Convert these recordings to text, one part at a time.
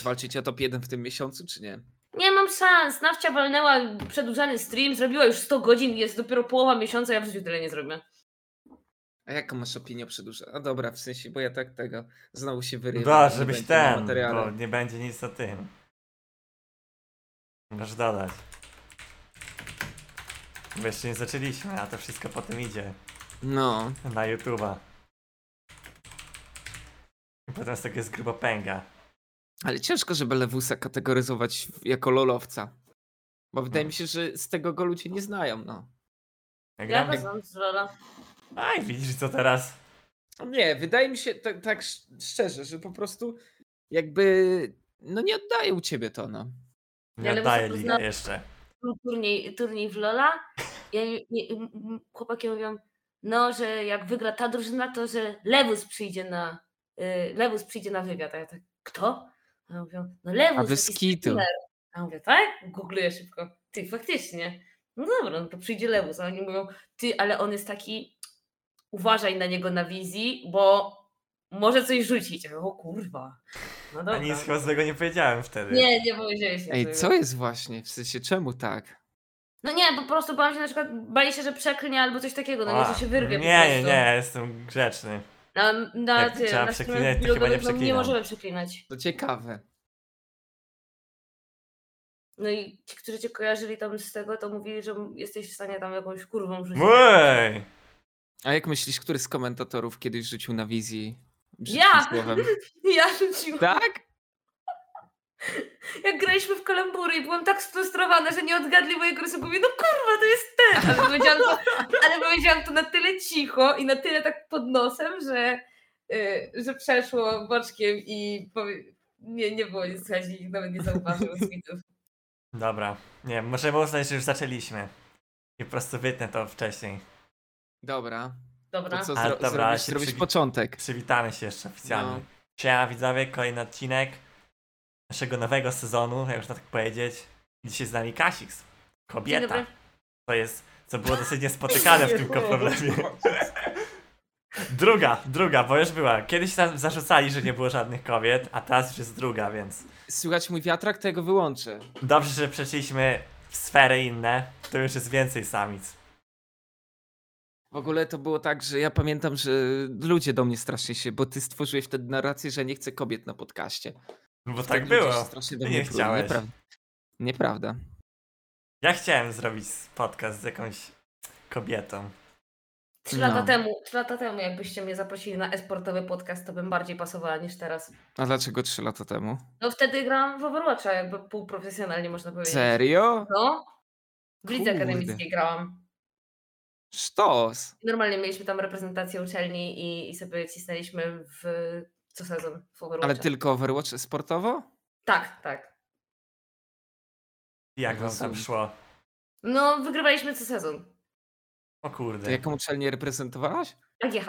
Będziesz walczyć o top 1 w tym miesiącu, czy nie? Nie mam szans. Nawcia walnęła przedłużany stream, zrobiła już 100 godzin, jest dopiero połowa miesiąca, ja w życiu tyle nie zrobię. A jaką masz opinię o przedłużeniu? A dobra, w sensie, bo ja tak tego znowu się wyrywam. Da, żebyś na ten, bo nie będzie nic o tym. Możesz dodać. Bo jeszcze nie zaczęliśmy, a to wszystko potem idzie No, na YouTube'a. I potem z tego jest grubo pęga. Ale ciężko, żeby Lewusa kategoryzować jako lolowca. Bo wydaje No. mi się, że z tego go ludzie nie znają, no. Ja Ja znam z Lola. Aj, widzisz co teraz? Nie, wydaje mi się tak, tak sz- szczerze, że po prostu jakby no nie oddają ciebie to, no. Nie Ja oddaję Lewusa ligę jeszcze. Turniej, turniej w Lola. Ja, nie- chłopaki mówią, no, że jak wygra ta drużyna, to że Lewus przyjdzie na y, Lewus przyjdzie na wywiad. A ja tak, kto? A ja mówią, no Lewus. A bez kitu. A ja mówię, tak? Googluję szybko. Ty, faktycznie. No dobra, no to przyjdzie Lewus. A oni mówią, ty, ale on jest taki, uważaj na niego na wizji, bo może coś rzucić. Ja mówię, o kurwa. No A dobra. nic chyba złego nie powiedziałem wtedy. Nie, nie powiedziałeś Ej, co jest właśnie? W sensie, czemu tak? No nie, po prostu bałam się na przykład, bali się, że przeklnie albo coś takiego, no nie, A, że się wyrwie Nie, po nie, nie, jestem grzeczny. Na, na, Jak ty, trzeba na przeklinać, to chyba nie no, nie przeklinam. możemy przeklinać. To ciekawe. No i ci, którzy cię kojarzyli tam z tego, to mówili, że jesteś w stanie tam jakąś kurwą rzucić. Ej! A jak myślisz, który z komentatorów kiedyś rzucił na wizji Ja! słowem? Ja rzuciłam. Tak? Jak graliśmy w kalambury i byłam tak sfrustrowana, że nie odgadli mojego rysunku. Mówię, no kurwa, to jest ten! Ale powiedziałam to, ale powiedziałam to na tyle cicho i na tyle tak pod nosem, że, y, że przeszło boczkiem i powie... nie, nie było nic słychać i nikt nawet nie zauważył widzów. Dobra, nie, możemy uznać, że już zaczęliśmy. I po prostu wytnę to wcześniej. Dobra. Dobra. To co, zro- dobra, zrobisz, zrobisz przywi- początek. Przywitamy się jeszcze oficjalnie. No. Siema widzowie, kolejny odcinek naszego nowego sezonu, jak można tak powiedzieć. Dzisiaj z nami Kasix, kobieta. To jest, co było dosyć niespotykane w tym problemie. Druga, druga, bo już była. Kiedyś nam zarzucali, że nie było żadnych kobiet, a teraz już jest druga, więc Słychać mój wiatrak, to ja go wyłączę. dobrze, że przeszliśmy w sfery inne, to już jest więcej samic. W ogóle to było tak, że ja pamiętam, że ludzie do mnie strasznie się, bo ty stworzyłeś wtedy narrację, że nie chcę kobiet na podcaście. No bo tak było. się strasznie do Ty mnie nie chciałeś. Nieprawda. Nieprawda. Ja chciałem zrobić podcast z jakąś kobietą. Trzy No. lata temu, trzy lata temu, jakbyście mnie zaprosili na esportowy podcast, to bym bardziej pasowała niż teraz. A dlaczego trzy lata temu? No wtedy grałam w Overwatcha, jakby półprofesjonalnie można powiedzieć. Serio? No. W lidze akademickiej grałam. Sztos. Normalnie mieliśmy tam reprezentację uczelni i, i sobie cisnęliśmy w co sezon w Overwatcha. Ale tylko Overwatch sportowo? Tak, tak. Jak wam tam szło? No, wygrywaliśmy co sezon. O kurde. To jaką uczelnię reprezentowałaś? AGH.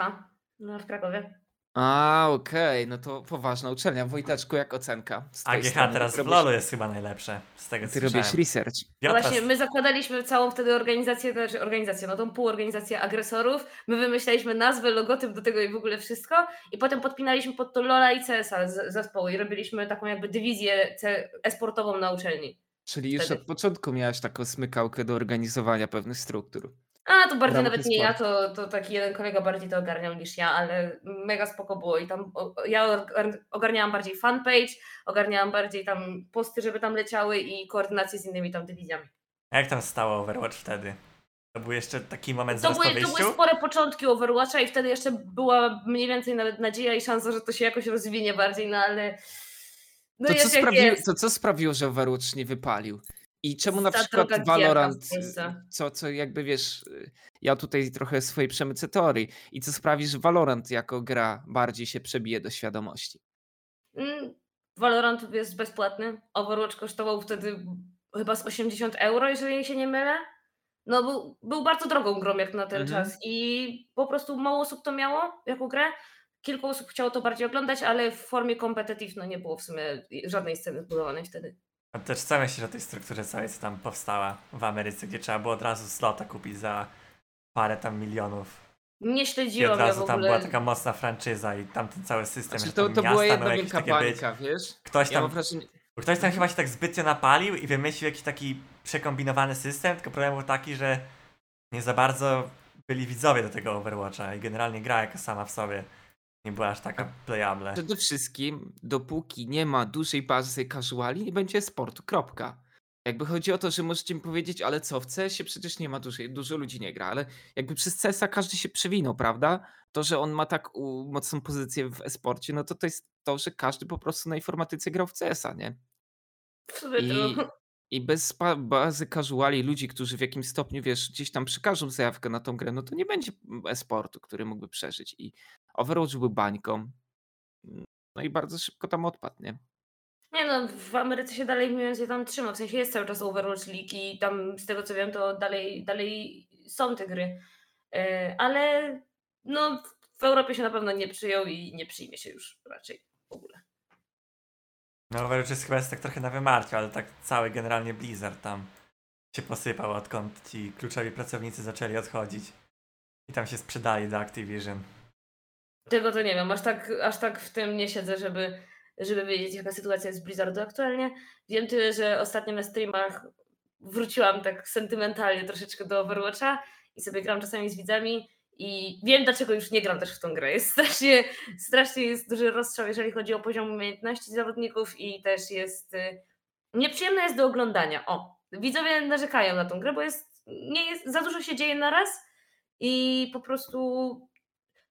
No, w Krakowie. A, okej, no to poważna uczelnia. Wojteczku, jak ocenka? AGH strony? teraz w LoLu jest chyba najlepsze. Z tego co Ty robisz research. No Piotra, właśnie, my zakładaliśmy całą wtedy organizację, znaczy organizację, no tą półorganizację agresorów. My wymyślaliśmy nazwę, logotyp do tego i w ogóle wszystko. I potem podpinaliśmy pod to Lola i CS-a z- zespoły i robiliśmy taką jakby dywizję e-sportową na uczelni. Czyli już Wtedy. od początku miałaś taką smykałkę do organizowania pewnych struktur. A, to bardziej nawet nie ja, e-sport. to, to taki jeden kolega bardziej to ogarniał niż ja, ale mega spoko było i tam ja ogar- ogarniałam bardziej fanpage, ogarniałam bardziej tam posty, żeby tam leciały i koordynację z innymi tam dywizjami. A jak tam stało Overwatch wtedy? To był jeszcze taki moment To były, to były spore początki Overwatcha i wtedy jeszcze była mniej więcej nawet nadzieja i szansa, że to się jakoś rozwinie bardziej, no ale no to, co sprawiło, to co sprawiło, że Overwatch nie wypalił? I czemu na przykład Valorant, co, co jakby wiesz, y, ja tutaj trochę swojej przemycę teorii. I co sprawi, że Valorant jako gra bardziej się przebije do świadomości? Mm, Valorant jest bezpłatny. Overwatch kosztował wtedy chyba z 80 euro, jeżeli się nie mylę. No był, był bardzo drogą grą jak na ten Mhm. czas i po prostu mało osób to miało jako grę. Kilku osób chciało to bardziej oglądać, ale w formie competitive no nie było w sumie żadnej sceny zbudowanej wtedy. A też co myślisz o tej strukturze całej, co tam powstała w Ameryce, gdzie trzeba było od razu slota kupić za parę tam milionów? Nie I śledziłam od ja w razu tam ogóle. była taka mocna franczyza i tamten cały system. Znaczy, to, tam to była miasta jedna wielka bańka, wiesz? Ktoś Ja tam mam wrażenie, ktoś tam chyba się tak zbytnio napalił i wymyślił jakiś taki przekombinowany system, tylko problem był taki, że nie za bardzo byli widzowie do tego Overwatcha i generalnie gra jako sama w sobie nie była aż taka playable. Przede wszystkim, dopóki nie ma dużej bazy casuali, nie będzie sportu. Kropka. Jakby chodzi o to, że możecie mi powiedzieć, ale co, w CS-ie przecież nie ma dużej, dużo ludzi nie gra, ale jakby przez CS-a każdy się przewinął, prawda? To, że on ma tak mocną pozycję w e-sporcie, no to to jest to, że każdy po prostu na informatyce grał w CS-a, nie? I, to... I bez ba- bazy casuali, ludzi, którzy w jakimś stopniu, wiesz, gdzieś tam przekażą zajawkę na tą grę, no to nie będzie e-sportu, który mógłby przeżyć. I Overwatch był bańką. No i bardzo szybko tam odpadł, nie? Nie no, w Ameryce się dalej mniej więcej tam trzyma, w sensie jest cały czas Overwatch League i tam z tego co wiem to dalej, dalej są te gry. E, Ale no w Europie się na pewno nie przyjął i nie przyjmie się już raczej w ogóle. No Overwatch jest chyba tak trochę na wymarciu, ale tak cały generalnie Blizzard tam się posypał odkąd ci kluczowi pracownicy zaczęli odchodzić. I tam się sprzedali do Activision. Tego to nie wiem, aż tak, aż tak w tym nie siedzę, żeby, żeby wiedzieć jaka sytuacja jest Blizzardu aktualnie. Wiem tyle, że ostatnio na streamach wróciłam tak sentymentalnie troszeczkę do Overwatcha i sobie gram czasami z widzami i wiem dlaczego już nie gram też w tą grę. Jest strasznie, strasznie jest duży rozstrzał, jeżeli chodzi o poziom umiejętności zawodników i też jest y, nieprzyjemna jest do oglądania. O, widzowie narzekają na tą grę, bo jest, nie jest za dużo się dzieje na raz i po prostu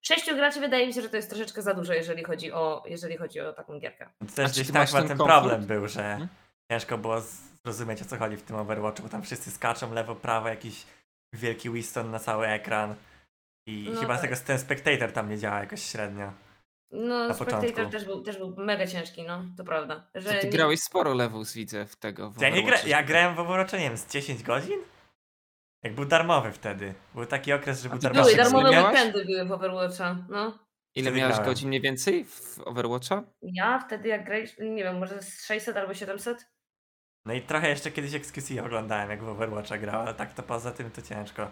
sześciu graczy wydaje mi się, że to jest troszeczkę za dużo, jeżeli chodzi o, jeżeli chodzi o taką gierkę. To A też gdzieś chyba ten ten problem był, że Hmm? ciężko było zrozumieć o co chodzi w tym Overwatchu, bo tam wszyscy skaczą lewo, prawo, jakiś wielki Winston na cały ekran. I No chyba tak. tego ten Spectator tam nie działa jakoś średnio. No, Na Spectator początku. też był, też był mega ciężki, no, to prawda. To Że ty nie- grałeś sporo levels, widzę, w tego. W Ja, nie gra, ja grałem w Overwatcha, nie wiem, z 10 godzin? Jak był darmowy wtedy. Był taki okres, że był ty darmowy. Były, darmowe weekendy były w Overwatcha, no. Ile wtedy miałeś grałem. godzin mniej więcej w Overwatcha? Ja wtedy jak graliśmy, nie wiem, może z 600 albo 700? No i trochę jeszcze kiedyś XQC oglądałem, jak w Overwatcha grał, ale tak to poza tym to ciężko.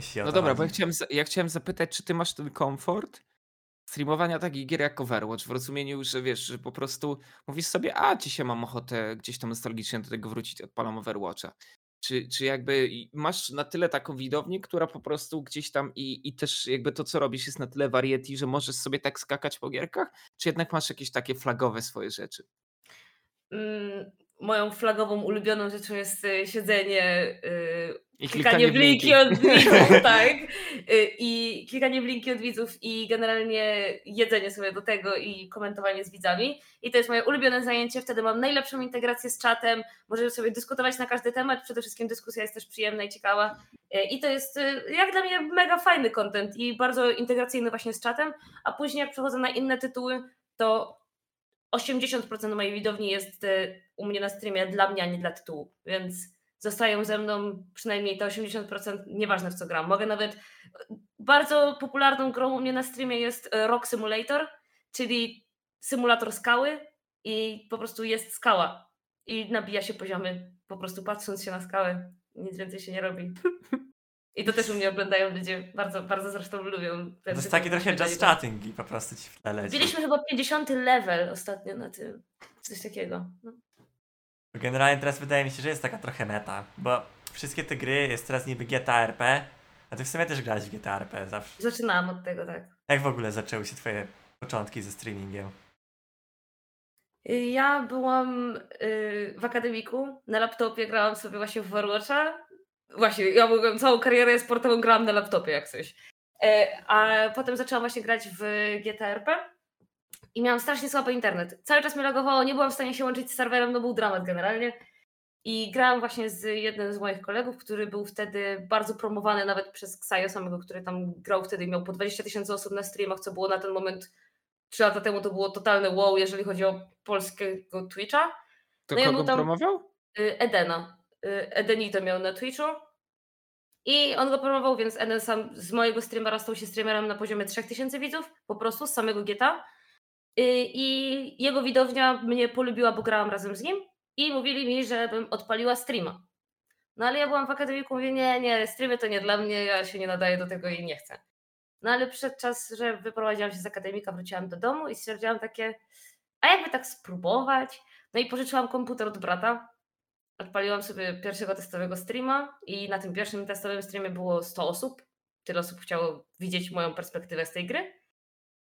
Jeśli No dobra, bo ja chciałem, za- ja chciałem zapytać, czy ty masz ten komfort streamowania takich gier jak Overwatch, w rozumieniu, że wiesz, że po prostu mówisz sobie, a dzisiaj mam ochotę gdzieś tam nostalgicznie do tego wrócić, odpalam Overwatcha. Czy, czy jakby i- masz na tyle taką widownię, która po prostu gdzieś tam i, i też jakby to, co robisz jest na tyle variety, że możesz sobie tak skakać po gierkach? Czy jednak masz jakieś takie flagowe swoje rzeczy? Mm, moją flagową, ulubioną rzeczą jest y, siedzenie, y, I klikanie w linki od widzów, tak? Y, I klikanie w linki od widzów i generalnie jedzenie sobie do tego i komentowanie z widzami. I to jest moje ulubione zajęcie. Wtedy mam najlepszą integrację z czatem. Możemy sobie dyskutować na każdy temat. Przede wszystkim dyskusja jest też przyjemna i ciekawa. I to jest jak dla mnie mega fajny content i bardzo integracyjny właśnie z czatem. A później jak przechodzę na inne tytuły, to 80% mojej widowni jest y, u mnie na streamie dla mnie, a nie dla tytułu. Więc zostają ze mną przynajmniej te 80%, nieważne w co gram. Mogę nawet. Bardzo popularną grą u mnie na streamie jest e, Rock Simulator, czyli symulator skały i po prostu jest skała i nabija się poziomy, po prostu patrząc się na skałę. Nic więcej się nie robi. I to też u mnie oglądają ludzie, bardzo, bardzo zresztą lubią. To jest taki trochę just chatting i po prostu ci w tle leci. Biliśmy chyba 50 level ostatnio na tym. Coś takiego. No. Generalnie teraz wydaje mi się, że jest taka trochę meta, bo wszystkie te gry jest teraz niby GTA RP, a ty w sumie też grałeś w GTA RP zawsze. Zaczynałam od tego, tak. Jak w ogóle zaczęły się twoje początki ze streamingiem? Y, Ja byłam y, w akademiku, na laptopie grałam sobie właśnie w Overwatcha. Właśnie, ja mogłam całą karierę sportową grałam na laptopie jak coś. E, A potem zaczęłam właśnie grać w GTRP i miałam strasznie słaby internet. Cały czas mnie lagowało, nie byłam w stanie się łączyć z serwerem, no był dramat generalnie. I grałam właśnie z jednym z moich kolegów, który był wtedy bardzo promowany nawet przez Ksajo samego, który tam grał wtedy i miał po 20 tysięcy osób na streamach, co było na ten moment trzy lata temu to było totalne wow, jeżeli chodzi o polskiego Twitcha. To No ja kogo tam- promował? Y, Edena. Y, Edenito miał na Twitchu. I on go promował, więc Eden sam z mojego streamera stał się streamerem na poziomie 3000 widzów, po prostu z samego geta. Y, I jego widownia mnie polubiła, bo grałam razem z nim i mówili mi, żebym odpaliła streama. No ale ja byłam w akademiku, mówię, nie, nie, streamy to nie dla mnie, ja się nie nadaję do tego i nie chcę. No ale przyszedł czas, że wyprowadziłam się z akademika, wróciłam do domu i stwierdziłam takie, a jakby tak spróbować? No i pożyczyłam komputer od brata, odpaliłam sobie pierwszego testowego streama i na tym pierwszym testowym streamie było 100 osób. Tyle osób chciało widzieć moją perspektywę z tej gry.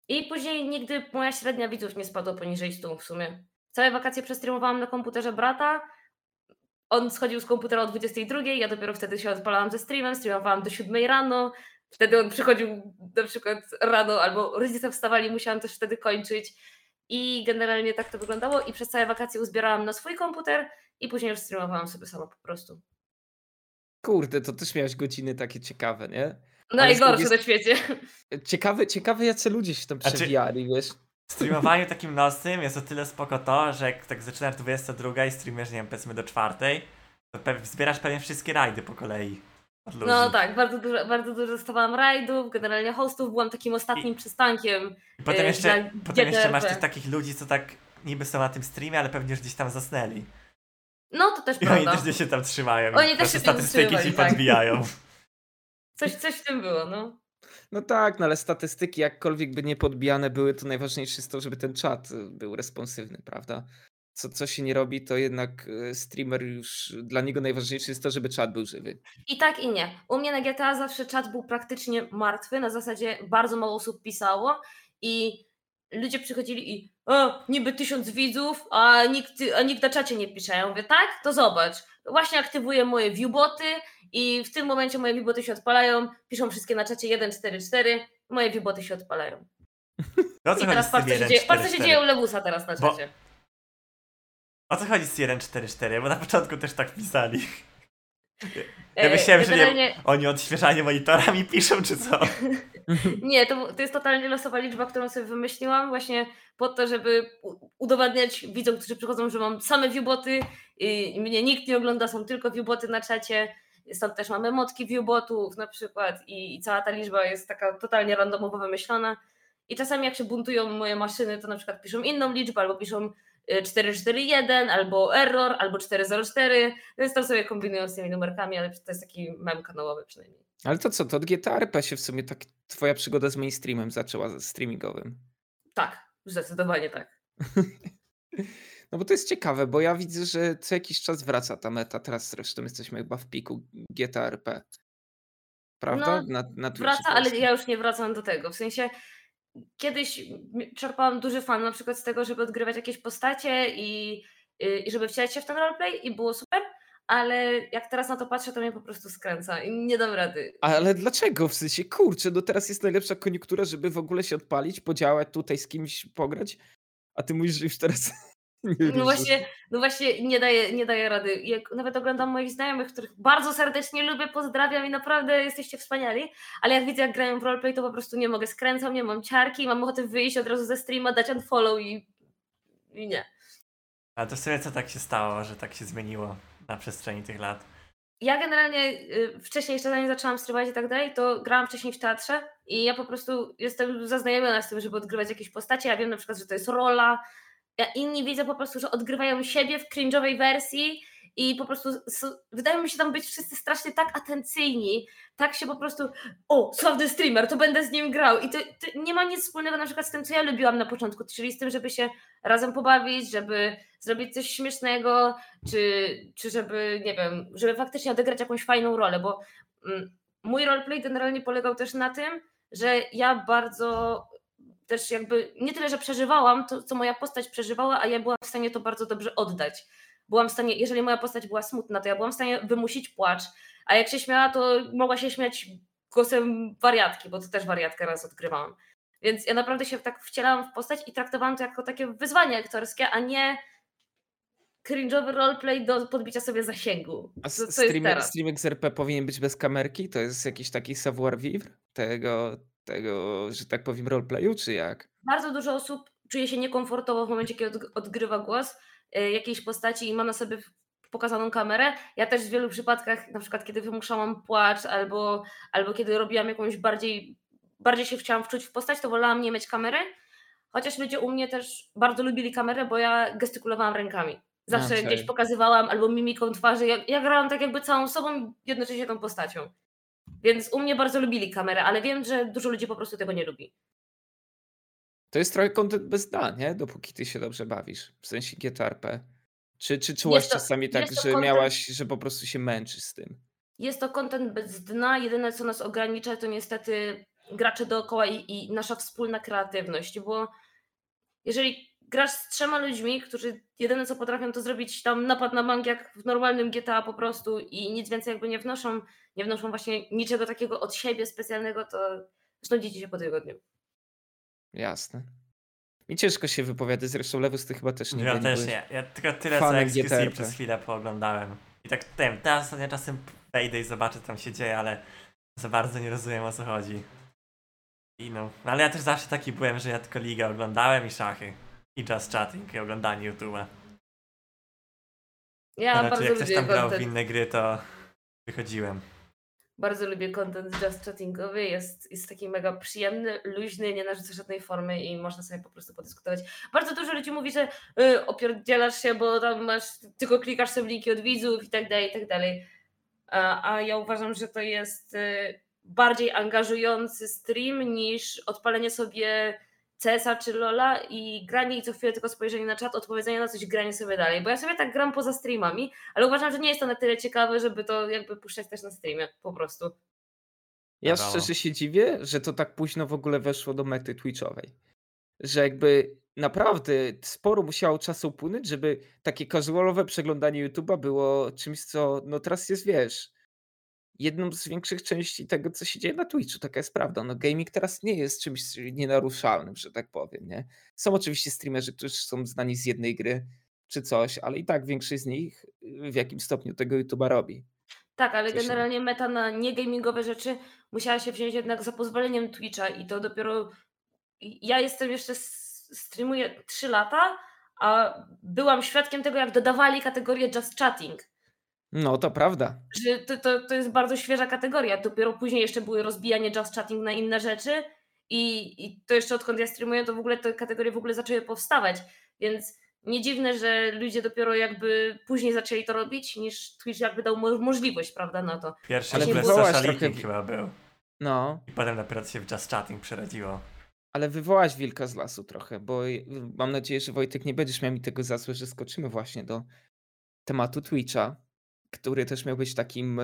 I później nigdy moja średnia widzów nie spadła poniżej 100 w sumie. Całe wakacje przestreamowałam na komputerze brata. On schodził z komputera o 22, ja dopiero wtedy się odpalałam ze streamem, streamowałam do 7 rano. Wtedy on przychodził na przykład rano, albo rodzice wstawali, musiałam też wtedy kończyć. I generalnie tak to wyglądało. I przez całe wakacje uzbierałam na swój komputer i później już streamowałam sobie sama po prostu. Kurde, to też miałeś godziny takie ciekawe, nie? Najgorsze drugiej na świecie. Ciekawe, ciekawe jacy ludzie się tam Znaczy- przewijali, wiesz? W streamowaniu takim nocnym jest o tyle spoko to, że jak tak zaczynasz 22 i streamujesz, nie wiem, powiedzmy do czwartej, to zbierasz pewnie wszystkie rajdy po kolei. No tak, bardzo dużo, bardzo dużo dostawałam rajdów, generalnie hostów, byłam takim ostatnim przystankiem. I potem e, jeszcze, potem jeszcze masz tych takich ludzi, co tak niby są na tym streamie, ale pewnie już gdzieś tam zasnęli. No to też I oni też się tam trzymają. Oni też te się tam statystyki ci tak. podbijają. Coś, coś w tym było, no. No tak, no ale statystyki jakkolwiek by nie podbijane były, to najważniejsze jest to, żeby ten czat y, był responsywny, prawda? Co, co się nie robi, to jednak y, streamer już, dla niego najważniejsze jest to, żeby czat był żywy. I tak i nie. U mnie na GTA zawsze czat był praktycznie martwy, na zasadzie bardzo mało osób pisało i ludzie przychodzili i o, niby tysiąc widzów, a nikt, a nikt na czacie nie pisze. Ja mówię, tak? To zobacz. Właśnie aktywuję moje viewboty i w tym momencie moje viewboty się odpalają, piszą wszystkie na czacie 144, moje viewboty się odpalają. No I teraz patrz co, się dzieje, patrz, co się 1.4.4? dzieje u Lewusa teraz na Bo- czacie. O co chodzi z 1.4.4? Bo na początku też tak pisali. Ja E, myślałem, że nie, oni odświeżanie monitorami piszą, czy co? Nie, to, to jest totalnie losowa liczba, którą sobie wymyśliłam właśnie po to, żeby udowadniać widzom, którzy przychodzą, że mam same viewboty i mnie nikt nie ogląda, są tylko viewboty na czacie. Stąd też mamy motki viewbotów na przykład i, i cała ta liczba jest taka totalnie randomowo wymyślona. I czasami jak się buntują moje maszyny, to na przykład piszą inną liczbę, albo piszą 441, albo error, albo 404, więc tam sobie kombinują z tymi numerkami, ale to jest taki mem kanałowy przynajmniej. Ale to co, to od GTA RP się w sumie tak twoja przygoda z mainstreamem zaczęła, ze streamingowym. Tak, zdecydowanie tak. No bo to jest ciekawe, bo ja widzę, że co jakiś czas wraca ta meta. Teraz zresztą jesteśmy chyba w piku GTA RP. Prawda? No, na, na Wraca, ale ja już nie wracam do tego. W sensie kiedyś czerpałam duży fan na przykład z tego, żeby odgrywać jakieś postacie i, y, i żeby wcielać się w ten roleplay i było super, ale jak teraz na to patrzę, to mnie po prostu skręca i nie dam rady. Ale dlaczego? W sensie, kurczę, no teraz jest najlepsza koniunktura, żeby w ogóle się odpalić, podziałać tutaj z kimś, pograć, a ty mówisz, że już teraz No właśnie, no właśnie nie daję, nie daję rady. Jak nawet oglądam moich znajomych, których bardzo serdecznie lubię, pozdrawiam i naprawdę jesteście wspaniali, ale jak widzę, jak grają w roleplay, to po prostu nie mogę, skręcam, nie mam ciarki, mam ochotę wyjść od razu ze streama, dać unfollow i, i nie. A to w sumie co tak się stało, że tak się zmieniło na przestrzeni tych lat? Ja generalnie y, wcześniej, jeszcze zanim zaczęłam streamować i tak dalej, to grałam wcześniej w teatrze i ja po prostu jestem zaznajomiona z tym, żeby odgrywać jakieś postacie. Ja wiem na przykład, że to jest rola. Inni widzę po prostu, że odgrywają siebie w cringe'owej wersji i po prostu wydają mi się tam być wszyscy strasznie tak atencyjni, tak się po prostu, o, sławny streamer, to będę z nim grał. I to, to nie ma nic wspólnego na przykład z tym, co ja lubiłam na początku, czyli z tym, żeby się razem pobawić, żeby zrobić coś śmiesznego, czy, czy żeby, nie wiem, żeby faktycznie odegrać jakąś fajną rolę, bo mm, mój roleplay generalnie polegał też na tym, że ja bardzo też jakby nie tyle, że przeżywałam to, co moja postać przeżywała, a ja byłam w stanie to bardzo dobrze oddać. Byłam w stanie, jeżeli moja postać była smutna, to ja byłam w stanie wymusić płacz, a jak się śmiała, to mogła się śmiać głosem wariatki, bo to też wariatkę raz odgrywałam. Więc ja naprawdę się tak wcielałam w postać i traktowałam to jako takie wyzwanie aktorskie, a nie cringe'owy roleplay do podbicia sobie zasięgu. A co jest streamer, teraz. streamek z RP powinien być bez kamerki? To jest jakiś taki savoir vivre tego, tego, że tak powiem, roleplayu, czy jak? Bardzo dużo osób czuje się niekomfortowo w momencie, kiedy odg- odgrywa głos y, jakiejś postaci i ma na sobie pokazaną kamerę. Ja też w wielu przypadkach, na przykład kiedy wymuszałam płacz albo, albo kiedy robiłam jakąś bardziej, bardziej się chciałam wczuć w postać, to wolałam nie mieć kamery. Chociaż ludzie u mnie też bardzo lubili kamerę, bo ja gestykulowałam rękami. Zawsze Okej. gdzieś pokazywałam albo mimiką twarzy. Ja, ja grałam tak jakby całą sobą, jednocześnie tą postacią. Więc u mnie bardzo lubili kamerę, ale wiem, że dużo ludzi po prostu tego nie lubi. To jest trochę content bez dna, nie? Dopóki ty się dobrze bawisz. W sensie GTRP. Czy, czy czułaś to- czasami tak, że content- miałaś, że po prostu się męczysz z tym? Jest to content bez dna. Jedyne, co nas ogranicza, to niestety gracze dookoła i, i nasza wspólna kreatywność, bo jeżeli grasz z trzema ludźmi, którzy jedyne co potrafią to zrobić tam napad na bank jak w normalnym GTA po prostu i nic więcej jakby nie wnoszą, nie wnoszą właśnie niczego takiego od siebie specjalnego, to znudzicie się po tygodniu. Jasne. Mi ciężko się wypowiada, zresztą Lewus ty chyba też nie Ja też nie. Ja tylko tyle co XQC przez chwilę pooglądałem. I tak tym, teraz ostatnio czasem wejdę i zobaczę co tam się dzieje, ale za bardzo nie rozumiem o co chodzi. I no, no ale ja też zawsze taki byłem, że ja tylko ligę oglądałem i szachy. I just chatting i oglądanie YouTube'a. Ja raczej bardzo jak ktoś tam grał w content. inne gry, to wychodziłem. Bardzo lubię content just chattingowy, jest, jest taki mega przyjemny, luźny, nie narzuca żadnej formy i można sobie po prostu podyskutować. Bardzo dużo ludzi mówi, że y, opierdzielasz się, bo tam masz, tylko klikasz sobie linki od widzów i tak dalej, i tak dalej. A, a ja uważam, że to jest y, bardziej angażujący stream niż odpalenie sobie CS-a czy LoLa i granie i co chwilę tylko spojrzenie na czat, odpowiedzenie na coś, granie sobie dalej. Bo ja sobie tak gram poza streamami, ale uważam, że nie jest to na tyle ciekawe, żeby to jakby puszczać też na streamie, po prostu. Ja szczerze się dziwię, że to tak późno w ogóle weszło do mety Twitchowej. Że jakby naprawdę sporo musiało czasu upłynąć, żeby takie casualowe przeglądanie YouTube'a było czymś, co no teraz jest, wiesz, jedną z większych części tego, co się dzieje na Twitchu. Taka jest prawda. No gaming teraz nie jest czymś nienaruszalnym, że tak powiem, nie? Są oczywiście streamerzy, którzy są znani z jednej gry czy coś, ale i tak większość z nich y, w jakim stopniu tego YouTube'a robi. Tak, ale generalnie meta na niegamingowe rzeczy musiała się wziąć jednak za pozwoleniem Twitcha i to dopiero. Ja jestem jeszcze, streamuję 3 lata, a byłam świadkiem tego, jak dodawali kategorię Just Chatting. No, to prawda. Że to, to, to jest bardzo świeża kategoria. Dopiero później jeszcze były rozbijanie Just Chatting na inne rzeczy i, i to jeszcze odkąd ja streamuję, to w ogóle te kategorie w ogóle zaczęły powstawać. Więc nie dziwne, że ludzie dopiero jakby później zaczęli to robić, niż Twitch jakby dał mo- możliwość, prawda, na to. Pierwszy Ale w ogóle wywołałaś trochę- chyba był. No. I potem dopiero się w just chatting przerodziło. Ale wywołaś wilka z lasu trochę, bo mam nadzieję, że Wojtek nie będziesz miał mi tego za złe, że skoczymy właśnie do tematu Twitcha, który też miał być takim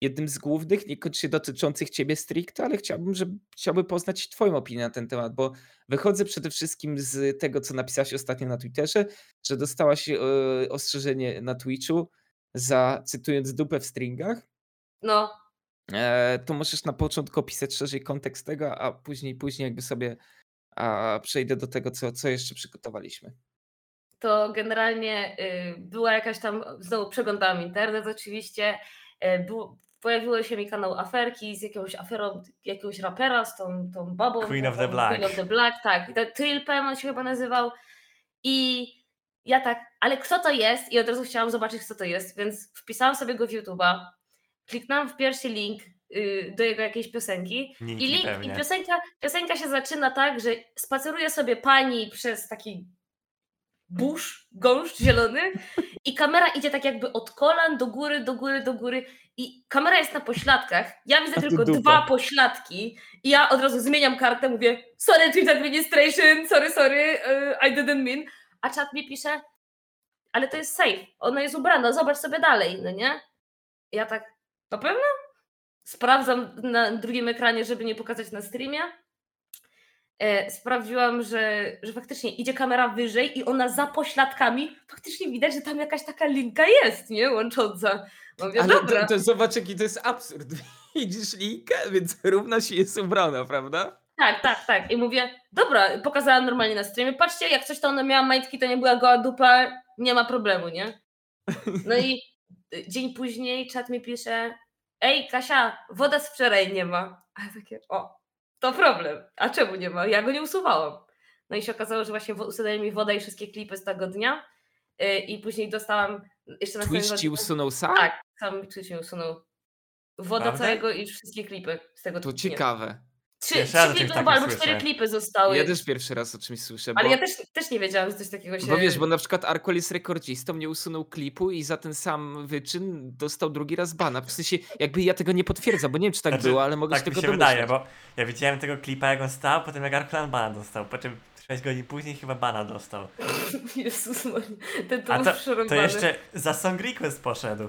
jednym z głównych, niekoniecznie dotyczących ciebie stricte, ale chciałbym, żeby, chciałbym poznać twoją opinię na ten temat, bo wychodzę przede wszystkim z tego, co napisałaś ostatnio na Twitterze, że dostałaś e, ostrzeżenie na Twitchu za, cytując, dupę w stringach. No, E, to możesz na początku opisać szerzej kontekst tego, a później, później jakby sobie a przejdę do tego, co, co jeszcze przygotowaliśmy. To generalnie y, była jakaś tam, znowu przeglądałam internet oczywiście, y, było, pojawiło się mi kanał aferki z jakąś aferą jakiegoś rapera, z tą, tą babą. Queen of the Black. Queen of the Black, tak. Trilpem on się chyba nazywał. I ja tak, ale kto to jest? I od razu chciałam zobaczyć, kto to jest, więc wpisałam sobie go w YouTube'a, kliknęłam w pierwszy link y, do jego jakiejś piosenki i link, pewnie. i piosenka, piosenka się zaczyna tak, że spaceruje sobie pani przez taki burz, gąszcz zielony i kamera idzie tak jakby od kolan do góry, do góry, do góry i kamera jest na pośladkach. Ja widzę tylko dupa. dwa pośladki i ja od razu zmieniam kartę, mówię sorry Tweet Administration, sorry, sorry, uh, I didn't mean. A czat mi pisze, ale to jest safe, ona jest ubrana, zobacz sobie dalej, no nie? Ja tak, na pewno? Sprawdzam na drugim ekranie, żeby nie pokazać na streamie. E, sprawdziłam, że, że faktycznie idzie kamera wyżej i ona za pośladkami, faktycznie widać, że tam jakaś taka linka jest, nie? Łącząca. Mówię, Ale dobra. to, to zobacz, jaki to jest absurd. Widzisz linkę, więc równa się jest ubrana, prawda? Tak, tak, tak. I mówię, dobra, pokazałam normalnie na streamie. Patrzcie, jak coś to ona miała majtki, to nie była goła dupa, nie ma problemu, nie? No i dzień później czat mi pisze, ej Kasia, woda z wczoraj nie ma. A ja takie, o, to problem. A czemu nie ma? Ja go nie usuwałam. No i się okazało, że właśnie usunęli mi woda i wszystkie klipy z tego dnia. Y, I później dostałam jeszcze na Twitch ci usunął sam? Tak, sam Twitch mi usunął wodę Prawda? całego i wszystkie klipy z tego To dnia. ciekawe. Trzy, Pierwszy raz o trzy czymś klipy takim chyba, albo słyszę. cztery klipy zostały. Ja też pierwszy raz o czymś słyszę, bo, Ale ja też, też nie wiedziałam, że coś takiego się... bo wiesz, bo na przykład Arkwell jest rekordzistą, nie usunął klipu i za ten sam wyczyn dostał drugi raz bana. W sensie, jakby ja tego nie potwierdzam, bo nie wiem, czy tak Znaczy, było, ale mogę Tak się mi tego się domyśleć. wydaje, bo ja widziałem tego klipa jak on stał, potem jak Arklan bana dostał, po czym 6 godzin później chyba bana dostał. Jezus Maria, ten to A to, to jeszcze za song request poszedł.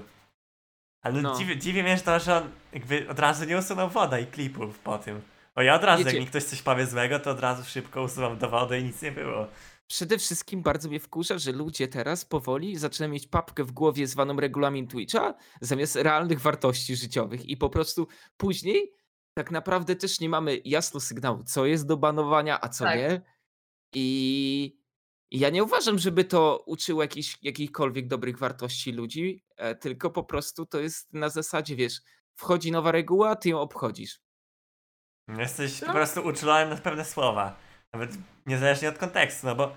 Ale No. dziwi, dziwi mnie to, że on jakby od razu nie usunął woda i klipów po tym. Bo ja od razu, Wiecie- jak mi ktoś coś powie złego, to od razu szybko usuwam do wody i nic nie było. Przede wszystkim bardzo mnie wkurza, że ludzie teraz powoli zaczynają mieć papkę w głowie zwaną regulamin Twitcha zamiast realnych wartości życiowych i po prostu później tak naprawdę też nie mamy jasno sygnału, co jest do banowania, a co Tak. nie. I ja nie uważam, żeby to uczyło jakichś, jakichkolwiek dobrych wartości ludzi, e, tylko po prostu to jest na zasadzie, wiesz, wchodzi nowa reguła, ty ją obchodzisz. Jesteś No. po prostu uczulony na pewne słowa. Nawet niezależnie od kontekstu, no bo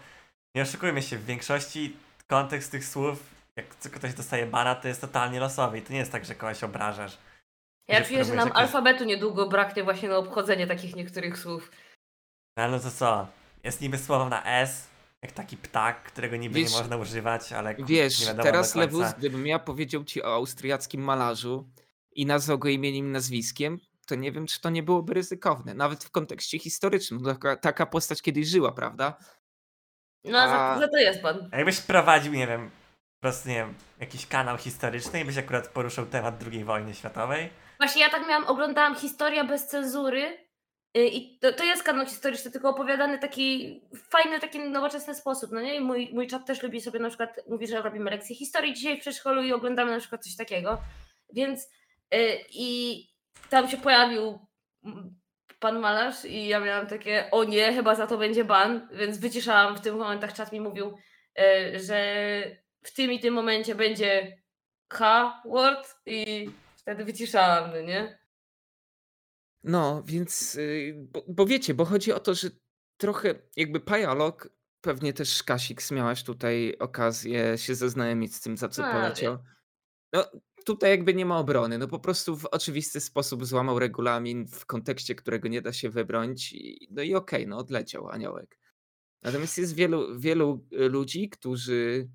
nie oszukujmy się, w większości kontekst tych słów, jak ktoś dostaje bana, to jest totalnie losowy i to nie jest tak, że kogoś obrażasz. Ja że czuję, że nam jakoś- alfabetu niedługo braknie właśnie na obchodzenie takich niektórych słów. No ale no to co? Jest niby słowo na S, jak taki ptak, którego niby Wiesz- nie można używać, ale Wiesz, nie wiadomo teraz. Lewus, gdybym ja powiedział ci o austriackim malarzu i nazwał go imieniem i nazwiskiem, to nie wiem, czy to nie byłoby ryzykowne. Nawet w kontekście historycznym. Taka, taka postać kiedyś żyła, prawda? No, za, A- za to jest pan. A Jakbyś prowadził, nie wiem, po prostu, nie wiem, jakiś kanał historyczny i byś akurat poruszał temat II wojny światowej, Właśnie ja tak miałam, oglądałam Historia bez cenzury y, i to, to jest kanał historyczny, tylko opowiadany taki fajny, taki nowoczesny sposób, no nie? I mój, mój czat też lubi sobie na przykład, mówi, że robimy lekcje historii dzisiaj w przedszkolu i oglądamy na przykład coś takiego, więc y, i tam się pojawił pan malarz i ja miałam takie, o nie, chyba za to będzie ban, więc wyciszałam w tym momentach, czat mi mówił, y, że w tym i tym momencie będzie H-word i wtedy wyciszałam, no nie? No, więc, y, bo, bo wiecie, bo chodzi o to, że trochę jakby Pajalok, pewnie też Kasik miałaś tutaj okazję się zaznajomić z tym, za co A, poleciał. No, tutaj jakby nie ma obrony. No po prostu w oczywisty sposób złamał regulamin, w kontekście którego nie da się wybronić. I, no i okej, no odleciał aniołek. Natomiast jest wielu, wielu y, ludzi, którzy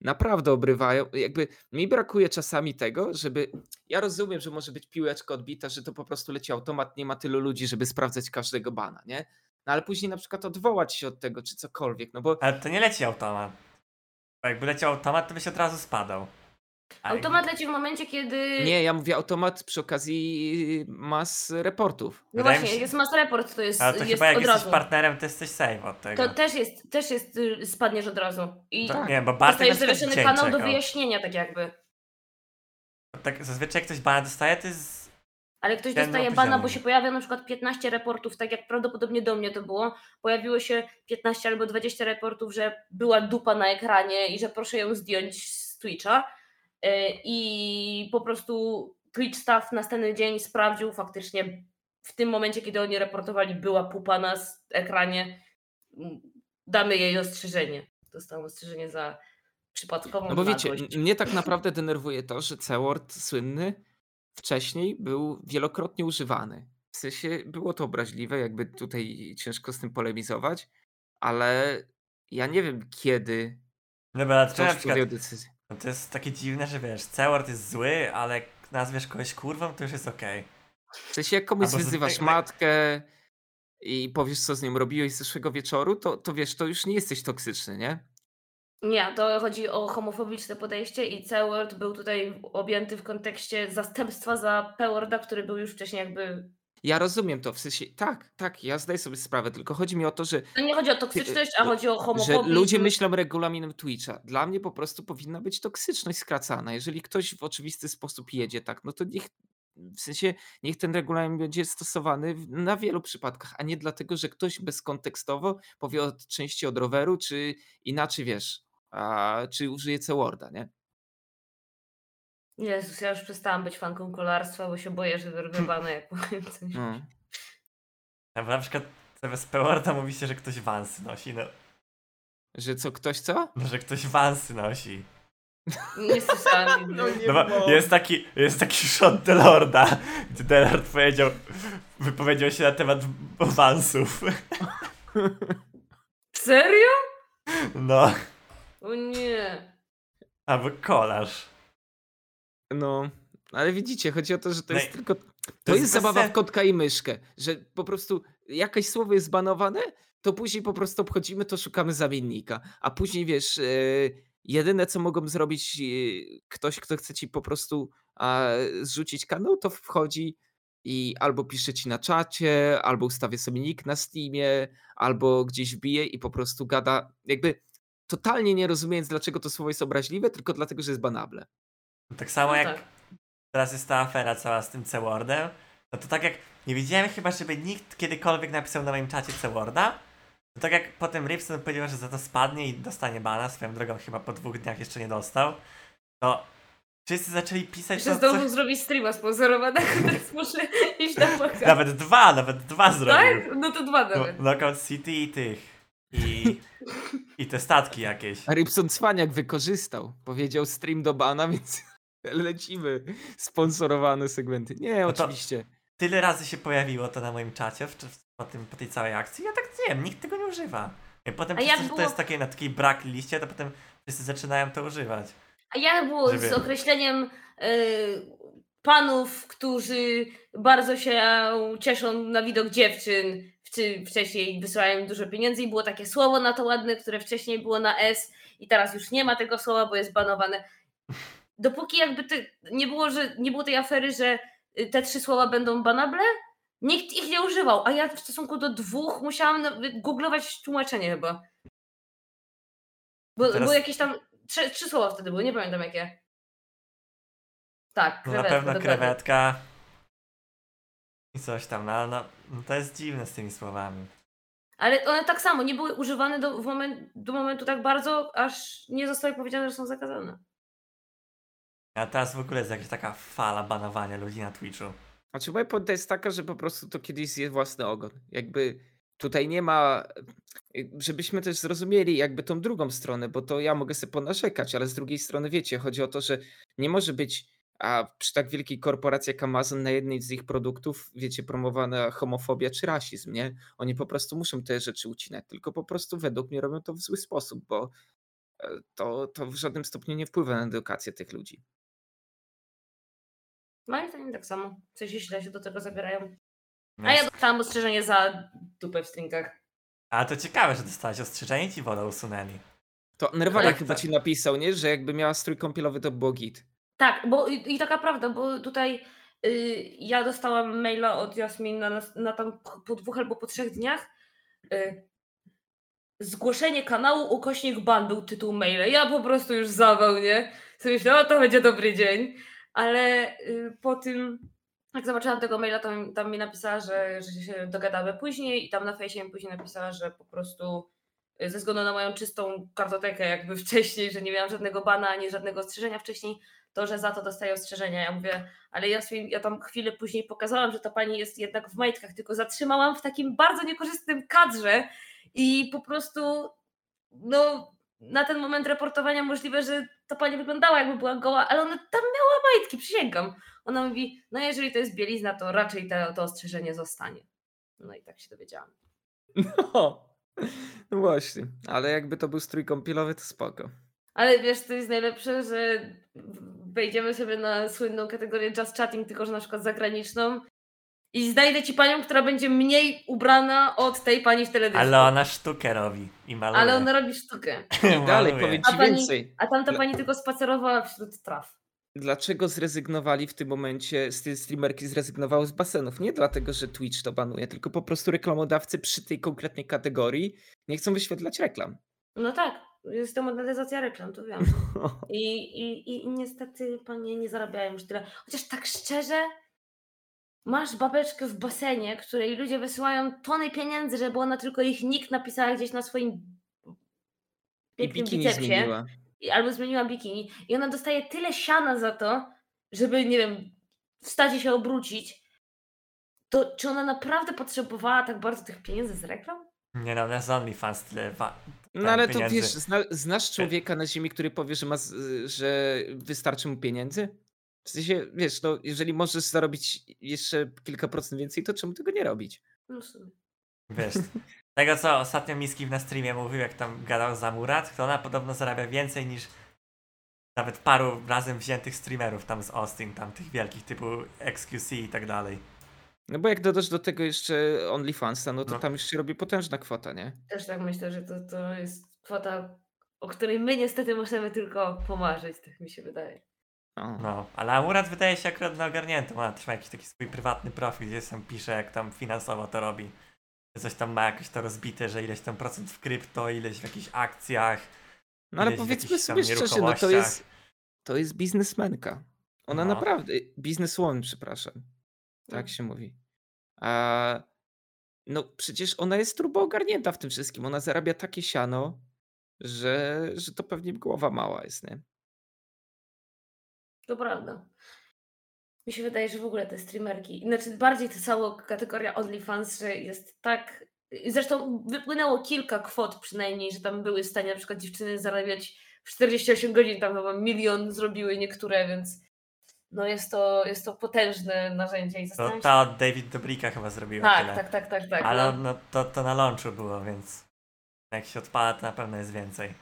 naprawdę obrywają. Jakby mi brakuje czasami tego, żeby. Ja rozumiem, że może być piłeczka odbita, że to po prostu leci automat, nie ma tylu ludzi, żeby sprawdzać każdego bana, nie? No ale później na przykład odwołać się od tego, czy cokolwiek, no bo ale to nie leci automat. Bo jakby leciał automat, to byś od razu spadał. Jakby- Automat leci w momencie, kiedy. nie, ja mówię automat przy okazji mas reportów. No Wydaje właśnie, się- jest mass report, to jest, Ale to jest chyba jak od jesteś razu. partnerem, to jesteś save od tego. To też jest, też jest, y, spadniesz od razu. I To- Nie, bo Bartek dostajesz zawieszony kanał do czekał. wyjaśnienia, tak jakby. Tak, zazwyczaj jak ktoś bana dostaje, to jest... Ale ktoś dostaje bana, bo się pojawia na przykład 15 reportów, tak jak prawdopodobnie do mnie to było. Pojawiło się 15 albo 20 reportów, że była dupa na ekranie i że proszę ją zdjąć z Twitcha. Y, I po prostu Twitch staff następny dzień sprawdził faktycznie w tym momencie, kiedy oni reportowali, była pupa na ekranie. Mm, Damy jej ostrzeżenie. Dostałam ostrzeżenie za przypadkową No bo wiecie, mnie tak naprawdę denerwuje to, że C-word słynny wcześniej był wielokrotnie używany. W sensie było to obraźliwe, jakby tutaj ciężko z tym polemizować, ale ja nie wiem kiedy Dobra, ale to na przykład... podjął decyzję. No to jest takie dziwne, że wiesz, C-word jest zły, ale jak nazwiesz kogoś kurwą, to już jest okej. W sensie jak komuś Albo z- wyzywasz tak- matkę i powiesz, co z nią robiłeś zeszłego wieczoru, to, to wiesz, to już nie jesteś toksyczny, nie? Nie, to chodzi o homofobiczne podejście i C-word był tutaj objęty w kontekście zastępstwa za P-worda, który był już wcześniej jakby... Ja rozumiem to, w sensie, tak, tak, ja zdaję sobie sprawę, tylko chodzi mi o to, że To nie chodzi o toksyczność, a że- chodzi o że homofobię. ludzie myślą regulaminem Twitcha. Dla mnie po prostu powinna być toksyczność skracana. Jeżeli ktoś w oczywisty sposób jedzie tak, no to niech w sensie niech ten regulamin będzie stosowany na wielu przypadkach, a nie dlatego, że ktoś bezkontekstowo powie od części od roweru, czy inaczej wiesz, a, czy użyje C-Worda, nie? Jezus, ja już przestałam być fanką kolarstwa, bo się boję, że wyrwywano jak powiem coś. No. Albo na przykład zamiast P-worda mówi się, że ktoś wansy nosi, no. Że co, ktoś co? no. Że ktoś wansy nosi. Nie słyszałam. No nie No bo jest taki, jest taki shot Delorda, gdzie Delord powiedział, wypowiedział się na temat awansów. Serio? No, O nie. albo kolaż. No, ale widzicie, chodzi o to, że to No jest tylko. To, jest jest bez zabawa w kotka i myszkę, że po prostu jakieś słowo jest banowane, to później po prostu obchodzimy to, szukamy zamiennika. A później wiesz, e, jedyne co mogą zrobić e, ktoś, kto chce ci po prostu a, zrzucić kanał, to wchodzi i albo pisze ci na czacie, albo ustawia sobie nick na Steamie, albo gdzieś wbije i po prostu gada, jakby totalnie nie rozumiejąc, dlaczego to słowo jest obraźliwe, tylko dlatego, że jest banable. Tak samo No jak tak. teraz jest ta afera cała z tym C-Wordem, no to tak jak nie widziałem chyba, żeby nikt kiedykolwiek napisał na moim czacie C-Worda, to tak jak potem Ripson powiedział, że za to spadnie i dostanie bana, swoją drogą chyba po dwóch dniach jeszcze nie dostał, to wszyscy zaczęli pisać to, zdążył co... zrobić streama sponsorowanego, więc muszę iść na pokaz. Nawet dwa, nawet dwa zrobił. Tak? No to dwa No, nawet. Knockout City i tych. I, I te statki jakieś. A Rybson Cwaniak wykorzystał. Powiedział stream do bana, więc lecimy. Sponsorowane segmenty. Nie, No oczywiście. Tyle razy się pojawiło to na moim czacie w, w, po, tym, po tej całej akcji. Ja tak nie wiem, nikt tego nie używa. I potem A przez jak to, było- jest takie na takiej brak liście, to potem wszyscy zaczynają to używać. A jak było Żeby- z określeniem y, panów, którzy bardzo się cieszą na widok dziewczyn, czy wcześniej wysyłają im dużo pieniędzy i było takie słowo na to ładne, które wcześniej było na S i teraz już nie ma tego słowa, bo jest banowane. Dopóki jakby te, nie było, że nie było tej afery, że y, te trzy słowa będą banable, nikt ich nie używał, a ja w stosunku do dwóch musiałam nawet googlować tłumaczenie chyba. Bo, Teraz- bo jakieś tam trzy, trzy słowa wtedy były, nie pamiętam jakie. Tak, No na krewetka, pewno krewetka. I coś tam, no, no, no to jest dziwne z tymi słowami. Ale one tak samo nie były używane do, moment, do momentu tak bardzo, aż nie zostały powiedziane, że są zakazane. A teraz w ogóle jest jakaś taka fala banowania ludzi na Twitchu. Znaczy moja pointa jest taka, że po prostu to kiedyś zje własny ogon. Jakby tutaj nie ma, żebyśmy też zrozumieli jakby tą drugą stronę, bo to ja mogę sobie ponarzekać, ale z drugiej strony wiecie, chodzi o to, że nie może być a przy tak wielkiej korporacji jak Amazon na jednej z ich produktów, wiecie, promowana homofobia czy rasizm, nie? Oni po prostu muszą te rzeczy ucinać, tylko po prostu według mnie robią to w zły sposób, bo e, to, to w żadnym stopniu nie wpływa na edukację tych ludzi. Moim zdaniem tak samo. Coś źle się do tego zabierają. A ja dostałam ostrzeżenie za dupę w stringach. Ale to ciekawe, że dostałeś ostrzeżenie i ci wodę usunęli. To Nerwala Tak, chyba ci napisał, nie? Że jakby miała strój kąpielowy, to było git. Tak, bo i, i taka prawda, bo tutaj y, ja dostałam maila od Jasmin na, na tam po dwóch albo po trzech dniach. Y, zgłoszenie kanału ukośnik ban był tytuł maila. Ja po prostu już zawał, nie? Sobie myślę, o to będzie dobry dzień. Ale y, po tym, jak zobaczyłam tego maila, to tam mi napisała, że, że się dogadamy później i tam na fejsie mi później napisała, że po prostu y, ze względu na moją czystą kartotekę jakby wcześniej, że nie miałam żadnego bana ani żadnego ostrzeżenia wcześniej, to, że za to dostaję ostrzeżenia. Ja mówię, ale ja, sobie, ja tam chwilę później pokazałam, że ta pani jest jednak w majtkach, tylko zatrzymałam w takim bardzo niekorzystnym kadrze i po prostu no na ten moment reportowania możliwe, że ta pani wyglądała jakby była goła, ale ona tam miała majtki, przysięgam. Ona mówi, no jeżeli to jest bielizna, to raczej te, to ostrzeżenie zostanie. No i tak się dowiedziałam. No. no właśnie, ale jakby to był strój kąpielowy, to spoko. Ale wiesz, to jest najlepsze, że wejdziemy sobie na słynną kategorię just chatting, tylko że na przykład zagraniczną i znajdę ci panią, która będzie mniej ubrana od tej pani w teledysku. Ale ona sztukę robi i maluje. Ale ona robi sztukę. I dalej A ci więcej. A tamta pani tylko spacerowała wśród traw. Dlaczego zrezygnowali w tym momencie, streamerki zrezygnowały z basenów? Nie dlatego, że Twitch to banuje, tylko po prostu reklamodawcy przy tej konkretnej kategorii nie chcą wyświetlać reklam. No tak, jest to monetyzacja reklam, to wiem. I, i, I niestety panie nie zarabiają już tyle. Chociaż tak szczerze, masz babeczkę w basenie, której ludzie wysyłają tony pieniędzy, żeby ona tylko ich nikt napisała gdzieś na swoim pięknym bicepsie. zmieniła. albo zmieniła bikini i ona dostaje tyle siana za to, żeby, nie wiem, wstać i się obrócić, to czy ona naprawdę potrzebowała tak bardzo tych pieniędzy z reklam? Nie no, na OnlyFans tyle. No ale to pieniędzy. wiesz, zna, znasz człowieka na ziemi, który powie, że, ma, z- że wystarczy mu pieniędzy? W sensie, wiesz, no, jeżeli możesz zarobić jeszcze kilka procent więcej, to czemu tego nie robić? No. Wiesz, tego co ostatnio Miskiw na streamie mówił, jak tam gadał za Murat, to ona podobno zarabia więcej niż nawet paru razem wziętych streamerów tam z Austin, tam tych wielkich typu XQC i tak dalej. No bo jak dodasz do tego jeszcze OnlyFansa, no to No. tam już się robi potężna kwota, nie? Też tak myślę, że to, to jest kwota, o której my niestety możemy tylko pomarzyć, tak mi się wydaje. O. No, ale Amurat wydaje się akurat na ogarnięty. Ma jakiś taki swój prywatny profil, gdzie sam pisze, jak tam finansowo to robi. Coś tam ma jakoś to rozbite, że ileś tam procent w krypto, ileś w jakichś akcjach. No ale powiedzmy sobie szczerze, no to jest, to jest biznesmenka. Ona No. naprawdę, bizneswoman, przepraszam. Tak Mm. się mówi. A, no przecież ona jest turbo ogarnięta w tym wszystkim. Ona zarabia takie siano, że, że to pewnie głowa mała jest, nie? To prawda. Mi się wydaje, że w ogóle te streamerki, znaczy bardziej ta cała kategoria OnlyFans, że jest tak. Zresztą wypłynęło kilka kwot przynajmniej, że tam były w stanie na przykład dziewczyny zarabiać w 48 godzin, tam chyba milion zrobiły niektóre, więc no jest to, jest to potężne narzędzie i To się. ta od David Dobrika chyba zrobiła Tak, tyle. tak, tak, tak, tak. Ale no. no, to, to na launchu było, więc jak się odpala, to na pewno jest więcej.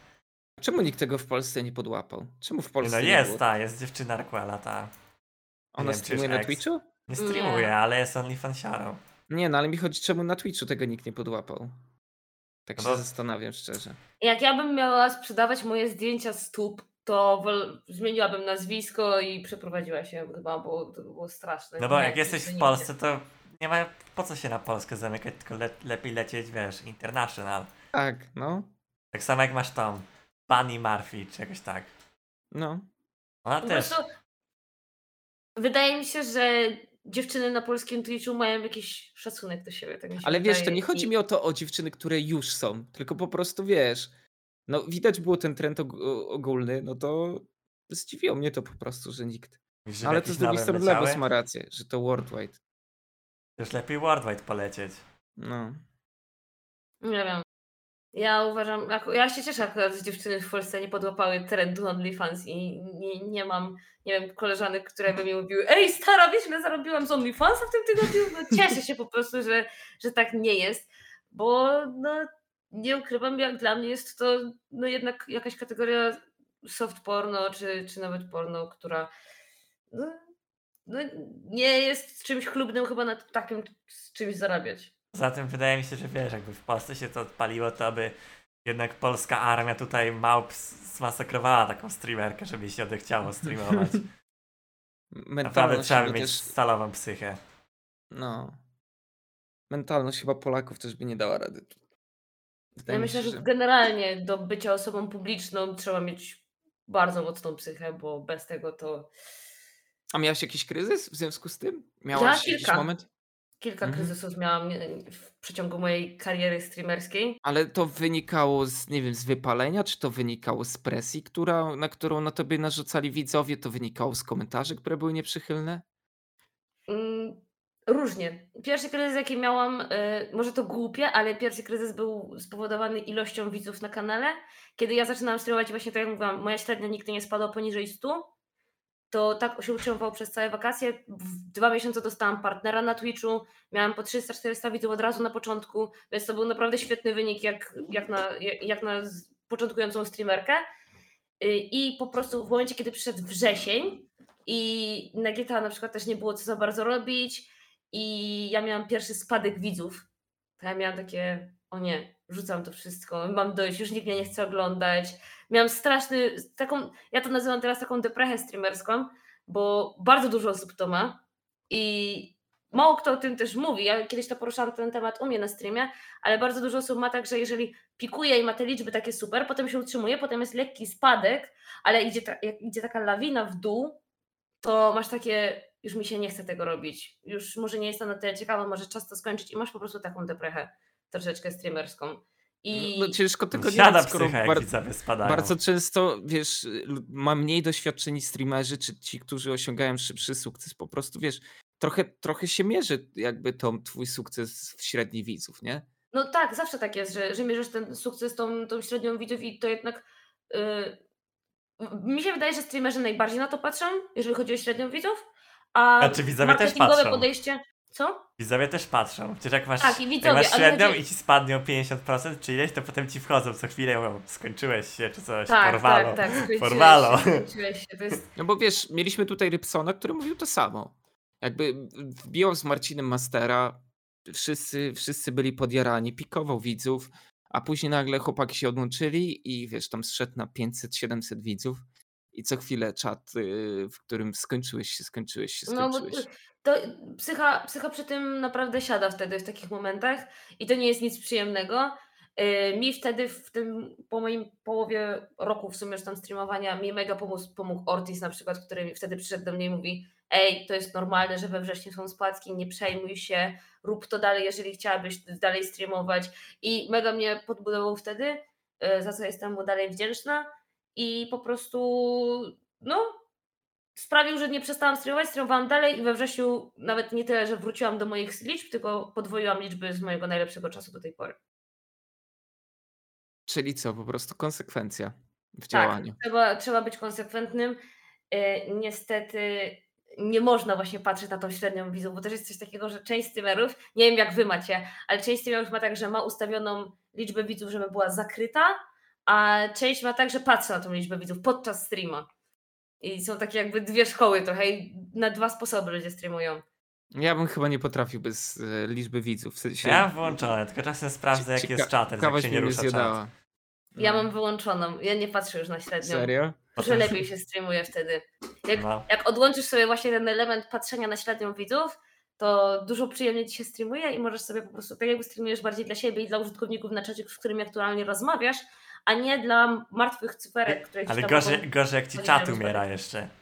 Czemu nikt tego w Polsce nie podłapał? Czemu w Nie, Polsce no nie jest było? ta, jest dziewczyna Arquela, ta. Ona wiem, streamuje na ex. Twitchu? Nie streamuje, Nie. ale jest OnlyFansiarą. Nie, no ale mi chodzi, czemu na Twitchu tego nikt nie podłapał? Tak No się bo- zastanawiam szczerze. Jak ja bym miała sprzedawać moje zdjęcia stóp, to wol... zmieniłabym nazwisko i przeprowadziła się chyba, bo to było straszne. No bo Nie, jak jesteś w nigdzie. Polsce, to nie ma po co się na Polskę zamykać, tylko le lepiej lecieć, wiesz, international. Tak, no, Tak samo jak masz tą Bunny Murphy, czy jakoś tak. no. Ona Po też. prostu wydaje mi się, że dziewczyny na polskim Twitchu mają jakiś szacunek do siebie. Tak mi się Ale wiesz, to nie chodzi I- mi o to o dziewczyny, które już są, tylko po prostu wiesz, no widać było ten trend og- ogólny, no to zdziwiło mnie to po prostu, że nikt. Że No, ale to z drugiej strony. Lewos ma rację, że to worldwide. Już lepiej worldwide polecieć. No. Nie wiem. Ja uważam, ja się cieszę akurat, że dziewczyny w Polsce nie podłapały trendu OnlyFans i nie, nie mam, nie wiem, koleżanek, które by mi mówiły ej stara, wiesz, ile zarobiłam z OnlyFansa w tym tygodniu? No, cieszę się po prostu, że, że tak nie jest, bo no, nie ukrywam, jak dla mnie jest to no, jednak jakaś kategoria soft porno, czy, czy nawet porno, która no, no, nie jest czymś chlubnym chyba na takim czymś zarabiać. Zatem wydaje mi się, że wiesz, jakby w Polsce się to odpaliło, to by jednak polska armia tutaj małp zmasakrowała taką streamerkę, żeby się odechciało streamować. Naprawdę Mentalność trzeba chyba mieć też, stalową psychę. no. Mentalność chyba Polaków też by nie dała rady. Wydaje Ja myślę, się, że generalnie do bycia osobą publiczną trzeba mieć bardzo mocną psychę, bo bez tego to A miałaś jakiś kryzys w związku z tym? Miałaś jakiś kilka. moment? Kilka Mhm. kryzysów miałam w przeciągu mojej kariery streamerskiej. Ale to wynikało z, nie wiem, z wypalenia, czy to wynikało z presji, która, na którą na tobie narzucali widzowie? To wynikało z komentarzy, które były nieprzychylne? Mm, Różnie. Pierwszy kryzys, jaki miałam, e, może to głupie, ale pierwszy kryzys był spowodowany ilością widzów na kanale. Kiedy ja zaczynałam streamować, właśnie tak jak mówiłam, moja średnia nigdy nie spadła poniżej 100. To tak się utrzymywało przez całe wakacje. W dwa miesiące dostałam partnera na Twitchu, miałam po 300-400 widzów od razu na początku, więc to był naprawdę świetny wynik jak, jak, na, jak na początkującą streamerkę. Y, I po prostu w momencie, kiedy przyszedł wrzesień i na GTA na przykład też nie było co za bardzo robić i ja miałam pierwszy spadek widzów, to ja miałam takie, o nie, rzucam to wszystko, mam dość, już nikt mnie nie chce oglądać. Miałam straszny, taką, ja to nazywam teraz taką deprechę streamerską, bo bardzo dużo osób to ma i mało kto o tym też mówi. Ja kiedyś to poruszałam ten temat u mnie na streamie, ale bardzo dużo osób ma tak, że jeżeli pikuje i ma te liczby takie super, potem się utrzymuje, potem jest lekki spadek, ale idzie, ta, jak idzie taka lawina w dół, to masz takie, już mi się nie chce tego robić, już może nie jestem na tyle ciekawa, może czas to skończyć i masz po prostu taką deprechę troszeczkę streamerską. I No ciężko tego nie Siada mieć, skoro psycha, jak bar- widzowie spadają. bardzo często, wiesz, ma mniej doświadczeni streamerzy, czy ci, którzy osiągają szybszy sukces, po prostu, wiesz, trochę, trochę się mierzy jakby to twój sukces w średni widzów, nie? No tak, zawsze tak jest, że, że mierzysz ten sukces tą, tą średnią widzów i to jednak. Yy, mi się wydaje, że streamerzy najbardziej na to patrzą, jeżeli chodzi o średnią widzów. A, A czy widzowie też patrzą? podejście. Co? Widzowie też patrzą. Przecież jak masz, Tak, i jak widzowie, masz ale średnią chodzi- i ci spadnie o 50% czy ileś, to potem ci wchodzą co chwilę skończyłeś się czy coś, Tak, porwalo. tak, tak. skończyłeś Porwalo. się, skończyłeś się. To jest No bo wiesz, mieliśmy tutaj Rybsona, który mówił to samo. Jakby wbijał z Marcinem Mastera, wszyscy, wszyscy byli podjarani, pikował widzów, a później nagle chłopaki się odłączyli i wiesz, tam zszedł na 500-700 widzów i co chwilę czat, y, w którym skończyłeś się, skończyłeś się, No skończyłeś się. to psycha, psycha przy tym naprawdę siada wtedy w takich momentach i to nie jest nic przyjemnego. Yy, Mi wtedy w tym, po moim połowie roku w sumie już tam streamowania, mi mega pomógł, pomógł Ortiz na przykład, który wtedy przyszedł do mnie i mówi ej, to jest normalne, że we wrześniu są spadki, nie przejmuj się, rób to dalej, jeżeli chciałabyś dalej streamować i mega mnie podbudował wtedy, yy, za co jestem mu dalej wdzięczna i po prostu no sprawił, że nie przestałam streamować, streamowałam dalej i we wrześniu nawet nie tyle, że wróciłam do moich liczb, tylko podwoiłam liczby z mojego najlepszego czasu do tej pory. Czyli co, po prostu konsekwencja w Tak, działaniu. trzeba, trzeba być konsekwentnym. E, niestety nie można właśnie patrzeć na tą średnią widzą, bo też jest coś takiego, że część streamerów, nie wiem jak wy macie, ale część streamerów ma tak, że ma ustawioną liczbę widzów, żeby była zakryta, a część ma tak, że patrzy na tą liczbę widzów podczas streama. I są takie jakby dwie szkoły trochę i na dwa sposoby ludzie streamują. Ja bym chyba nie potrafił bez e, liczby widzów. W sensie, Ja mam włączone, tylko czasem sprawdzę jaki jest czater, jak się nie rusza czat. zjadała. Ja No. mam wyłączoną, ja nie patrzę już na średnią. Serio? Że lepiej się streamuje wtedy. Jak, No. jak odłączysz sobie właśnie ten element patrzenia na średnią widzów, to dużo przyjemniej ci się streamuje i możesz sobie po prostu, tak jakby streamujesz bardziej dla siebie i dla użytkowników na czacie, z którymi aktualnie rozmawiasz, a nie dla martwych cyferek, które Ale gorzej, mogą... gorzej jak ci czat umiera jeszcze.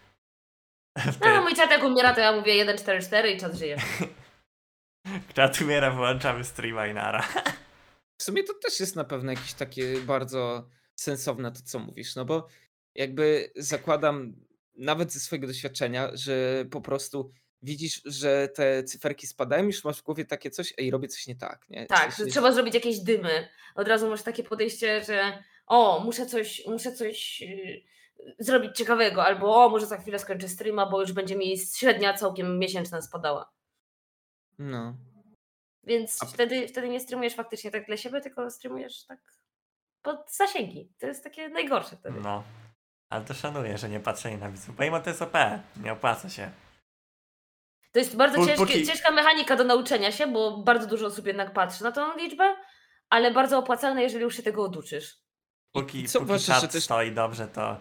No, Wtedy mój czat jak umiera, to ja mówię 144 i czat żyje. czat umiera, wyłączamy streama i nara. W sumie to też jest na pewno jakieś takie bardzo sensowne to, co mówisz, no bo jakby zakładam nawet ze swojego doświadczenia, że po prostu widzisz, że te cyferki spadają, już masz w głowie takie coś, ej, robię coś nie tak, nie? Tak, sensie- że trzeba zrobić jakieś dymy. Od razu masz takie podejście, że o, muszę coś, muszę coś yy, zrobić ciekawego, albo o, może za chwilę skończę streama, bo już będzie mi średnia całkiem miesięczna spadała. No. Więc A- wtedy, wtedy nie streamujesz faktycznie tak dla siebie, tylko streamujesz tak pod zasięgi. To jest takie najgorsze wtedy. No. Ale to szanuję, że nie patrzenie na widzów. Bo mimo to jest OP, nie opłaca się. To jest bardzo ciężkie, póki- ciężka mechanika do nauczenia się, bo bardzo dużo osób jednak patrzy na tą liczbę, ale bardzo opłacalne, jeżeli już się tego oduczysz. Póki, co póki uważasz, że też- stoi dobrze, to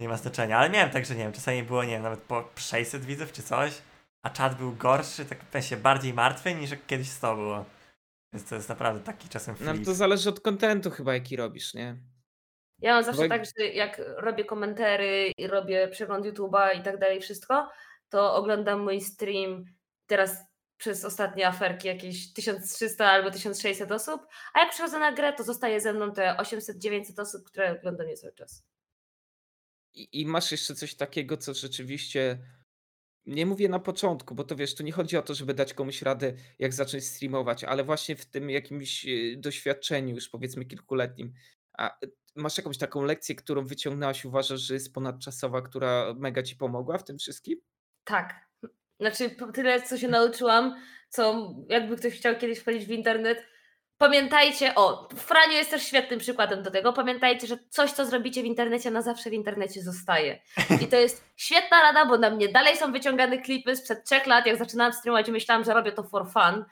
nie ma znaczenia. Ale miałem tak, że nie wiem, czasami było, nie wiem, nawet po 600 widzów czy coś, a czat był gorszy, tak w sensie bardziej martwy niż jak kiedyś 100 było. Więc to jest naprawdę taki czasem No, flip. to zależy od kontentu chyba, jaki robisz, nie? Ja mam zawsze Bo- tak, że jak robię komentary i robię przegląd YouTube'a i tak dalej, wszystko, to oglądam mój stream teraz przez ostatnie aferki jakieś 1300 albo 1600 osób, a jak przychodzę na grę, to zostaje ze mną te 800-900 osób, które oglądam mnie cały czas. I, I masz jeszcze coś takiego, co rzeczywiście. Nie mówię na początku, bo to wiesz, tu nie chodzi o to, żeby dać komuś radę, jak zacząć streamować, ale właśnie w tym jakimś e, doświadczeniu, już powiedzmy kilkuletnim. A e, masz jakąś taką lekcję, którą wyciągnęłaś, uważasz, że jest ponadczasowa, która mega ci pomogła w tym wszystkim? Tak. Znaczy, tyle, co się nauczyłam, co jakby ktoś chciał kiedyś wchodzić w internet. Pamiętajcie, o, Franio jest też świetnym przykładem do tego. Pamiętajcie, że coś, co zrobicie w internecie, na zawsze w internecie zostaje. I to jest świetna rada, bo na mnie dalej są wyciągane klipy sprzed trzech lat, jak zaczynałam streamować i myślałam, że robię to for fun.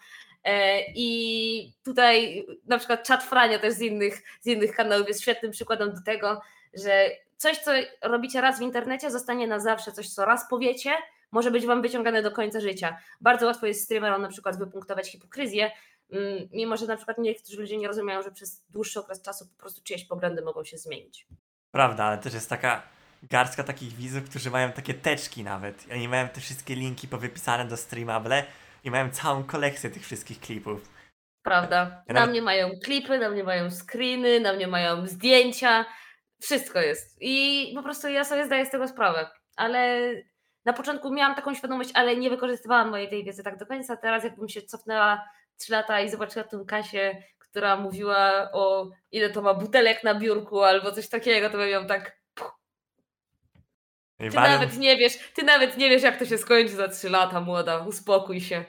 E, I tutaj na przykład czat Frania też z innych, z innych kanałów jest świetnym przykładem do tego, że coś, co robicie raz w internecie, zostanie na zawsze. Coś, co raz powiecie, może być wam wyciągane do końca życia. Bardzo łatwo jest streamerom na przykład wypunktować hipokryzję, mm, mimo że na przykład niektórzy ludzie nie rozumieją, że przez dłuższy okres czasu po prostu czyjeś poglądy mogą się zmienić. Prawda, ale też jest taka garstka takich widzów, którzy mają takie teczki nawet. I oni mają te wszystkie linki powypisane do Streamable i mają całą kolekcję tych wszystkich klipów. Prawda? Ja Na nawet- mnie mają klipy, na mnie mają screeny, na mnie mają zdjęcia, wszystko jest. I po prostu ja sobie zdaję z tego sprawę. Ale na początku miałam taką świadomość, ale nie wykorzystywałam mojej tej wiedzy tak do końca. Teraz jakbym się cofnęła 3 lata i zobaczyła tę Kasię, która mówiła o ile to ma butelek na biurku albo coś takiego, to bym ją tak ty Warion, nawet nie wiesz, ty nawet nie wiesz jak to się skończy za 3 lata, młoda, uspokój się.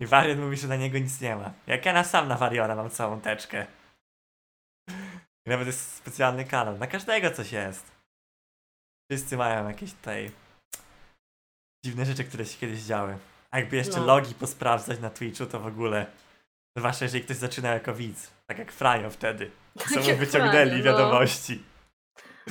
I Warion mówi, że na niego nic nie ma. Jak ja na sam na Wariona mam całą teczkę. I nawet jest specjalny kanał. Na każdego coś jest. Wszyscy mają jakieś tutaj dziwne rzeczy, które się kiedyś działy. A jakby jeszcze No. logi posprawdzać na Twitchu, to w ogóle. Zwłaszcza jeżeli ktoś zaczyna jako widz. Tak jak Franio wtedy. Co mu wyciągnęli Franio, no. wiadomości.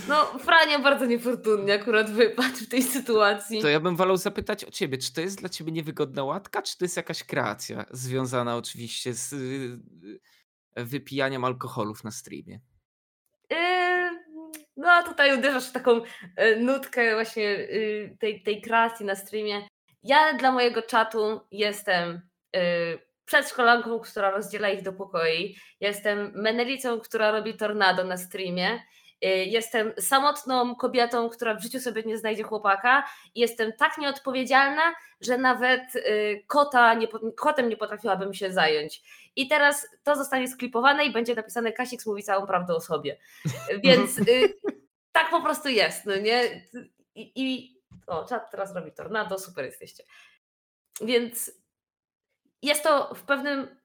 No, Frania bardzo niefortunnie akurat wypadł w tej sytuacji. To ja bym wolał zapytać o ciebie, czy to jest dla ciebie niewygodna łatka, czy to jest jakaś kreacja związana oczywiście z y, wypijaniem alkoholów na streamie? No, a tutaj uderzasz w taką e, nutkę właśnie y, tej, tej kreacji na streamie. Ja dla mojego czatu jestem y, przedszkolanką, która rozdziela ich do pokoi. Jestem menelicą, która robi tornado na streamie. Y, Jestem samotną kobietą, która w życiu sobie nie znajdzie chłopaka. Jestem tak nieodpowiedzialna, że nawet kota nie, kotem nie potrafiłabym się zająć. I teraz to zostanie sklipowane i będzie napisane Kasik mówi całą prawdę o sobie. Więc y, tak po prostu jest, no nie? I, i o, czat teraz robi tornado, super jesteście. Więc jest to w pewnym,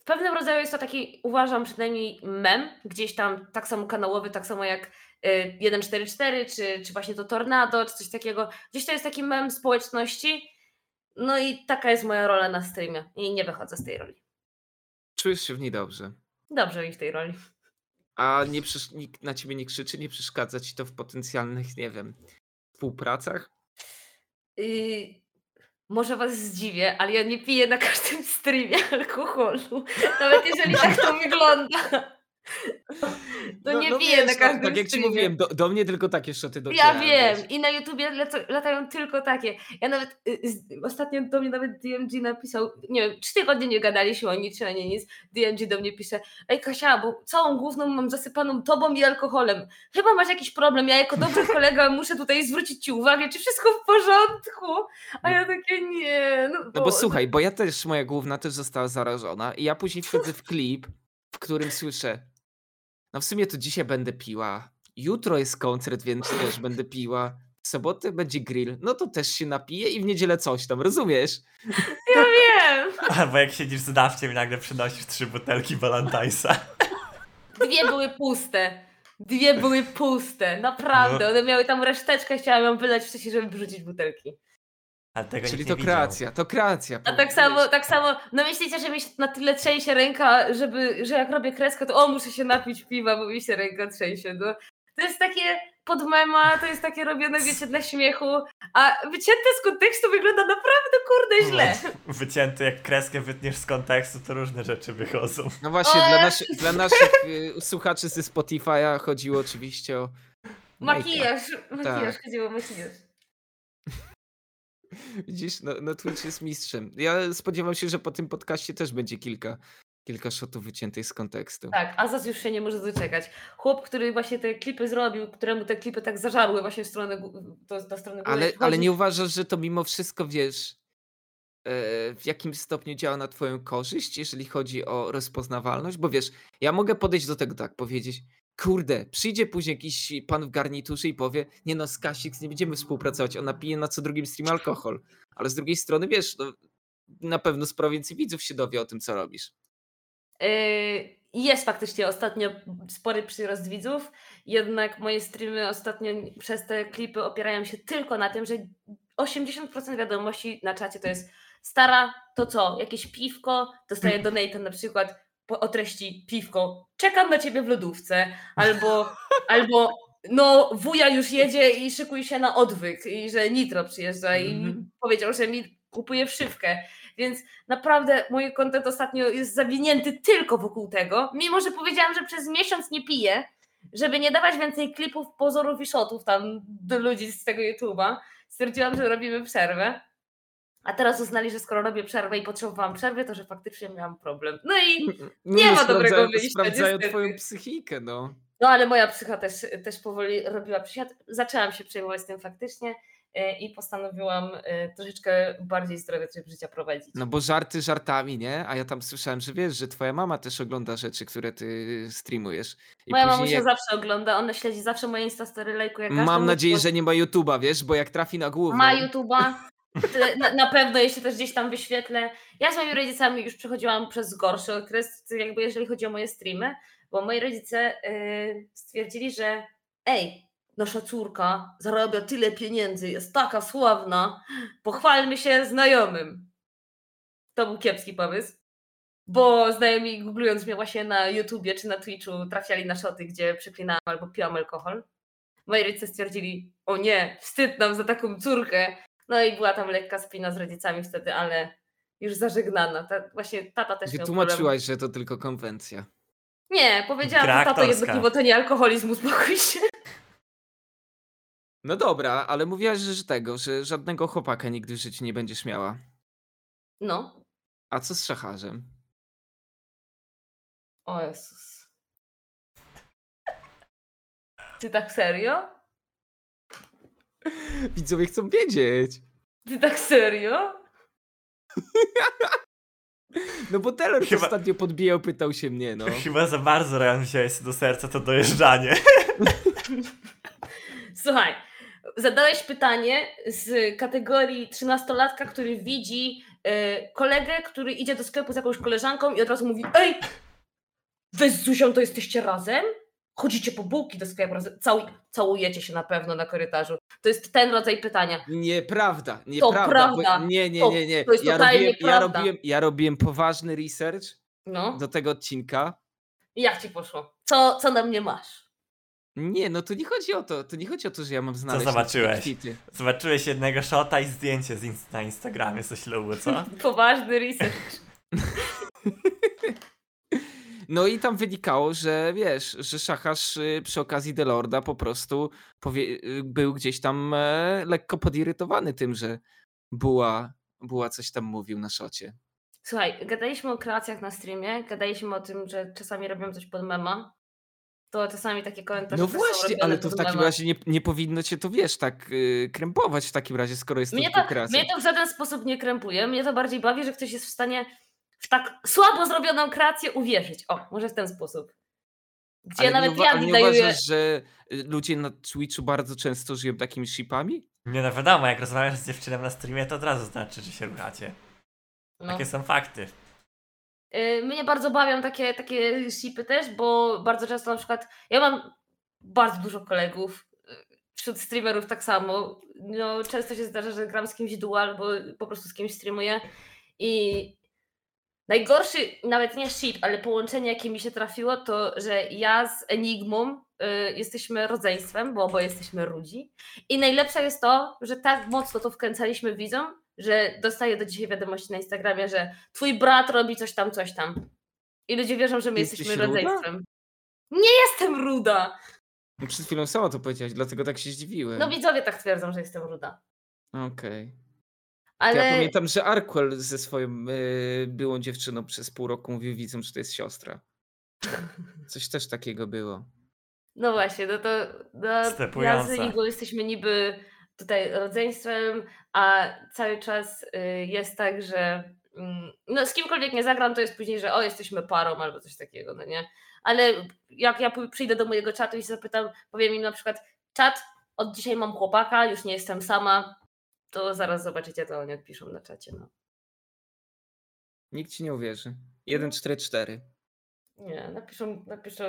w pewnym rodzaju jest to taki, uważam przynajmniej mem, gdzieś tam tak samo kanałowy, tak samo jak y, 144, czy, czy właśnie to tornado, czy coś takiego. Gdzieś to jest taki mem społeczności. No i taka jest moja rola na streamie i nie wychodzę z tej roli. Czujesz się w niej dobrze? Dobrze mi w tej roli. A nie nikt na ciebie nie krzyczy, nie przeszkadza ci to w potencjalnych, nie wiem, współpracach? Yy, może was zdziwię, ale ja nie piję na każdym streamie alkoholu. Nawet jeżeli tak to wygląda. To No- nie no wiesz, na no, każdym Tak jak ci mówiłem, do, do mnie tylko takie szoty Ja docierają. wiem wiesz. i na YouTubie latają tylko takie. Ja nawet y, z, ostatnio do mnie nawet DMG napisał, nie wiem, trzy tygodnie nie gadaliśmy o niczym, ani nic. DMG do mnie pisze, ej Kasia, bo całą główną mam zasypaną tobą i alkoholem. Chyba masz jakiś problem, ja jako dobry kolega muszę tutaj zwrócić ci uwagę, czy wszystko w porządku? A ja takie nie. No, No bo Boże. słuchaj, bo ja też, moja główna też została zarażona i ja później wchodzę w klip, w którym słyszę, no w sumie to dzisiaj będę piła, jutro jest koncert, więc też będę piła, w sobotę będzie grill, no to też się napiję i w niedzielę coś tam, rozumiesz? Ja wiem. Albo jak siedzisz z dawciem i nagle przynosisz trzy butelki Balantajsa. Dwie były puste. Dwie były puste, naprawdę. No. One miały tam reszteczkę, chciałam ją wylać wcześniej, żeby wyrzucić butelki. Ale tego Czyli nikt to nie widział. kreacja, to kreacja. A tak samo, tak samo, no myślicie, że mi się na tyle trzęsie ręka, żeby, że jak robię kreskę, to o, muszę się napić piwa, bo mi się ręka trzęsie. No. To jest takie pod mema, to jest takie robione, wiecie, dla śmiechu, a wycięte z kontekstu wygląda naprawdę, kurde, źle. No, Wycięty, jak kreskę wytniesz z kontekstu, to różne rzeczy wychodzą. No właśnie, O, dla, dla naszych y, słuchaczy ze Spotify'a chodziło oczywiście o. Makijaż, makijaż, Tak. chodziło o makijaż. Widzisz, no, no Twitch jest mistrzem. Ja spodziewam się, że po tym podcaście też będzie kilka, kilka shotów wyciętych z kontekstu. Tak, Azaz już się nie może doczekać. Chłop, który właśnie te klipy zrobił, któremu te klipy tak zażarły właśnie w stronę, to, na stronę góry. Ale, ale nie uważasz, że to mimo wszystko wiesz, e, w jakim stopniu działa na Twoją korzyść, jeżeli chodzi o rozpoznawalność? Bo wiesz, ja mogę podejść do tego tak, powiedzieć, kurde, przyjdzie później jakiś pan w garniturze i powie, nie no, z Kasix nie będziemy współpracować, ona pije na co drugim stream alkohol. Ale z drugiej strony, wiesz, no, na pewno sporo więcej widzów się dowie o tym, co robisz. Yy, Jest faktycznie ostatnio spory przyrost widzów, jednak moje streamy ostatnio przez te klipy opierają się tylko na tym, że 80% wiadomości na czacie to jest stara, to co, jakieś piwko, dostaję donate na przykład o treści piwko, czekam na ciebie w lodówce, albo, albo no wuja już jedzie i szykuj się na odwyk i że Nitro przyjeżdża i Mhm. powiedział, że mi kupuje wszywkę, więc naprawdę mój kontent ostatnio jest zawinięty tylko wokół tego, mimo że powiedziałam, że przez miesiąc nie piję, żeby nie dawać więcej klipów, pozorów i shotów tam do ludzi z tego YouTube'a. Stwierdziłam, że robimy przerwę. A teraz uznali, że skoro robię przerwę i potrzebowałam przerwy, to że faktycznie miałam problem. No i Nie ma dobrego wyjścia, Sprawdzają niestety. twoją psychikę, no. No ale moja psycha też, też powoli robiła przysiad. Zaczęłam się przejmować tym faktycznie, y, i postanowiłam y, troszeczkę bardziej zdrowy tryb życia prowadzić. No bo żarty żartami, nie? A ja tam słyszałem, że wiesz, że twoja mama też ogląda rzeczy, które ty streamujesz. I Moja później mamusia jak... zawsze ogląda, ona śledzi zawsze moje Instastory, lajkuje Mam nadzieję, że nie ma YouTube'a, wiesz, bo jak trafi na głowę. Ma YouTube'a. Na, na pewno, jeśli też gdzieś tam wyświetlę. Ja z moimi rodzicami już przechodziłam przez gorszy okres, jakby jeżeli chodzi o moje streamy, bo moi rodzice y, stwierdzili, że ej, nasza córka zarabia tyle pieniędzy, jest taka sławna, pochwalmy się znajomym. To był kiepski pomysł, bo znajomi googlując mnie właśnie na YouTubie czy na Twitchu trafiali na szoty, gdzie przeklinałam albo piłam alkohol. Moi rodzice stwierdzili, o nie, wstyd nam za taką córkę. No i była tam lekka spina z rodzicami wtedy, ale już zażegnana. Ta, właśnie tata też miał problem. Wytłumaczyłaś, że to tylko konwencja. Nie, powiedziałam, Gra że tato aktorska. jedno piwo to nie alkoholizm, uspokój się. No dobra, ale mówiłaś, że że tego, że żadnego chłopaka nigdy w życiu nie będziesz miała. No, A co z szacharzem? o Jezus. Ty tak serio? Widzowie chcą wiedzieć. Ty tak serio? No bo Taylor Chyba- ostatnio podbijał, pytał się mnie, no. Chyba za bardzo Ryan wziąłeś do serca to dojeżdżanie. Słuchaj, zadałeś pytanie z kategorii trzynastolatka, który widzi e, kolegę, który idzie do sklepu z jakąś koleżanką i od razu mówi Ej, wy z Zuzią to jesteście razem? Chodzicie po bułki do sklepu całujecie się na pewno na korytarzu. To jest ten rodzaj pytania. Nieprawda, nieprawda. prawda. Bo, nie, nie, To- nie, nie. to jest ja, totalnie robiłem, ja, prawda. robiłem, ja robiłem poważny research No, do tego odcinka. i jak ci poszło? Co, co na mnie masz? Nie, no to nie chodzi o to. To nie chodzi o to, że ja mam znaleźć na zobaczyłeś? Zobaczyłeś jednego shota i zdjęcie z inst- na Instagramie ze ślubu, co? Poważny research. No i tam wynikało, że wiesz, że szacharz y, przy okazji Delorda po prostu powie, y, był gdzieś tam e, lekko podirytowany tym, że Buła, Buła coś tam mówił na szocie. Słuchaj, gadaliśmy o kreacjach na streamie, gadaliśmy o tym, że czasami robią coś pod mema. To czasami takie komentarze No właśnie, ale to w takim razie nie, nie powinno cię to, wiesz, tak y, krępować w takim razie, skoro jest to Mnie to, kreacja. mnie to w żaden sposób nie krępuje. Mnie to bardziej bawi, że ktoś jest w stanie w tak słabo zrobioną kreację uwierzyć. O, może w ten sposób. Gdzie Ale nawet nie, ja nie wydaję. uważasz, że y, ludzie na Twitchu bardzo często żyją takimi shipami? Nie no wiadomo, jak rozmawiasz z dziewczyną na streamie, to od razu znaczy, że się ruchacie. No. Takie są fakty. Y, Mnie bardzo bawią takie, takie shipy też, bo bardzo często na przykład ja mam bardzo dużo kolegów, y, wśród streamerów tak samo. No, często się zdarza, że gram z kimś dual, albo po prostu z kimś streamuję i najgorszy, nawet nie ship, ale połączenie jakie mi się trafiło, to że ja z Enigmą y, jesteśmy rodzeństwem, bo oboje jesteśmy ludzi i najlepsze jest to, że tak mocno to wkręcaliśmy widzom, że dostaję do dzisiaj wiadomości na Instagramie, że twój brat robi coś tam, coś tam. I ludzie wierzą, że my Jesteś jesteśmy ruda? rodzeństwem. Nie jestem ruda! No Przed chwilą sama to powiedziałaś, dlatego tak się zdziwiłem. No widzowie tak twierdzą, że jestem ruda. Okej. To Ale Ja pamiętam, że Arkwell ze swoją y, byłą dziewczyną przez pół roku mówił widzom, że to jest siostra. Coś też takiego było. no właśnie, no to no, ja z jesteśmy niby tutaj rodzeństwem, a cały czas y, jest tak, że mm, no, z kimkolwiek nie zagram, to jest później, że o, jesteśmy parą albo coś takiego, no nie? Ale jak ja przyjdę do mojego czatu i zapytam, powiem im na przykład, czat, od dzisiaj mam chłopaka, już nie jestem sama, to zaraz zobaczycie, to oni odpiszą na czacie, no. Nikt ci nie uwierzy. 1, 4, 4. Nie, napiszą, napiszą,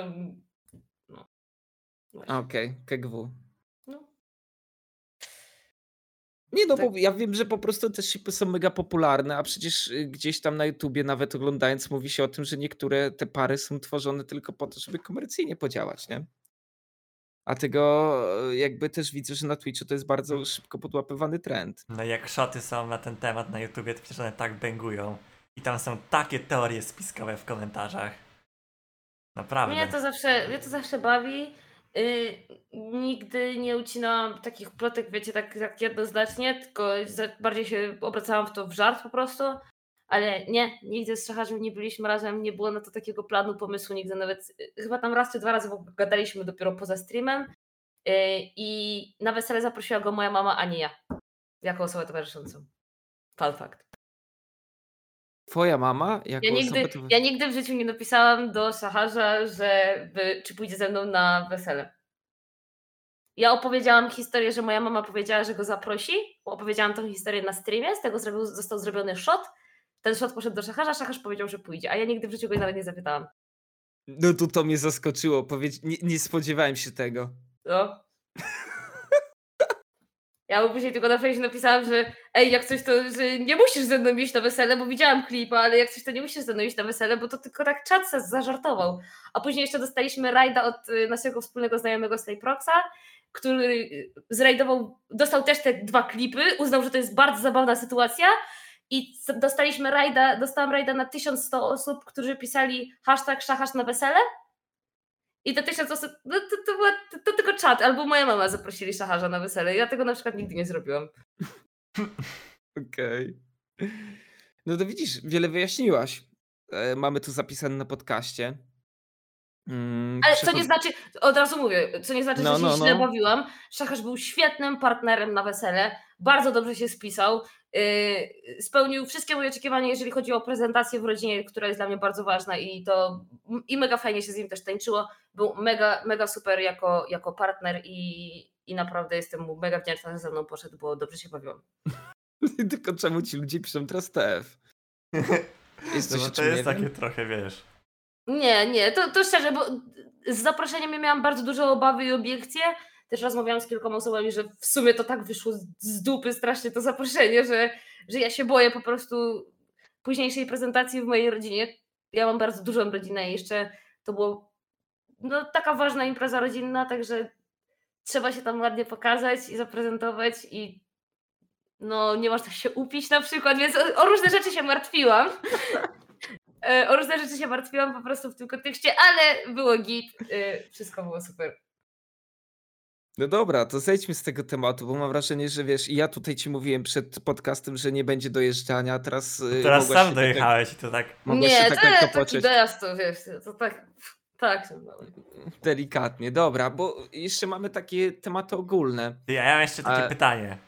no. Okej, KGW. No. Nie no, Tak. bo ja wiem, że po prostu te shipy są mega popularne, a przecież y, gdzieś tam na YouTubie nawet oglądając mówi się o tym, że niektóre te pary są tworzone tylko po to, żeby komercyjnie podziałać, nie? A tego y, jakby też widzę, że na Twitchu to jest bardzo szybko podłapywany trend. No i jak szoty są na ten temat na YouTubie, to przecież one tak bęgują. I tam są takie teorie spiskowe w komentarzach. Naprawdę. Mnie to zawsze, mnie to zawsze bawi. Yy, nigdy nie ucinałam takich plotek, wiecie, tak, tak jednoznacznie, tylko bardziej się obracałam w to w żart po prostu. Ale nie, nigdy z Szacharzem nie byliśmy razem, nie było na to takiego planu, pomysłu, nigdy nawet, y, chyba tam raz czy dwa razy gadaliśmy dopiero poza streamem. Yy, I na wesele zaprosiła go moja mama, a nie ja. Jako osobę towarzyszącą. Fun fact. Twoja mama? Jako Ja nigdy, osoba, to... ja nigdy w życiu nie napisałam do Szacharza, że by, czy pójdzie ze mną na wesele. Ja opowiedziałam historię, że moja mama powiedziała, że go zaprosi. Opowiedziałam tą historię na streamie, z tego zrobił, został zrobiony shot. Ten shot poszedł do Szacharza, Szacharz powiedział, że pójdzie, a ja nigdy w życiu go nawet nie zapytałam. No tu to mnie zaskoczyło. Powiedz... Nie, nie spodziewałem się tego. No. Ja mu później tylko na fejsie napisałam, że ej, jak coś to, że nie musisz ze mną iść na wesele, bo widziałam klipa, ale jak coś to nie musisz ze mną iść na wesele, bo to tylko tak czat se zażartował. A później jeszcze dostaliśmy rajda od y, naszego wspólnego znajomego Slayproxa, który y, zrajdował, dostał też te dwa klipy, uznał, że to jest bardzo zabawna sytuacja i dostaliśmy rajda, dostałam rajda na 1100 osób, którzy pisali hashtag szachasz na wesele i te tysiąc osób, no to, to, była, to, to tylko czat, albo moja mama zaprosili szacharza na wesele. Ja tego na przykład nigdy nie zrobiłam. Okej. No to widzisz, wiele wyjaśniłaś. E, mamy tu zapisane na podcaście. Mm, Ale co nie znaczy, od razu mówię, co nie znaczy, No, że się no, źle no. bawiłam. Szacharz był świetnym partnerem na wesele, bardzo dobrze się spisał, yy, spełnił wszystkie moje oczekiwania, jeżeli chodzi o prezentację w rodzinie, która jest dla mnie bardzo ważna i to i mega fajnie się z nim też tańczyło. Był mega, mega super jako, jako partner i, i naprawdę jestem mu mega wdzięczna, że ze mną poszedł, bo dobrze się bawiłam. Tylko czemu ci ludzie piszą teraz TF? Jest No, coś, bo o to jest takie wiem? trochę, wiesz. Nie, nie, to, to szczerze, bo z zaproszeniem ja miałam bardzo dużo obawy i obiekcje. Też rozmawiałam z kilkoma osobami, że w sumie to tak wyszło z- dupy strasznie to zaproszenie, że, że ja się boję po prostu późniejszej prezentacji w mojej rodzinie. Ja mam bardzo dużą rodzinę i jeszcze to było no, taka ważna impreza rodzinna, także trzeba się tam ładnie pokazać i zaprezentować i no nie można się upić na przykład, więc o, o różne rzeczy się martwiłam. E, O różne rzeczy się martwiłam po prostu w tym kontekście, ale było git, e, wszystko było super. No dobra, to zejdźmy z tego tematu, bo mam wrażenie, że wiesz, i ja tutaj ci mówiłem przed podcastem, że nie będzie dojeżdżania, a teraz. y, Teraz sam się dojechałeś i to tak. Tak, mogłaś się nie, tak to taki dojazd to wiesz, to tak, tak. Delikatnie, dobra, bo jeszcze mamy takie tematy ogólne. Ty, Ja mam jeszcze takie Ale- pytanie.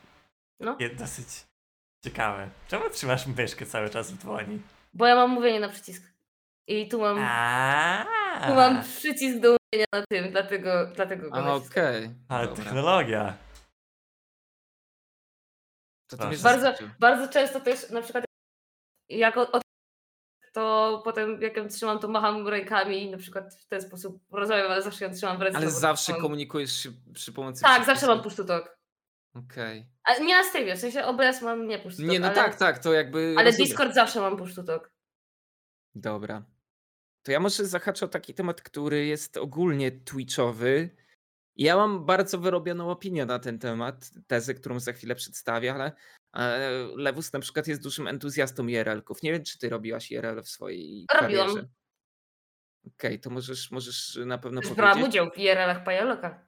No. Je- Dosyć ciekawe. Czemu trzymasz myszkę cały czas w dłoni? Bo ja mam mówienie na przycisk. I tu mam, A, tu mam przycisk do mówienia na tym, dlatego, dlatego go A, naciskam. okej. Ale dobra. technologia. To, mnie Bardzo- Bardzo, często też na przykład jak od, od to potem jak ją trzymam, to macham rękami i na przykład w ten sposób rozmawiam, ale zawsze ją trzymam w ręce. Ale bo zawsze mam- komunikujesz się przy pomocy Tak, zawsze mam przycisku? push to talk. Okej. A nie na streamie, w sensie OBS mam nie push to talk. Nie, no ale, tak, tak, to jakby. Ale rozumiem. Discord zawsze mam push to talk. Dobra. To ja może zahaczę o taki temat, który jest ogólnie twitchowy. Ja mam bardzo wyrobioną opinię na ten temat, tezę, którą za chwilę przedstawię, ale e, Lewus na przykład jest dużym entuzjastą IRL-ków. Nie wiem, czy ty robiłaś IRL w swojej Robiłam. karierze. Okej, to możesz, możesz na pewno Też powiedzieć. brałam udział w IRL-ach Pajoloka.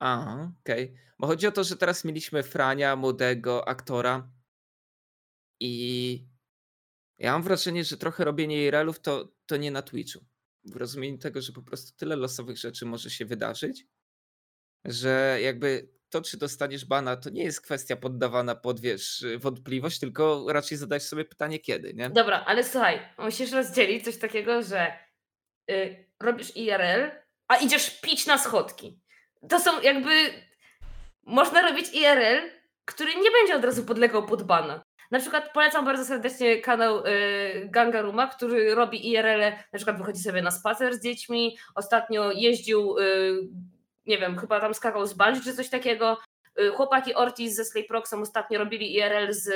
A, okej. Bo chodzi o to, że teraz mieliśmy Frania, młodego aktora i ja mam wrażenie, że trochę robienie IRL-ów to, to nie na Twitchu. W rozumieniu tego, że po prostu tyle losowych rzeczy może się wydarzyć, że jakby to, czy dostaniesz bana, to nie jest kwestia poddawana pod, wiesz, wątpliwość, tylko raczej zadać sobie pytanie, kiedy, nie? Dobra, ale słuchaj, musisz rozdzielić coś takiego, że y, robisz IRL, a idziesz pić na schodki. To są jakby. Można robić IRL, który nie będzie od razu podlegał pod bana. Na przykład polecam bardzo serdecznie kanał y, Gangaruma, który robi IRL, na przykład wychodzi sobie na spacer z dziećmi, ostatnio jeździł, y, nie wiem, chyba tam skakał z bungee czy coś takiego. Y, Chłopaki Ortiz ze Slayproxem ostatnio robili IRL z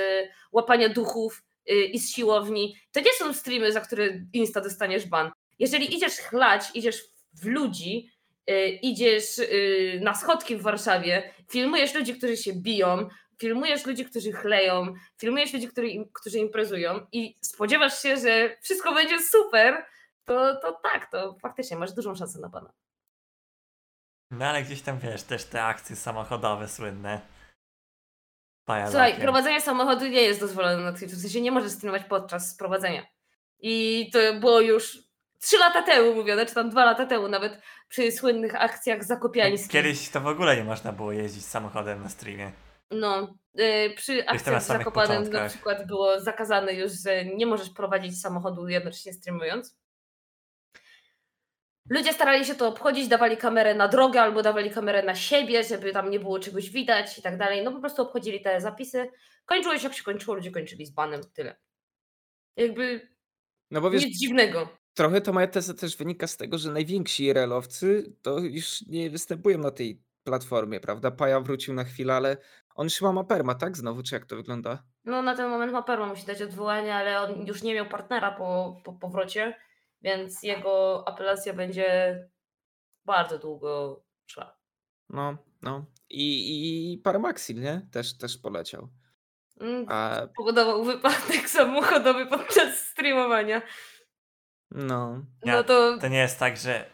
łapania duchów y, i z siłowni. To nie są streamy, za które insta dostaniesz ban. Jeżeli idziesz chlać, idziesz w ludzi, y, idziesz y, na schodki w Warszawie, filmujesz ludzi, którzy się biją, filmujesz ludzi, którzy chleją, filmujesz ludzi, którzy, którzy imprezują i spodziewasz się, że wszystko będzie super, to, to tak, to faktycznie masz dużą szansę na bana. No ale gdzieś tam wiesz, też te akcje samochodowe słynne. Pajalokiem. Słuchaj, prowadzenie samochodu nie jest dozwolone na Twitchu, w sensie nie możesz streamować podczas prowadzenia. I to było już trzy lata temu mówione, czy tam dwa lata temu nawet, przy słynnych akcjach zakopiańskich. Kiedyś to w ogóle nie można było jeździć samochodem na streamie. No, y, przy w samych Zakopanem na przykład było zakazane już, że nie możesz prowadzić samochodu jednocześnie streamując. Ludzie starali się to obchodzić, dawali kamerę na drogę albo dawali kamerę na siebie, żeby tam nie było czegoś widać i tak dalej. No po prostu obchodzili te zapisy. Kończyło się jak się kończyło, ludzie kończyli z banem, tyle. Jakby No bo wiesz, nic dziwnego. trochę to moja teza też wynika z tego, że najwięksi IRL-owcy to już nie występują na tej platformie, prawda? Paja wrócił na chwilę, ale on już chyba ma perma, tak? Znowu, czy jak to wygląda? No na ten moment ma perma, musi dać odwołanie, ale on już nie miał partnera po, po powrocie, więc jego apelacja będzie bardzo długo trwała. No, no. I, i Paramaxil, nie? Też, też poleciał. Mm, A, Powodował wypadek samochodowy podczas streamowania. no. No to To nie jest tak, że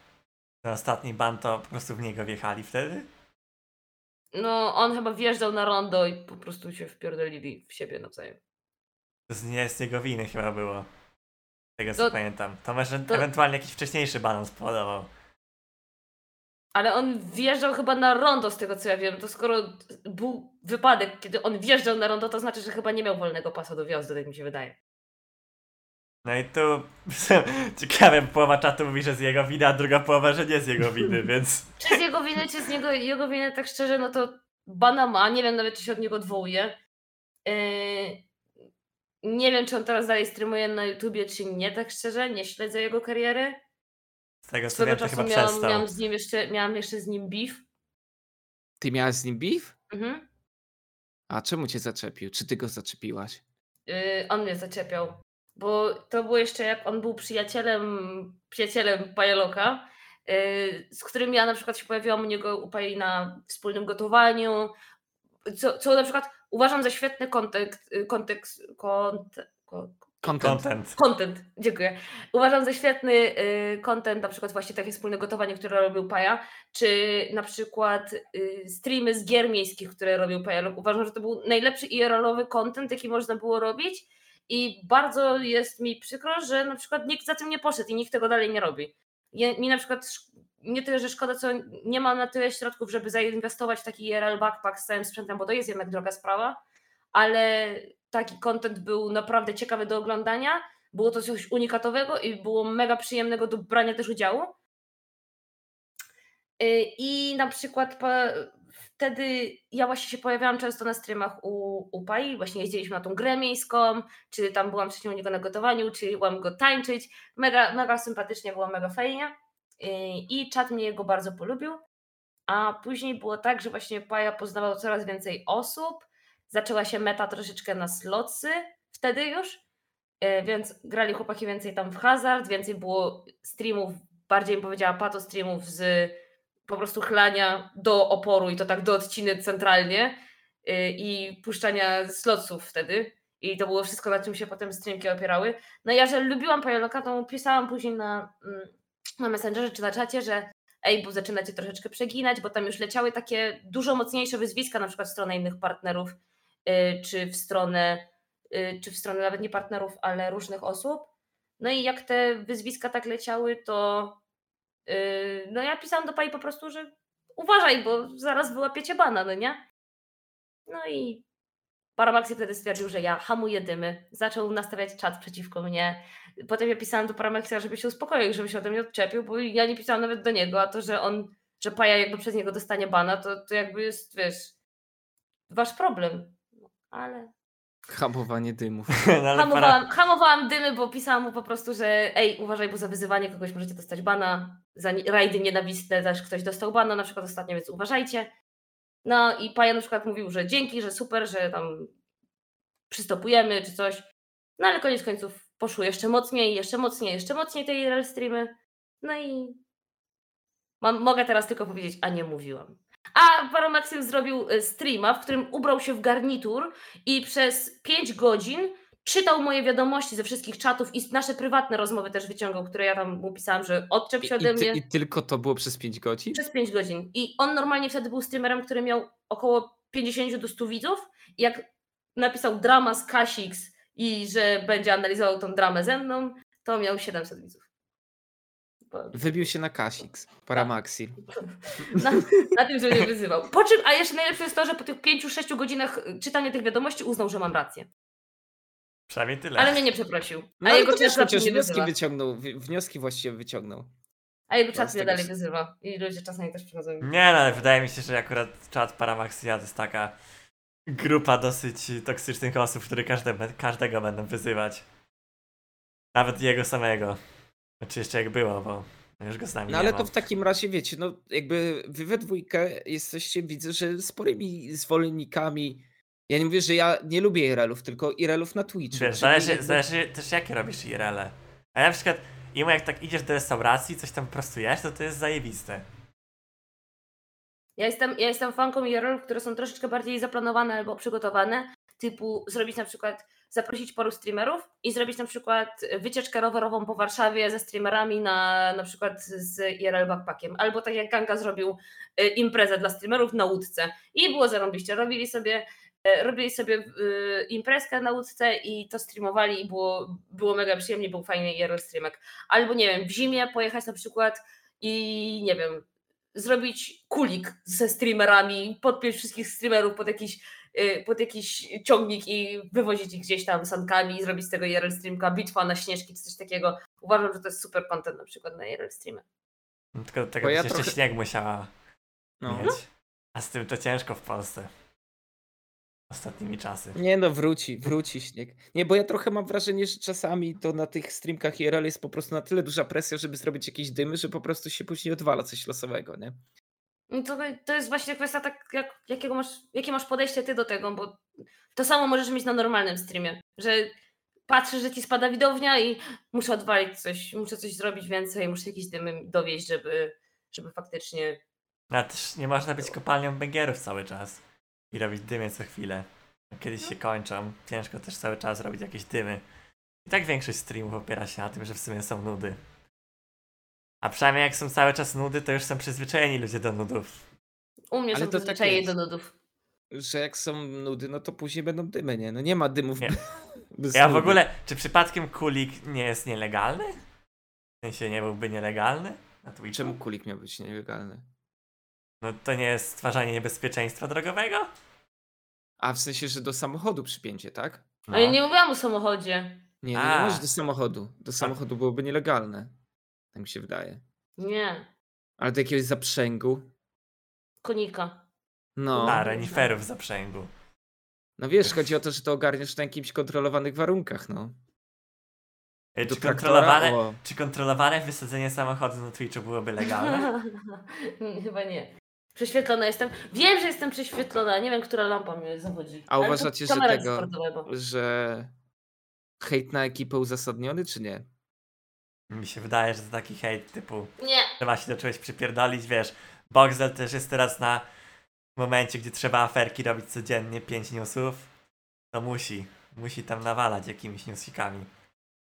ten ostatni ban to po prostu w niego wjechali wtedy? No, on chyba wjeżdżał na rondo i po prostu się wpierdolili w siebie nawzajem. To z- nie jest jego winy chyba było. Tego co To- pamiętam. To może to- ewentualnie jakiś wcześniejszy ban on spowodował. Ale on wjeżdżał chyba na rondo, z tego co ja wiem. To skoro był wypadek, kiedy on wjeżdżał na rondo, to znaczy, że chyba nie miał wolnego pasa do wjazdu, tak mi się wydaje. No i tu ciekawe, połowa czatu mówi, że z jego winy, a druga połowa, że nie z jego winy, więc Czy z jego winy, czy z niego, jego winy, tak szczerze, no to bana ma. Nie wiem nawet, czy się od niego odwołuje. Yy, nie wiem, czy on teraz dalej streamuje na YouTubie, czy nie, tak szczerze. Nie śledzę jego kariery. z tego co wiem, to chyba miałam, przestał. miałam, z nim jeszcze, miałam jeszcze z nim beef. Ty miałeś z nim beef? Mhm. A czemu cię zaczepił? Czy ty go zaczepiłaś? Yy, on mnie zaczepiał. Bo to było jeszcze jak on był przyjacielem, przyjacielem Pajeloka, yy, z którym ja na przykład się pojawiłam u niego u na wspólnym gotowaniu, co, co na przykład uważam za świetny kontekst, kontekst, kont, ko- Content. Content. content, dziękuję. Uważam za świetny y, content, na przykład właśnie takie wspólne gotowanie, które robił Paja, czy na przykład y, streamy z gier miejskich, które robił Pajalok. Uważam, że to był najlepszy IRL-owy content, jaki można było robić i bardzo jest mi przykro, że na przykład nikt za tym nie poszedł i nikt tego dalej nie robi. Mi na przykład nie tyle, że szkoda, co nie mam na tyle środków, żeby zainwestować w taki IRL backpack z całym sprzętem, bo to jest jednak droga sprawa, ale taki content był naprawdę ciekawy do oglądania. Było to coś unikatowego i było mega przyjemnego do brania też udziału. Y, I na przykład wtedy ja właśnie się pojawiałam często na streamach u, u Pai, właśnie jeździliśmy na tą grę miejską, czy tam byłam wcześniej u niego na gotowaniu, uczyłam go tańczyć. Mega, mega sympatycznie, było mega fajnie. I czat mnie jego bardzo polubił. A później było tak, że właśnie Paja poznawał coraz więcej osób, zaczęła się meta troszeczkę na slotsy wtedy już, e, więc grali chłopaki więcej tam w hazard, więcej było streamów, bardziej bym powiedziała pato streamów z po prostu chlania do oporu i to tak do odciny centralnie e, i puszczania slotsów wtedy. I to było wszystko, na czym się potem streamki opierały. No ja, że lubiłam Pajoloka, to pisałam później na, mm, na Messengerze czy na czacie, że ej, bo zaczynacie troszeczkę przeginać, bo tam już leciały takie dużo mocniejsze wyzwiska, na przykład w stronę innych partnerów, y, czy w stronę, y, czy w stronę nawet nie partnerów, ale różnych osób. No i jak te wyzwiska tak leciały, to y, no ja pisałam do pani po prostu, że uważaj, bo zaraz wyłapiecie bana, no nie? No i Paramaxi wtedy stwierdził, że ja hamuję dymy, zaczął nastawiać czat przeciwko mnie. Potem ja pisałam do Paramaxia, żeby się uspokoił, żeby się ode mnie odczepił, bo ja nie pisałam nawet do niego, a to, że on, że Paja jakby przez niego dostanie bana, to, to jakby jest, wiesz, wasz problem. Ale Hamowanie dymów. No, ale para... hamowałam, hamowałam dymy, bo pisałam mu po prostu, że ej, uważaj, bo za wyzywanie kogoś możecie dostać bana, za ni- rajdy nienawistne też ktoś dostał bana, na przykład ostatnio, więc uważajcie. No i Paja na przykład mówił, że dzięki, że super, że tam przystopujemy czy coś. No ale koniec końców poszło jeszcze mocniej, jeszcze mocniej, jeszcze mocniej te IRL streamy. No i mam, mogę teraz tylko powiedzieć, a nie mówiłam. A Paromaxim zrobił y, streama, w którym ubrał się w garnitur i przez 5 godzin czytał moje wiadomości ze wszystkich czatów i nasze prywatne rozmowy też wyciągał, które ja tam mu pisałam, że odczep się ode i, ty, mnie. I tylko to było przez 5 godzin? Przez 5 godzin. I on normalnie wtedy był streamerem, który miał około 50 do 100 widzów. Jak napisał drama z Kasix i że będzie analizował tą dramę ze mną, to miał 700 widzów. Wybił się na Kasix, Paramaxi. Na, na tym, że mnie wyzywał. Po czym, a jeszcze najlepsze jest to, że po tych 5-6 godzinach czytania tych wiadomości uznał, że mam rację. Przynajmniej tyle. Ale mnie nie przeprosił. No A jego czat chociaż wnioski wyzywa. wyciągnął, wnioski właściwie wyciągnął. A jego czat mnie dalej wyzywa. I ludzie czasami też przychodzą. Nie no, ale wydaje mi się, że akurat czat Paramaxia to jest taka grupa dosyć toksycznych osób, które każde, każdego będą wyzywać. Nawet jego samego. Znaczy jeszcze jak było, bo już go z nami No nie ale ma. to w takim razie wiecie, no jakby wy we dwójkę jesteście, widzę, że sporymi zwolennikami. Ja nie mówię, że ja nie lubię IRL-ów, tylko IRL-ów na Twitchu. Wiesz, zależy, jakby- zależy też jakie robisz IRL-e. A ja na przykład, Imo, jak tak idziesz do restauracji, coś tam po prostu jesz, to to jest zajebiste. Ja jestem, ja jestem fanką IRL, które są troszeczkę bardziej zaplanowane albo przygotowane. Typu zrobić na przykład, zaprosić paru streamerów i zrobić na przykład wycieczkę rowerową po Warszawie ze streamerami na na przykład z IRL backpackiem. Albo tak jak Ganka zrobił y, imprezę dla streamerów na łódce. I było zarąbiście. Robili sobie, e, robili sobie y, imprezkę na łódce i to streamowali i było, było mega przyjemnie, był fajny IRL streamek. Albo nie wiem, w zimie pojechać na przykład i nie wiem, zrobić kulik ze streamerami, podpiąć wszystkich streamerów pod jakiś, pod jakiś ciągnik i wywozić ich gdzieś tam sankami i zrobić z tego IRL streamka, bitwa na śnieżki czy coś takiego. Uważam, że to jest super content na przykład na IRL streamy. No, Tylko tego Bo ja jeszcze trochę- śnieg musiała No. mieć. A z tym to ciężko w Polsce. Ostatnimi czasy. Nie no, wróci, wróci śnieg. Nie, bo ja trochę mam wrażenie, że czasami to na tych streamkach IRL jest po prostu na tyle duża presja, żeby zrobić jakieś dymy, że po prostu się później odwala coś losowego, nie? No To, to jest właśnie kwestia tak, jak, jakiego masz, jakie masz podejście ty do tego, bo to samo możesz mieć na normalnym streamie, że patrzysz, że ci spada widownia i muszę odwalić coś, muszę coś zrobić więcej, muszę jakieś dymy dowieść, żeby, żeby faktycznie No, ale też nie można być kopalnią bęgierów cały czas i robić dymy co chwilę. Kiedyś się kończą, ciężko też cały czas robić jakieś dymy. I tak większość streamów opiera się na tym, że w sumie są nudy. A przynajmniej jak są cały czas nudy, to już są przyzwyczajeni ludzie do nudów. U mnie Ale są to tak przyzwyczajeni jest. do nudów. Że jak są nudy, no to później będą dymy, nie? No nie ma dymów Nie. bez Ja w ogóle, czy przypadkiem kulik nie jest nielegalny? W sensie nie byłby nielegalny na Twitchu? Czemu kulik miał być nielegalny? No to nie jest stwarzanie niebezpieczeństwa drogowego? A w sensie, że do samochodu przypięcie, tak? No. Ale nie mówiłam o samochodzie. Nie, no nie możesz do samochodu. Do samochodu byłoby nielegalne. Tak mi się wydaje. Nie. Ale do jakiegoś zaprzęgu. Konika. No. A, reniferów zaprzęgu. No wiesz, chodzi o to, że to ogarniesz na jakimś kontrolowanych warunkach, no. Do Czy traktora, kontrolowane, o. czy kontrolowane wysadzenie samochodu na Twitchu byłoby legalne? Chyba nie. Prześwietlona jestem. Wiem, że jestem prześwietlona. Nie wiem, która lampa mnie zawodzi. A Ale uważacie, że tego-. Że hejt na ekipę uzasadniony, czy nie? Mi się wydaje, że to taki hejt typu Nie. trzeba się do czegoś przypierdolić, wiesz. Boxel też jest teraz na momencie, gdzie trzeba aferki robić codziennie, 5 newsów. To musi, musi tam nawalać jakimiś newsikami.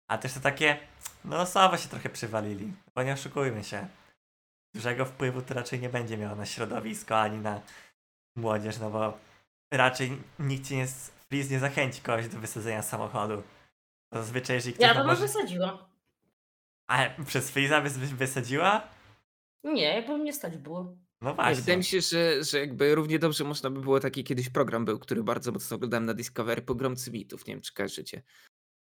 A też to takie, no losowo się trochę przywalili, bo nie oszukujmy się. Dużego wpływu to raczej nie będzie miało na środowisko ani na młodzież, no bo raczej nikt ci nie, Freeze nie zachęci kogoś do wysadzenia samochodu. Zazwyczaj, jeżeli ktoś Ja bym może... wysadziła. A przez Freeza wys wysadziła? Nie, jakby mnie stać było. No Nie, właśnie. wydaje mi się, że, że jakby równie dobrze można by było taki kiedyś program był, który bardzo mocno oglądałem na Discovery, Pogromcy Mitów, nie wiem czy kojarzycie.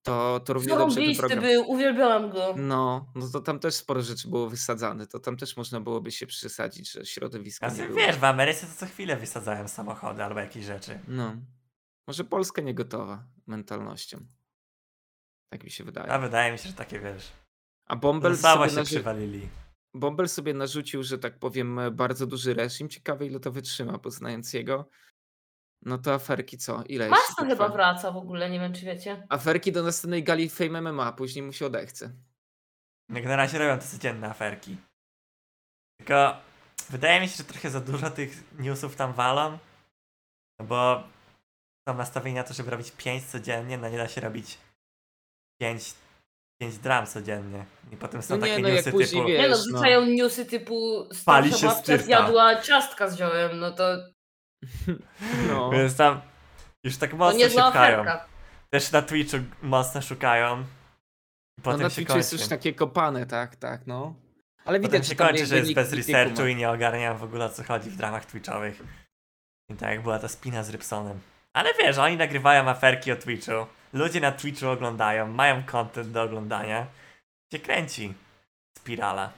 To, to równie dobrze by Zarąbisty program... był, uwielbiałam go. No, no to tam też sporo rzeczy było wysadzane, to tam też można byłoby się przesadzić, że środowisko A nie wiesz, w Ameryce to co chwilę wysadzają samochody albo jakieś rzeczy. No. Może Polska nie gotowa mentalnością. Tak mi się wydaje. A wydaje mi się, że takie wiesz. A Bombel Losowo sobie, się przywalili. Bombel sobie narzucił, że tak powiem, bardzo duży reżim. Ciekawe ile to wytrzyma, bo znając jego, no to aferki co? Ile to chyba wraca w ogóle, nie wiem czy wiecie. Aferki do następnej gali Fame MMA, później mu się odechce. Jak na razie robią te codzienne aferki. Tylko wydaje mi się, że trochę za dużo tych newsów tam walą. No bo są nastawieni na to, żeby robić 5 codziennie, no nie da się robić 5, 5 dram codziennie. I potem są No nie, takie no newsy typu wie- Nie no, Wiesz, no. wrzucają newsy typu Pali się babcia zjadła ciastka z ziołem, no to, No. Więc tam już tak mocno się niezła pchają. Też na Twitchu mocno szukają. I No Potem na się Twitchu jest kończy. już takie kopane, tak, tak, no. Ale Potem widać, się że tam kończy, że jest bez researchu kuma. i nie ogarnia w ogóle o co chodzi w dramach twitchowych. I tak jak była ta spina z Rybsonem. Ale wiesz, oni nagrywają aferki o Twitchu. Ludzie na Twitchu oglądają, mają content do oglądania. Cię kręci spirala.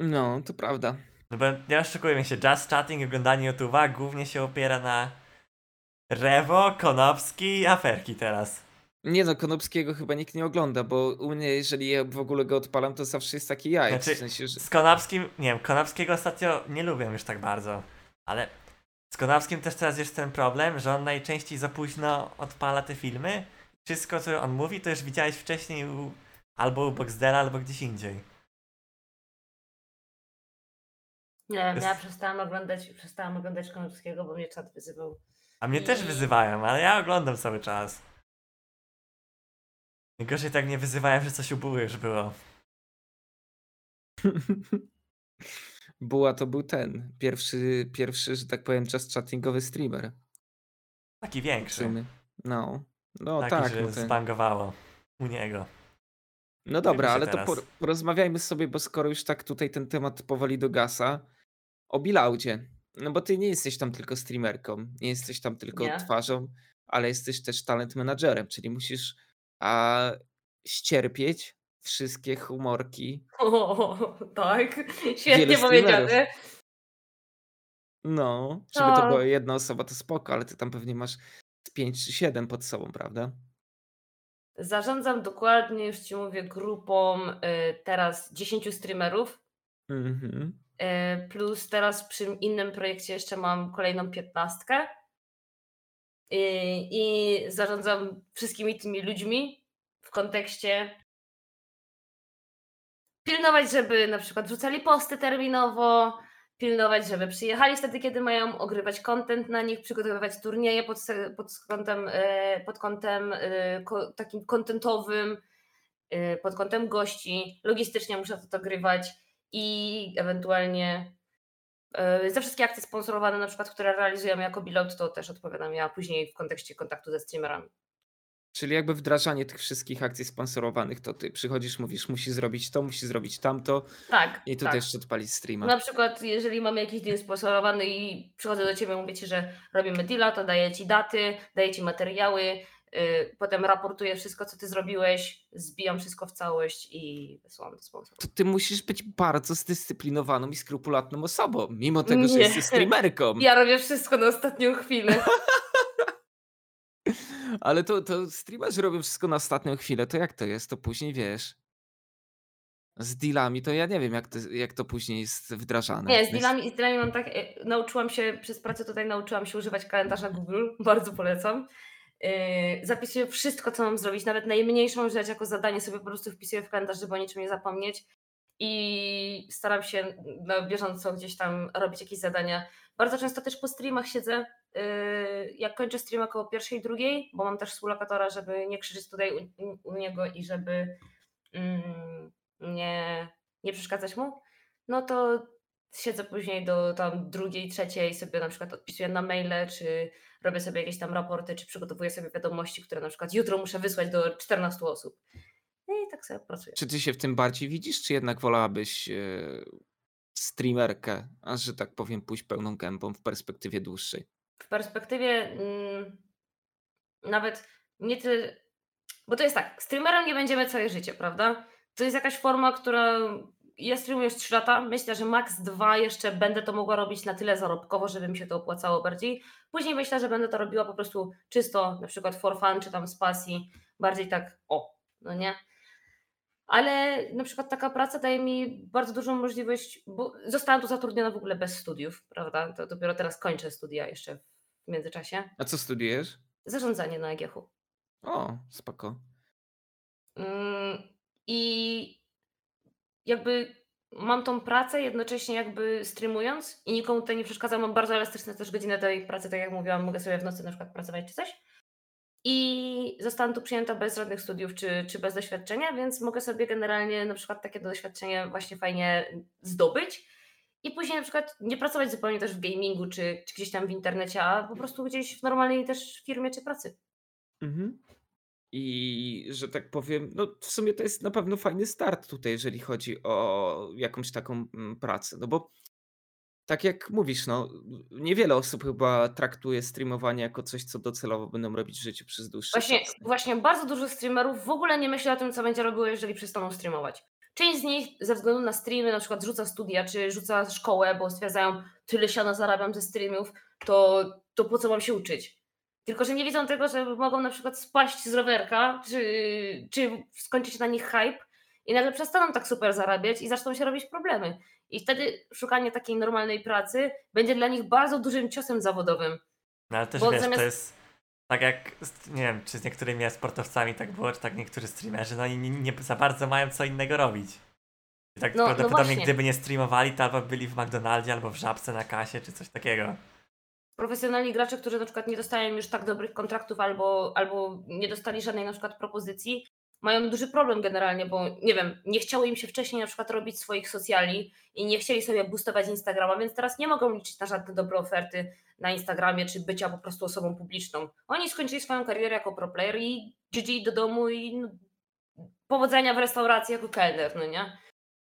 No, to prawda. No bo nie oszukujmy się, just chatting i oglądanie YouTube'a głównie się opiera na Rewo, Konopski i aferki teraz. Nie no, Konopskiego chyba nikt nie ogląda, bo u mnie, jeżeli ja w ogóle go odpalam, to zawsze jest taki jajec. Znaczy, w sensie, że... Z Konopskim, nie wiem, Konopskiego ostatnio nie lubię już tak bardzo, ale z Konopskim też teraz jest ten problem, że on najczęściej za późno odpala te filmy. Wszystko, co on mówi, to już widziałeś wcześniej u, albo u Boxdela, albo gdzieś indziej. Nie wiem, ja przestałam oglądać, przestałam oglądać Konopskiego, bo mnie czat wyzywał. A mnie też I- wyzywają, ale ja oglądam cały czas. Najgorzej tak mnie wyzywają, że coś u już było. Buła to był ten, pierwszy, pierwszy, że tak powiem, just chattingowy streamer. Taki większy. No, no Taki, tak. że No, ten. zbangowało u niego. no dobra, ale to teraz. por- porozmawiajmy sobie, bo skoro już tak tutaj ten temat powoli dogasa, o Bilaudzie. No bo ty nie jesteś tam tylko streamerką, nie jesteś tam tylko Nie. twarzą, ale jesteś też talent managerem, czyli musisz a, ścierpieć wszystkie humorki. O, tak, świetnie powiedziane. No, żeby to No. była jedna osoba, to spoko, ale ty tam pewnie masz z 5 czy 7 pod sobą, prawda? Zarządzam dokładnie, już ci mówię, grupą y, teraz 10 streamerów. Mhm. y, Plus teraz przy innym projekcie jeszcze mam kolejną piętnastkę. Y, I zarządzam wszystkimi tymi ludźmi w kontekście pilnować, żeby na przykład wrzucali posty terminowo, pilnować, żeby przyjechali wtedy, kiedy mają, ogrywać content na nich, przygotowywać turnieje pod, pod kątem, e, pod kątem e, takim kontentowym, e, pod kątem gości. Logistycznie muszę to dogrywać i ewentualnie za wszystkie akcje sponsorowane, na przykład, które realizujemy jako Beload, to też odpowiadam ja później w kontekście kontaktu ze streamerami. Czyli jakby wdrażanie tych wszystkich akcji sponsorowanych, to ty przychodzisz, mówisz, musi zrobić to, musi zrobić tamto Tak. i tutaj tak. jeszcze odpalić streama. Na przykład, jeżeli mamy jakiś deal sponsorowany i przychodzę do ciebie, mówię ci, że robimy deala, to daję ci daty, daję ci materiały, yy, potem raportuję wszystko, co ty zrobiłeś, zbijam wszystko w całość i wysyłam do sponsora. To ty musisz być bardzo zdyscyplinowaną i skrupulatną osobą, mimo tego, że Nie. jesteś streamerką. Ja robię wszystko na ostatnią chwilę. Ale to, to streamerzy robią wszystko na ostatnią chwilę, to jak to jest? To później wiesz. Z dealami to ja nie wiem, jak to, jak to później jest wdrażane. Nie, z dealami, z dealami mam tak, e, nauczyłam się, przez pracę tutaj nauczyłam się używać kalendarza Google, bardzo polecam. Yy, zapisuję wszystko, co mam zrobić, nawet najmniejszą rzecz jako zadanie sobie po prostu wpisuję w kalendarz, żeby o niczym nie zapomnieć i staram się na bieżąco gdzieś tam robić jakieś zadania. Bardzo często też po streamach siedzę, jak kończę streama około pierwszej, drugiej, bo mam też współlokatora, żeby nie krzyczeć tutaj u, u niego i żeby mm, nie, nie przeszkadzać mu, no to siedzę później do tam drugiej, trzeciej sobie na przykład odpisuję na maile, czy robię sobie jakieś tam raporty, czy przygotowuję sobie wiadomości, które na przykład jutro muszę wysłać do 14 osób. No I tak sobie pracuję. Czy ty się w tym bardziej widzisz, czy jednak wolałabyś e, streamerkę, a że tak powiem, pójść pełną gębą w perspektywie dłuższej? W perspektywie mm, nawet nie tyle, bo to jest tak, streamerem nie będziemy całe życie, prawda? To jest jakaś forma, która ja streamuję już 3 lata, myślę, że maks 2 jeszcze będę to mogła robić na tyle zarobkowo, żeby mi się to opłacało bardziej. Później myślę, że będę to robiła po prostu czysto, na przykład for fun, czy tam z pasji, bardziej tak o, no nie? Ale na przykład taka praca daje mi bardzo dużą możliwość, bo zostałam tu zatrudniona w ogóle bez studiów, prawda? To dopiero teraz kończę studia jeszcze w międzyczasie. A co studiujesz? Zarządzanie na EGH. O, spoko. Mm, I jakby mam tą pracę jednocześnie jakby streamując i nikomu tutaj nie przeszkadzam. Mam bardzo elastyczne też godziny tej pracy, tak jak mówiłam, mogę sobie w nocy na przykład pracować czy coś. I zostałam tu przyjęta bez żadnych studiów czy, czy bez doświadczenia, więc mogę sobie generalnie na przykład takie doświadczenie właśnie fajnie zdobyć i później na przykład nie pracować zupełnie też w gamingu czy, czy gdzieś tam w internecie, a po prostu gdzieś w normalnej też firmie czy pracy. Mhm. I że tak powiem, no w sumie to jest na pewno fajny start tutaj, jeżeli chodzi o jakąś taką mm, pracę. No bo tak jak mówisz, no niewiele osób chyba traktuje streamowanie jako coś, co docelowo będą robić w życiu przez dłuższy Właśnie, czas. nie? właśnie bardzo dużo streamerów w ogóle nie myśli o tym, co będzie robiło, jeżeli przestaną streamować. Część z nich ze względu na streamy na przykład rzuca studia, czy rzuca szkołę, bo stwierdzają, tyle siana zarabiam ze streamów, to, to po co mam się uczyć? Tylko, że nie widzą tego, że mogą na przykład spaść z rowerka, czy, czy skończyć na nich hype i nagle przestaną tak super zarabiać i zaczną się robić problemy. I wtedy szukanie takiej normalnej pracy będzie dla nich bardzo dużym ciosem zawodowym. No ale też Bo wiesz, zamiast- to jest tak jak, nie wiem, czy z niektórymi sportowcami tak było, czy tak niektórzy streamerzy, no i nie, nie za bardzo mają co innego robić. I tak No- no prawdopodobnie właśnie. gdyby nie streamowali, to albo byli w McDonaldzie, albo w Żabce na kasie, czy coś takiego. profesjonalni gracze, którzy na przykład nie dostają już tak dobrych kontraktów albo, albo nie dostali żadnej na przykład propozycji, mają duży problem generalnie, bo nie wiem, nie chciało im się wcześniej na przykład robić swoich socjali i nie chcieli sobie boostować Instagrama, więc teraz nie mogą liczyć na żadne dobre oferty na Instagramie czy bycia po prostu osobą publiczną. Oni skończyli swoją karierę jako pro player i GG do domu i no, powodzenia w restauracji jako kelner, no nie?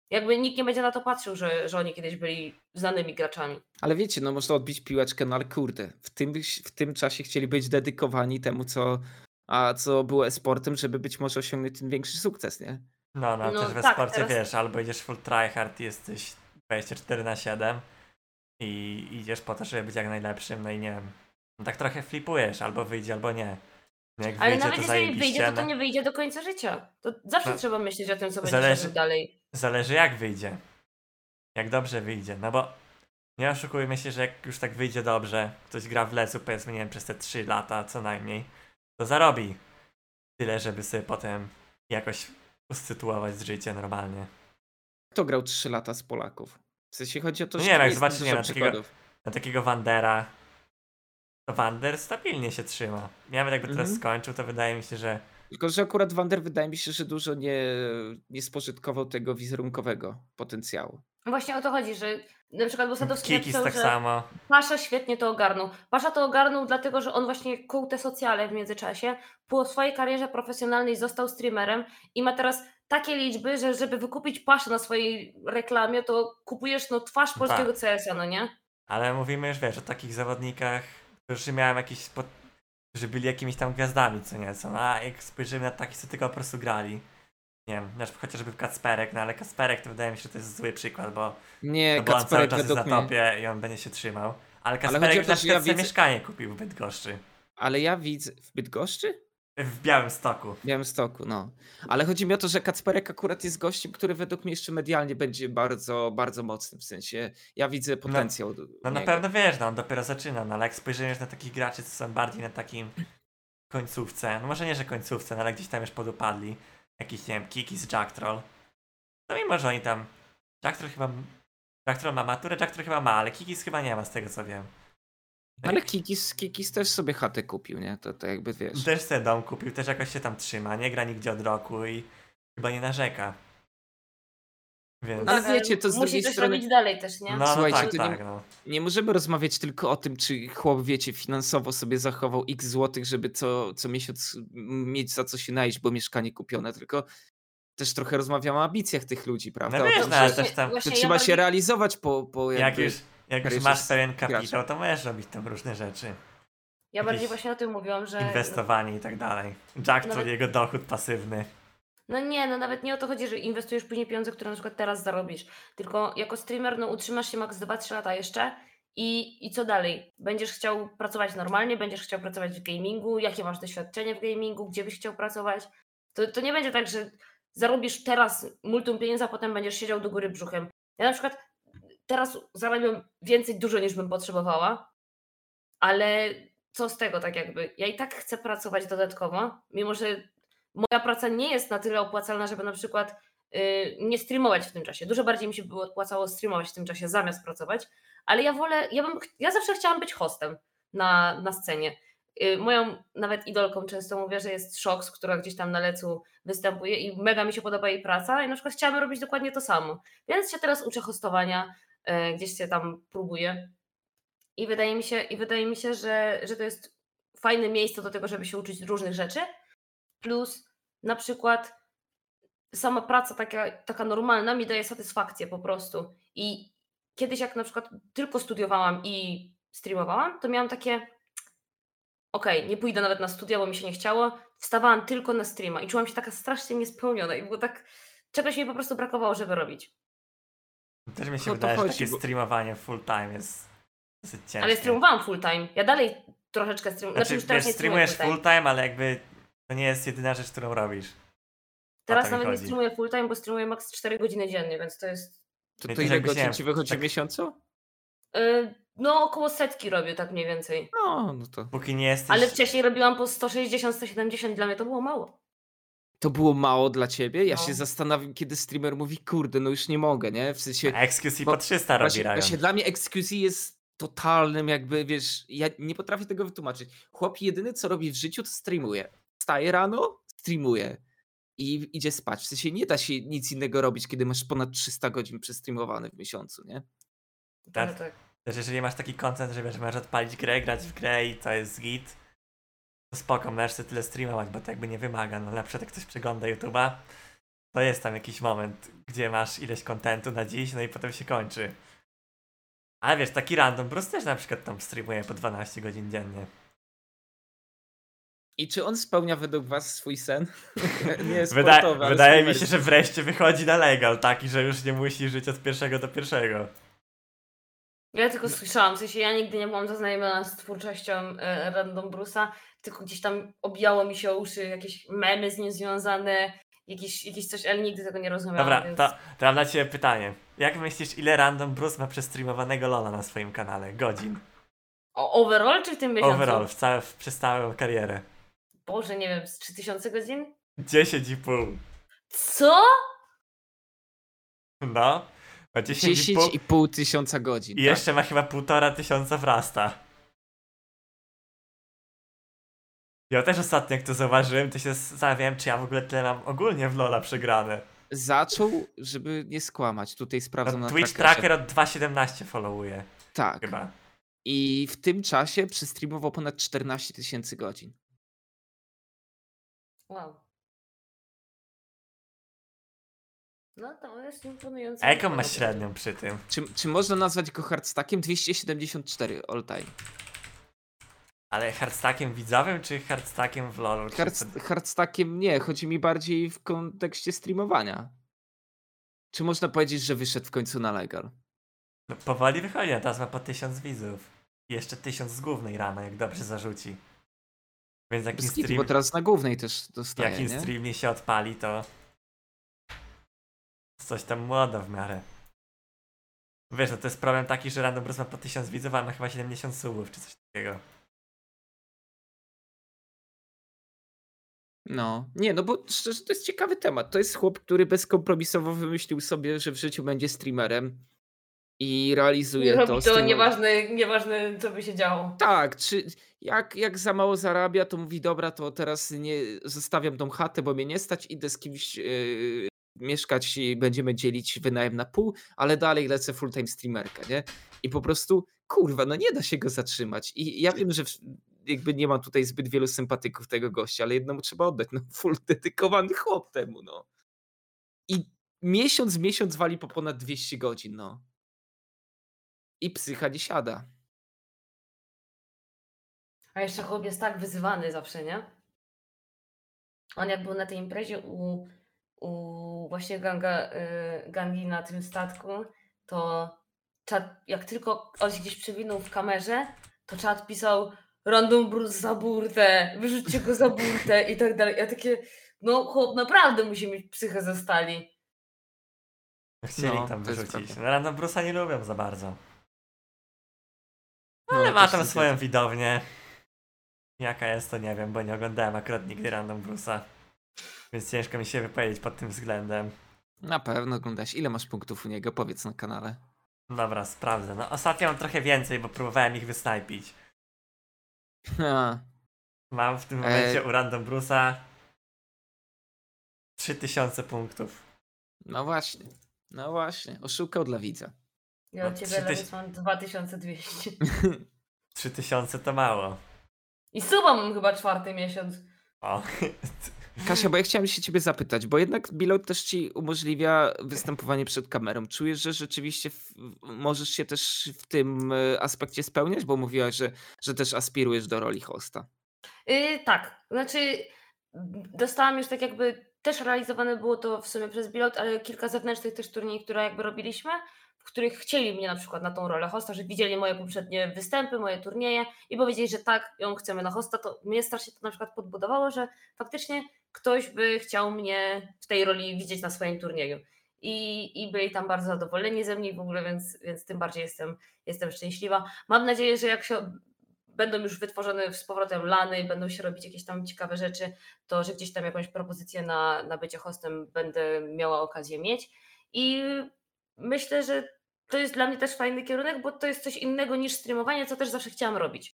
Jakby nikt nie będzie na to patrzył, że, że oni kiedyś byli znanymi graczami. Ale wiecie, no można odbić piłeczkę, no ale kurde, w tym, w tym czasie chcieli być dedykowani temu, co, a co było e-sportem, żeby być może osiągnąć ten większy sukces, nie? No, no, No też we tak, sporcie teraz- wiesz, albo idziesz full tryhard i jesteś 24 na 7 i idziesz po to, żeby być jak najlepszym, no i nie wiem. No tak trochę flipujesz, albo wyjdzie, albo nie. No jak Ale wyjdzie, nawet to jeżeli wyjdzie, to to no. nie wyjdzie do końca życia. To zawsze No. trzeba myśleć o tym, co będzie Zależy- szedł dalej. Zależy jak wyjdzie. Jak dobrze wyjdzie. No bo nie oszukujmy się, że jak już tak wyjdzie dobrze, ktoś gra w lesu powiedzmy, nie wiem, przez te 3 lata co najmniej, to zarobi tyle, żeby sobie potem jakoś usytuować życie normalnie. Kto grał 3 lata z Polaków? W sensie chodzi o to, No że nie jak nie wiem, takiego-. Na takiego Wandera, to Wander stabilnie się trzyma. Ja nawet jakby teraz Mhm. skończył, to wydaje mi się, że Tylko, że akurat Wander wydaje mi się, że dużo nie, nie spożytkował tego wizerunkowego potencjału. Właśnie o to chodzi, że na przykład Bosadowski Kikis napisał, tak że samo. Pasza świetnie to ogarnął. Pasza to ogarnął dlatego, że on właśnie kuł te socjale w międzyczasie. Po swojej karierze profesjonalnej został streamerem i ma teraz takie liczby, że żeby wykupić Paszę na swojej reklamie, to kupujesz no twarz polskiego Tak. CS-a, no nie? Ale mówimy już, wiesz, o takich zawodnikach, którzy miałem jakieś, spod... którzy byli jakimiś tam gwiazdami, co nieco. No, a jak spojrzymy na takich, co tylko po prostu grali, nie wiem, chociażby Kacperek, no ale Kacperek to wydaje mi się, że to jest zły przykład, bo, Nie, no bo on cały czas jest na mnie. topie i on będzie się trzymał. Ale Kacperek na że ja widzę- mieszkanie kupił w Bydgoszczy. Ale ja widzę w Bydgoszczy? W Białymstoku. W Białymstoku, no. Ale chodzi mi o to, że Kacperek akurat jest gościem, który według mnie jeszcze medialnie będzie bardzo, bardzo mocny. W sensie ja widzę potencjał. do No na pewno wiesz, no on dopiero zaczyna, no ale jak spojrzymy już na takich graczy, co są bardziej na takim końcówce, no może nie, że końcówce, no ale gdzieś tam już podupadli, jakiś, nie wiem, Kikis, Jacktroll, to mimo, że oni tam, Jacktroll chyba, Jacktroll ma maturę, Jacktroll chyba ma, ale Kikis chyba nie ma z tego co wiem. Ale Kikis, Kikis też sobie chatę kupił, nie? To, to jakby wiesz. Też sobie dom kupił, też jakoś się tam trzyma, nie gra nigdzie od roku i chyba nie narzeka. Więc, Ale wiecie, to z musi drugiej coś strony- robić dalej też, nie? no, no Słuchajcie, tak, to nie- tak, no. Nie możemy rozmawiać tylko o tym, czy chłop, wiecie, finansowo sobie zachował x złotych, żeby co, co miesiąc mieć za co się najeść, bo mieszkanie kupione, tylko też trochę rozmawiamy o ambicjach tych ludzi, prawda? No O wiesz, tym, no że- też tam, że Właśnie ja trzeba się realizować po, po jak jakby... już, jak już masz pewien graczem. kapitał, to możesz robić tam różne rzeczy. Ja bardziej właśnie o tym mówiłam, że... inwestowanie i tak dalej. Jack Nawet- to jego dochód pasywny. No nie, no nawet nie o to chodzi, że inwestujesz później pieniądze, które na przykład teraz zarobisz. Tylko jako streamer, no utrzymasz się maks 2-3 lata jeszcze i, i co dalej? Będziesz chciał pracować normalnie, będziesz chciał pracować w gamingu, jakie masz doświadczenie w gamingu, gdzie byś chciał pracować? To, to nie będzie tak, że zarobisz teraz multum pieniędzy, a potem będziesz siedział do góry brzuchem. Ja na przykład teraz zarabiam więcej dużo niż bym potrzebowała, ale co z tego tak jakby? Ja i tak chcę pracować dodatkowo, mimo że moja praca nie jest na tyle opłacalna, żeby na przykład y, nie streamować w tym czasie. Dużo bardziej mi się było opłacało streamować w tym czasie zamiast pracować, ale ja wolę, ja, bym, ja zawsze chciałam być hostem na, na scenie. Y, moją nawet idolką często mówię, że jest Shox, która gdzieś tam na lecu występuje i mega mi się podoba jej praca i na przykład chciałam robić dokładnie to samo. Więc się teraz uczę hostowania, y, gdzieś się tam próbuję i wydaje mi się, i wydaje mi się że, że to jest fajne miejsce do tego, żeby się uczyć różnych rzeczy, plus na przykład sama praca taka, taka normalna mi daje satysfakcję po prostu. I kiedyś jak na przykład tylko studiowałam i streamowałam, to miałam takie okej, nie pójdę nawet na studia, bo mi się nie chciało. Wstawałam tylko na streama i czułam się taka strasznie niespełniona i było tak, czegoś mi po prostu brakowało, żeby robić. Też mi się No wydaje, że chodzi, takie bo- streamowanie full time jest dosyć ciężkie. Ale streamowałam full time. Ja dalej troszeczkę streamuję. Znaczy, Znaczy, wiesz, streamujesz full time. full time, ale jakby to nie jest jedyna rzecz, którą robisz. Teraz nawet nie chodzi. streamuję full time, bo streamuję max 4 godziny dziennie, więc to jest. To, Nie, to to ile nie godzin ci wychodzi tak- w miesiącu? Yy, no, około setki robię tak mniej więcej. No, no to. Póki nie jesteś... Ale wcześniej robiłam po 160, 170, dla mnie to było mało. To było mało dla ciebie? Ja No. się zastanawiam, kiedy streamer mówi, kurde, no już nie mogę, nie? W sensie. XQC Bo- po 300 robi Właśnie, Ryan. właśnie dla mnie XQC jest totalnym jakby, wiesz, ja nie potrafię tego wytłumaczyć. Chłop jedyny co robi w życiu to streamuje. Wstaje rano, streamuje i idzie spać. W sensie nie da się nic innego robić, kiedy masz ponad 300 godzin przestreamowane w miesiącu, nie? Tak. Tak, tak. Też jeżeli masz taki kontent, że wiesz, możesz odpalić grę, grać w grę i to jest git, to spoko, możesz sobie tyle streamować, bo to jakby nie wymaga. No na przykład jak ktoś przegląda YouTube'a, to jest tam jakiś moment, gdzie masz ileś kontentu na dziś, no i potem się kończy. Ale wiesz, taki random Bruce też na przykład tam streamuje po 12 godzin dziennie. I czy on spełnia według was swój sen? nie Wyda sportowy, ale wydaje mi się, że wreszcie wychodzi na legal, taki, że już nie musi żyć od pierwszego do pierwszego. Ja tylko słyszałam, w sensie ja nigdy nie byłam zaznajomiona z twórczością e, Random Bruce'a, tylko gdzieś tam obijało mi się o uszy jakieś memy z nim związane, jakieś, jakieś coś, ale nigdy tego nie rozumiałam. Dobra, więc... to, to mam dla ciebie pytanie. Jak myślisz, ile random Bruce ma przestreamowanego Lola na swoim kanale? Godzin. O, overall czy w tym miesiącu? Overall, w całe, w, przez całą karierę. Boże, nie wiem, z 3000 godzin? 10,5. Co? No. Ma 10,5 10,5 tysiąca godzin. i jeszcze ma chyba półtora tysiąca wrasta. Ja też ostatnio, jak to zauważyłem, to się zastanawiałem, czy ja w ogóle tyle mam ogólnie w Lola przegrane. tak? Zaczął, żeby nie skłamać. Tutaj sprawdzam No, na Twitch trackerze. Tracker od 2.17 followuje, Tak. chyba. I w tym czasie przestreamował ponad 14 tysięcy godzin. Wow. No to jest imponujące. A jaką ma średnią przy tym? Czy, czy można nazwać go hardstackiem? 274 all time. Ale hardstackiem widzowym, czy hardstackiem w LoLu? Hard, hardstackiem nie, chodzi mi bardziej w kontekście streamowania. Czy można powiedzieć, że wyszedł w końcu na legal? No, powoli wychodzi, teraz ma po 1000 widzów. I jeszcze 1000 z głównej rano, jak dobrze zarzuci. Więc jak stream, bo teraz na głównej też dostaje, jak nie? stream nie się odpali, to coś tam młodo w miarę. Wiesz, no to jest problem taki, że Random Bruce ma po 1000 widzów, a ma chyba 70 subów, czy coś takiego. No, nie, no bo szczerze to jest ciekawy temat. To jest chłop, który bezkompromisowo wymyślił sobie, że w życiu będzie streamerem i realizuje Robi to. to, streamu- nieważne, nieważne co by się działo. Tak, czy jak, jak za mało zarabia, to mówi, dobra, to teraz nie zostawiam tą chatę, bo mnie nie stać, idę z kimś yy, mieszkać i będziemy dzielić wynajem na pół, ale dalej lecę full-time streamerka, nie? I po prostu, kurwa, no nie da się go zatrzymać. I ja wiem, że jakby nie mam tutaj zbyt wielu sympatyków tego gościa, ale jednemu trzeba oddać, no full dedykowany chłop temu, no. I miesiąc miesiąc wali po ponad 200 godzin, no. I psycha nie siada. A jeszcze chłop jest tak wyzywany zawsze, nie? On jak był na tej imprezie u, u właśnie ganga, y, gangi na tym statku, to czat, jak tylko on się gdzieś przewinął w kamerze, to czat pisał random Bruce za burtę, wyrzućcie go za burtę i tak dalej. Ja takie, no chłop naprawdę musi mieć psychę ze stali. Chcieli No, tam wyrzucić. No, Random Bruce'a nie lubią za bardzo. No, Ale ma też tam swoją zgadzam. widownię. Jaka jest, to nie wiem, bo nie oglądałem akurat nigdy Random Bruce'a. Więc ciężko mi się wypowiedzieć pod tym względem. Na pewno oglądasz. Ile masz punktów u niego? Powiedz na kanale. Dobra, sprawdzę. No ostatnio mam trochę więcej, bo próbowałem ich wysnajpić. Ha, Mam w tym E- momencie u Random Bruce'a 3000 punktów. no właśnie. No właśnie. Oszukał dla widza. Ja No, ciebie trzy tyś- Lewis mam 2200. 3000 to mało. I suba mam chyba czwarty miesiąc. O. Kasia, bo ja chciałem się ciebie zapytać, bo jednak Bilot też ci umożliwia występowanie przed kamerą. Czujesz, że rzeczywiście w, możesz się też w tym e, aspekcie spełniać, bo mówiłaś, że, że też aspirujesz do roli hosta. Yy, tak, znaczy dostałam już tak jakby, też realizowane było to w sumie przez Bilot, ale kilka zewnętrznych też turniejów, które jakby robiliśmy, których chcieli mnie na przykład na tą rolę hosta, że widzieli moje poprzednie występy, moje turnieje i powiedzieli, że tak, ją chcemy na hosta, to mnie strasznie to na przykład podbudowało, że faktycznie ktoś by chciał mnie w tej roli widzieć na swoim turnieju. I, i byli tam bardzo zadowoleni ze mnie w ogóle, więc, więc tym bardziej jestem, jestem szczęśliwa. Mam nadzieję, że jak się będą już wytworzone z powrotem lany, będą się robić jakieś tam ciekawe rzeczy, to że gdzieś tam jakąś propozycję na, na bycie hostem będę miała okazję mieć. I myślę, że to jest dla mnie też fajny kierunek, bo to jest coś innego niż streamowanie, co też zawsze chciałam robić.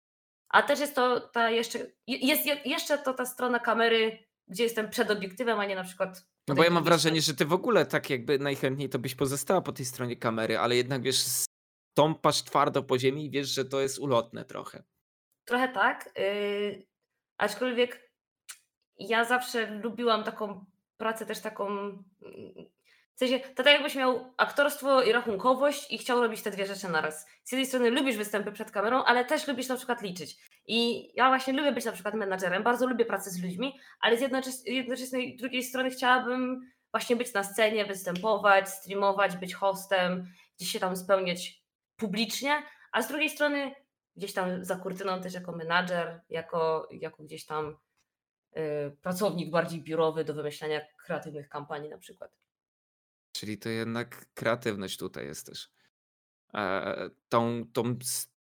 A też jest to ta jeszcze, jest je- jeszcze to ta strona kamery, gdzie jestem przed obiektywem, a nie na przykład. No bo ja mam wrażenie, że ty w ogóle tak jakby najchętniej to byś pozostała po tej stronie kamery, ale jednak wiesz, stąpasz twardo po ziemi i wiesz, że to jest ulotne trochę. Trochę tak. Yy, aczkolwiek ja zawsze lubiłam taką pracę też taką. W sensie, to tak jakbyś miał aktorstwo i rachunkowość i chciał robić te dwie rzeczy naraz. Z jednej strony lubisz występy przed kamerą, ale też lubisz na przykład liczyć. I ja właśnie lubię być na przykład menadżerem, bardzo lubię pracę z ludźmi, ale z jednoczes- jednoczesnej drugiej strony chciałabym właśnie być na scenie, występować, streamować, być hostem, gdzieś się tam spełniać publicznie, a z drugiej strony gdzieś tam za kurtyną też jako menadżer, jako, jako gdzieś tam y, pracownik bardziej biurowy do wymyślania kreatywnych kampanii na przykład. Czyli to jednak kreatywność tutaj jest też. Tą, tą,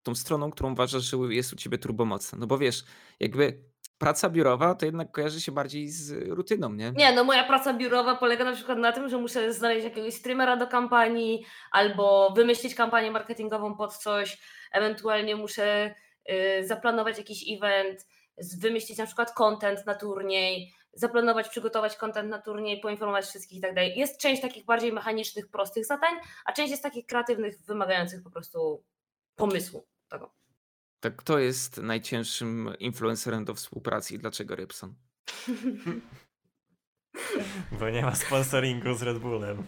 tą stroną, którą uważasz, że jest u ciebie turbomocna. No bo wiesz, jakby praca biurowa to jednak kojarzy się bardziej z rutyną, nie? Nie, no moja praca biurowa polega na przykład na tym, że muszę znaleźć jakiegoś streamera do kampanii albo wymyślić kampanię marketingową pod coś, ewentualnie muszę y, zaplanować jakiś event, wymyślić na przykład content na turniej, zaplanować, przygotować content na turniej, poinformować wszystkich i tak dalej. Jest część takich bardziej mechanicznych, prostych zadań, a część jest takich kreatywnych, wymagających po prostu pomysłu tego. Tak kto jest najcięższym influencerem do współpracy i dlaczego Rybson? Bo nie ma sponsoringu z Red Bullem.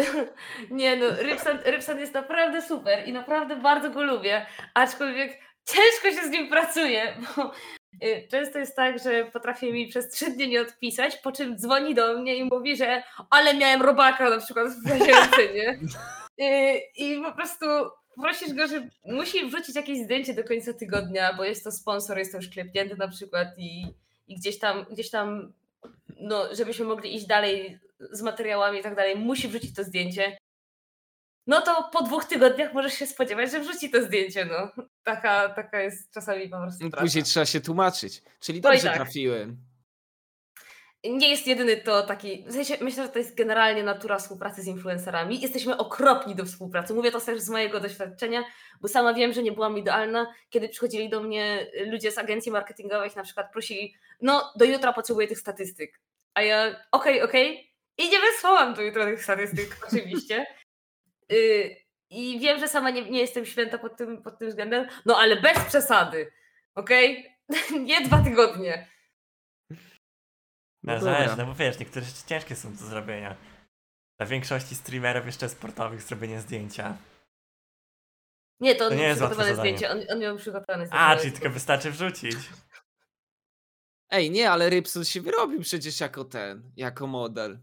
Nie no, Rybson, Rybson jest naprawdę super i naprawdę bardzo go lubię, aczkolwiek ciężko się z nim pracuje, bo często jest tak, że potrafi mi przez trzy dni nie odpisać, po czym dzwoni do mnie i mówi, że ale miałem robaka na przykład w nie? Y, I po prostu prosisz go, że musi wrzucić jakieś zdjęcie do końca tygodnia, bo jest to sponsor, jest to już klepnięty na przykład i, i gdzieś tam, gdzieś tam, no, żebyśmy mogli iść dalej z materiałami i tak dalej, musi wrzucić to zdjęcie. No to po dwóch tygodniach możesz się spodziewać, że wrzuci to zdjęcie, no. Taka, taka jest czasami po prostu praca. Później trzeba się tłumaczyć. Czyli No dobrze tak. trafiłem. Nie jest jedyny to taki, w sensie myślę, że to jest generalnie natura współpracy z influencerami. Jesteśmy okropni do współpracy. Mówię to też z mojego doświadczenia, bo sama wiem, że nie byłam idealna, kiedy przychodzili do mnie ludzie z agencji marketingowych, na przykład prosili, no do jutra potrzebuję tych statystyk. A ja, okej, okej. I nie wysłałam do jutra tych statystyk, oczywiście. Y, I wiem, że sama nie, nie jestem święta pod tym, pod tym względem, no ale bez przesady, okej? nie dwa tygodnie. No No, zależy, no bo wiesz, niektóre rzeczy ciężkie są do zrobienia. Dla większości streamerów jeszcze sportowych zrobienie zdjęcia. Nie, to on To nie jest przygotowane zadanie. zdjęcie. On, on miał przygotowane zdjęcie. A, czyli tylko wystarczy wrzucić. Ej, nie, ale Rybson się wyrobił przecież jako ten, jako model.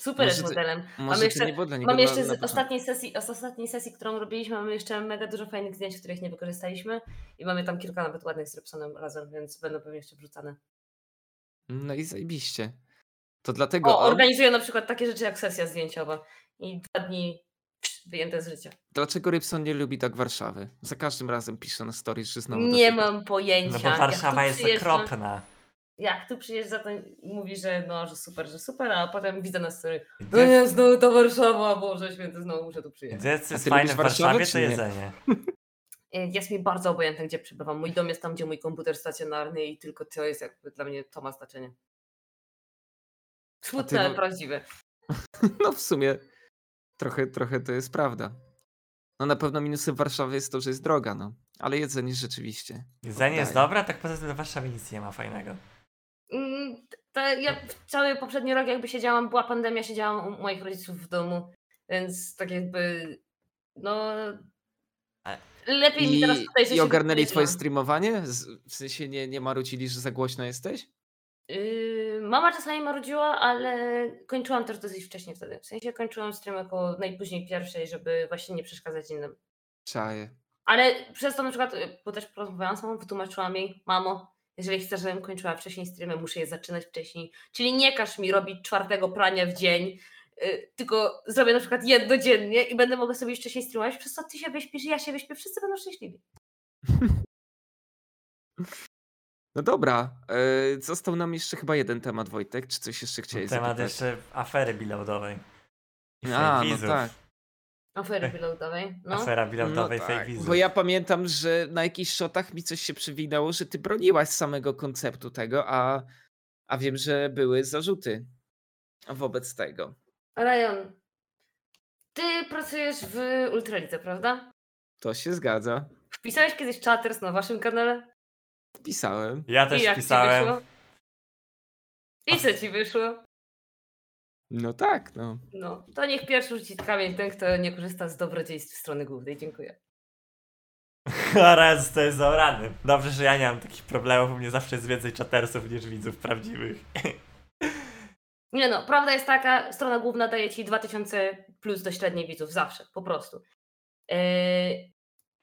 Super jest modelem. Mam jeszcze, nie było dla niego mam jeszcze z ostatniej sesji, z ostatniej sesji, którą robiliśmy, mamy jeszcze mega dużo fajnych zdjęć, których nie wykorzystaliśmy i mamy tam kilka nawet ładnych z Rybsonem razem, więc będą pewnie jeszcze wrzucane. No i zajebiście. To dlatego O, on, organizuję na przykład takie rzeczy jak sesja zdjęciowa i dwa dni wyjęte z życia. dlaczego Rybson nie lubi tak Warszawy? Za każdym razem pisze na stories, że znowu Nie mam pojęcia. No bo Warszawa jest okropna. Jak tu przyjeżdża, to mówi, że no, że super, że super, a potem widzę na story. No nie, znowu ta Warszawa, Boże święty, znowu muszę tu przyjechać. Gdzie jest fajne w Warszawie, to jedzenie. Y, Jest mi bardzo obojętne, gdzie przybywam. Mój dom jest tam, gdzie mój komputer stacjonarny i tylko to jest jakby dla mnie to ma znaczenie. Smutne, ale prawdziwe. No w sumie trochę, trochę to jest prawda. No na pewno minusem Warszawy jest to, że jest droga, no. Ale jedzenie rzeczywiście. Jedzenie jest oddaje. dobre, a tak poza tym w Warszawie nic nie ma fajnego. Ja cały poprzedni rok jakby siedziałam, była pandemia, siedziałam u moich rodziców w domu, więc tak jakby, no... Lepiej mi teraz I, tutaj, że i się ogarnęli twoje streamowanie? W sensie nie, nie marudzili, że za głośno jesteś? Yy, mama czasami marudziła, ale kończyłam też dosyć wcześnie wtedy. W sensie kończyłam stream około najpóźniej pierwszej, żeby właśnie nie przeszkadzać innym. Czaję. Ale przez to na przykład, y, bo też porozmawiałam z mamą, wytłumaczyłam jej, mamo, jeżeli chcesz, żebym kończyła wcześniej streamy, muszę je zaczynać wcześniej. Czyli nie każ mi robić czwartego prania w dzień, y, tylko zrobię na przykład jedno dziennie i będę mogła sobie wcześniej streamować, przez co ty się wyśpisz i ja się wyśpię, wszyscy będą szczęśliwi. No dobra, e, został nam jeszcze chyba jeden temat, Wojtek. Czy coś jeszcze chciałeś Temat zapytać? jeszcze afery biloadowej. I A, no tak. Ofery Ech. pilotowej. No. Afera No bilotowej fake tak, bo ja pamiętam, że na jakichś shotach mi coś się przewinęło, że ty broniłaś samego konceptu tego, a, a wiem, że były zarzuty wobec tego. Ryan, ty pracujesz w Ultralidze, prawda? To się zgadza. Wpisałeś kiedyś Chatters na waszym kanale? Wpisałem. Ja I też ci pisałem. wyszło? I co ci wyszło? No tak, no. No, to niech pierwszy rzuci kamień ten, kto nie korzysta z dobrodziejstw strony głównej. Dziękuję. Oraz to jest zaorany. Dobrze, że ja nie mam takich problemów, u mnie zawsze jest więcej czatersów niż widzów prawdziwych. Nie no, prawda jest taka, strona główna daje ci 2000 plus do średniej widzów, zawsze, po prostu. Yy,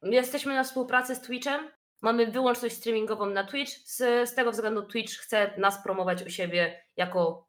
jesteśmy na współpracy z Twitchem, mamy wyłączność streamingową na Twitch, z, z tego względu Twitch chce nas promować u siebie jako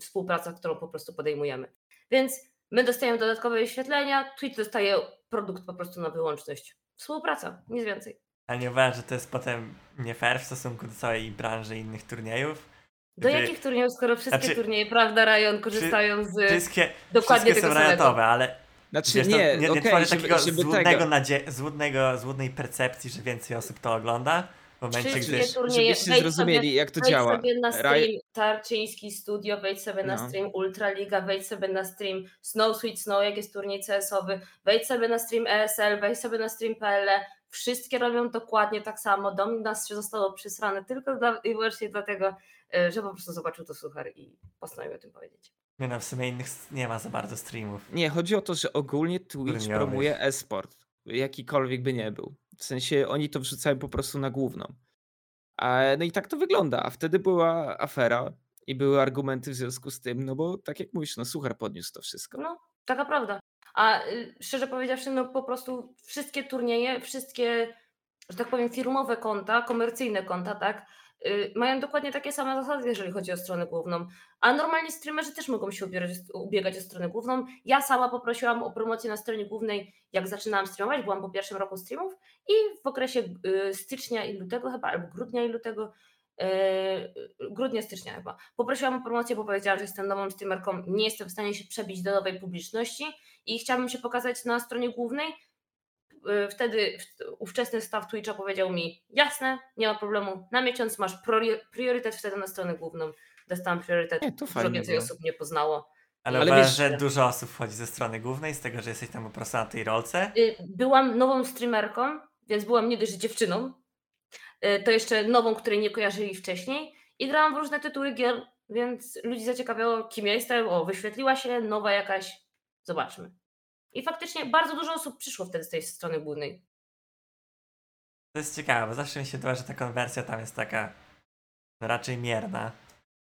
współpraca, którą po prostu podejmujemy. Więc my dostajemy dodatkowe wyświetlenia, Twitch dostaje produkt po prostu na wyłączność. Współpraca, nic więcej. A nie uważasz, że to jest potem nie fair w stosunku do całej branży innych turniejów? Do Wy- jakich turniejów, skoro wszystkie Znaczy, turnieje, prawda, Ryan, korzystają z Wszystkie, dokładnie wszystkie tego są samego? rajatowe, ale Znaczy wiesz, nie, nie, nie okej, tworzy żeby, takiego żeby złudnego, tego. nadzie- złudnego, złudnej percepcji, że więcej osób to ogląda. W momencie, gdy... Żebyście wejdź zrozumieli, jak to Wejdź działa. sobie na Raj- stream Tarczyński Studio, wejdź sobie na No. stream Ultraliga, wejdź sobie na stream Snow Sweet Snow, jak jest turniej CS-owy, wejdź sobie na stream ESL, wejdź sobie na stream PL. Wszystkie robią dokładnie tak samo. Do nas się zostało przysrane tylko dla, i wyłącznie dlatego, e, że po prostu zobaczył to suchar i postanowił o tym powiedzieć. Nie no, w sumie innych nie ma za bardzo streamów. Nie, chodzi o to, że ogólnie Twitch promuje e-sport. Jakikolwiek by nie był. W sensie oni to wrzucają po prostu na główną. No i tak to wygląda. A wtedy była afera i były argumenty w związku z tym, no bo tak jak mówisz, no Suchar podniósł to wszystko. No, taka prawda. A y, szczerze powiedziawszy, no po prostu wszystkie turnieje, wszystkie, że tak powiem, firmowe konta, komercyjne konta, tak, y, mają dokładnie takie same zasady, jeżeli chodzi o stronę główną. A normalnie streamerzy też mogą się ubierać, ubiegać o stronę główną. Ja sama poprosiłam o promocję na stronie głównej, jak zaczynałam streamować, byłam po pierwszym roku streamów i w okresie y, stycznia i lutego chyba, albo grudnia i lutego, y, grudnia, stycznia chyba. Poprosiłam o promocję, bo powiedziałam, że jestem nową streamerką, nie jestem w stanie się przebić do nowej publiczności i chciałabym się pokazać na stronie głównej. Y, Wtedy ówczesny staw Twitcha powiedział mi, jasne, nie ma problemu, na miesiąc masz priorytet wtedy na stronę główną. Dostałam priorytet, Nie, to dużo więcej było. osób mnie poznało. Ale, Ale uważasz, wiesz- że dużo osób wchodzi ze strony głównej, z tego, że jesteś tam po prostu na tej rolce? Byłam nową streamerką, więc byłam nie dość dziewczyną, y, to jeszcze nową, której nie kojarzyli wcześniej i grałam w różne tytuły gier, więc ludzi zaciekawiało, kim ja jestem. O, wyświetliła się nowa jakaś, zobaczmy. I faktycznie bardzo dużo osób przyszło wtedy z tej strony głównej. To jest ciekawe, bo zawsze mi się wydaje, że ta konwersja tam jest taka no, raczej mierna.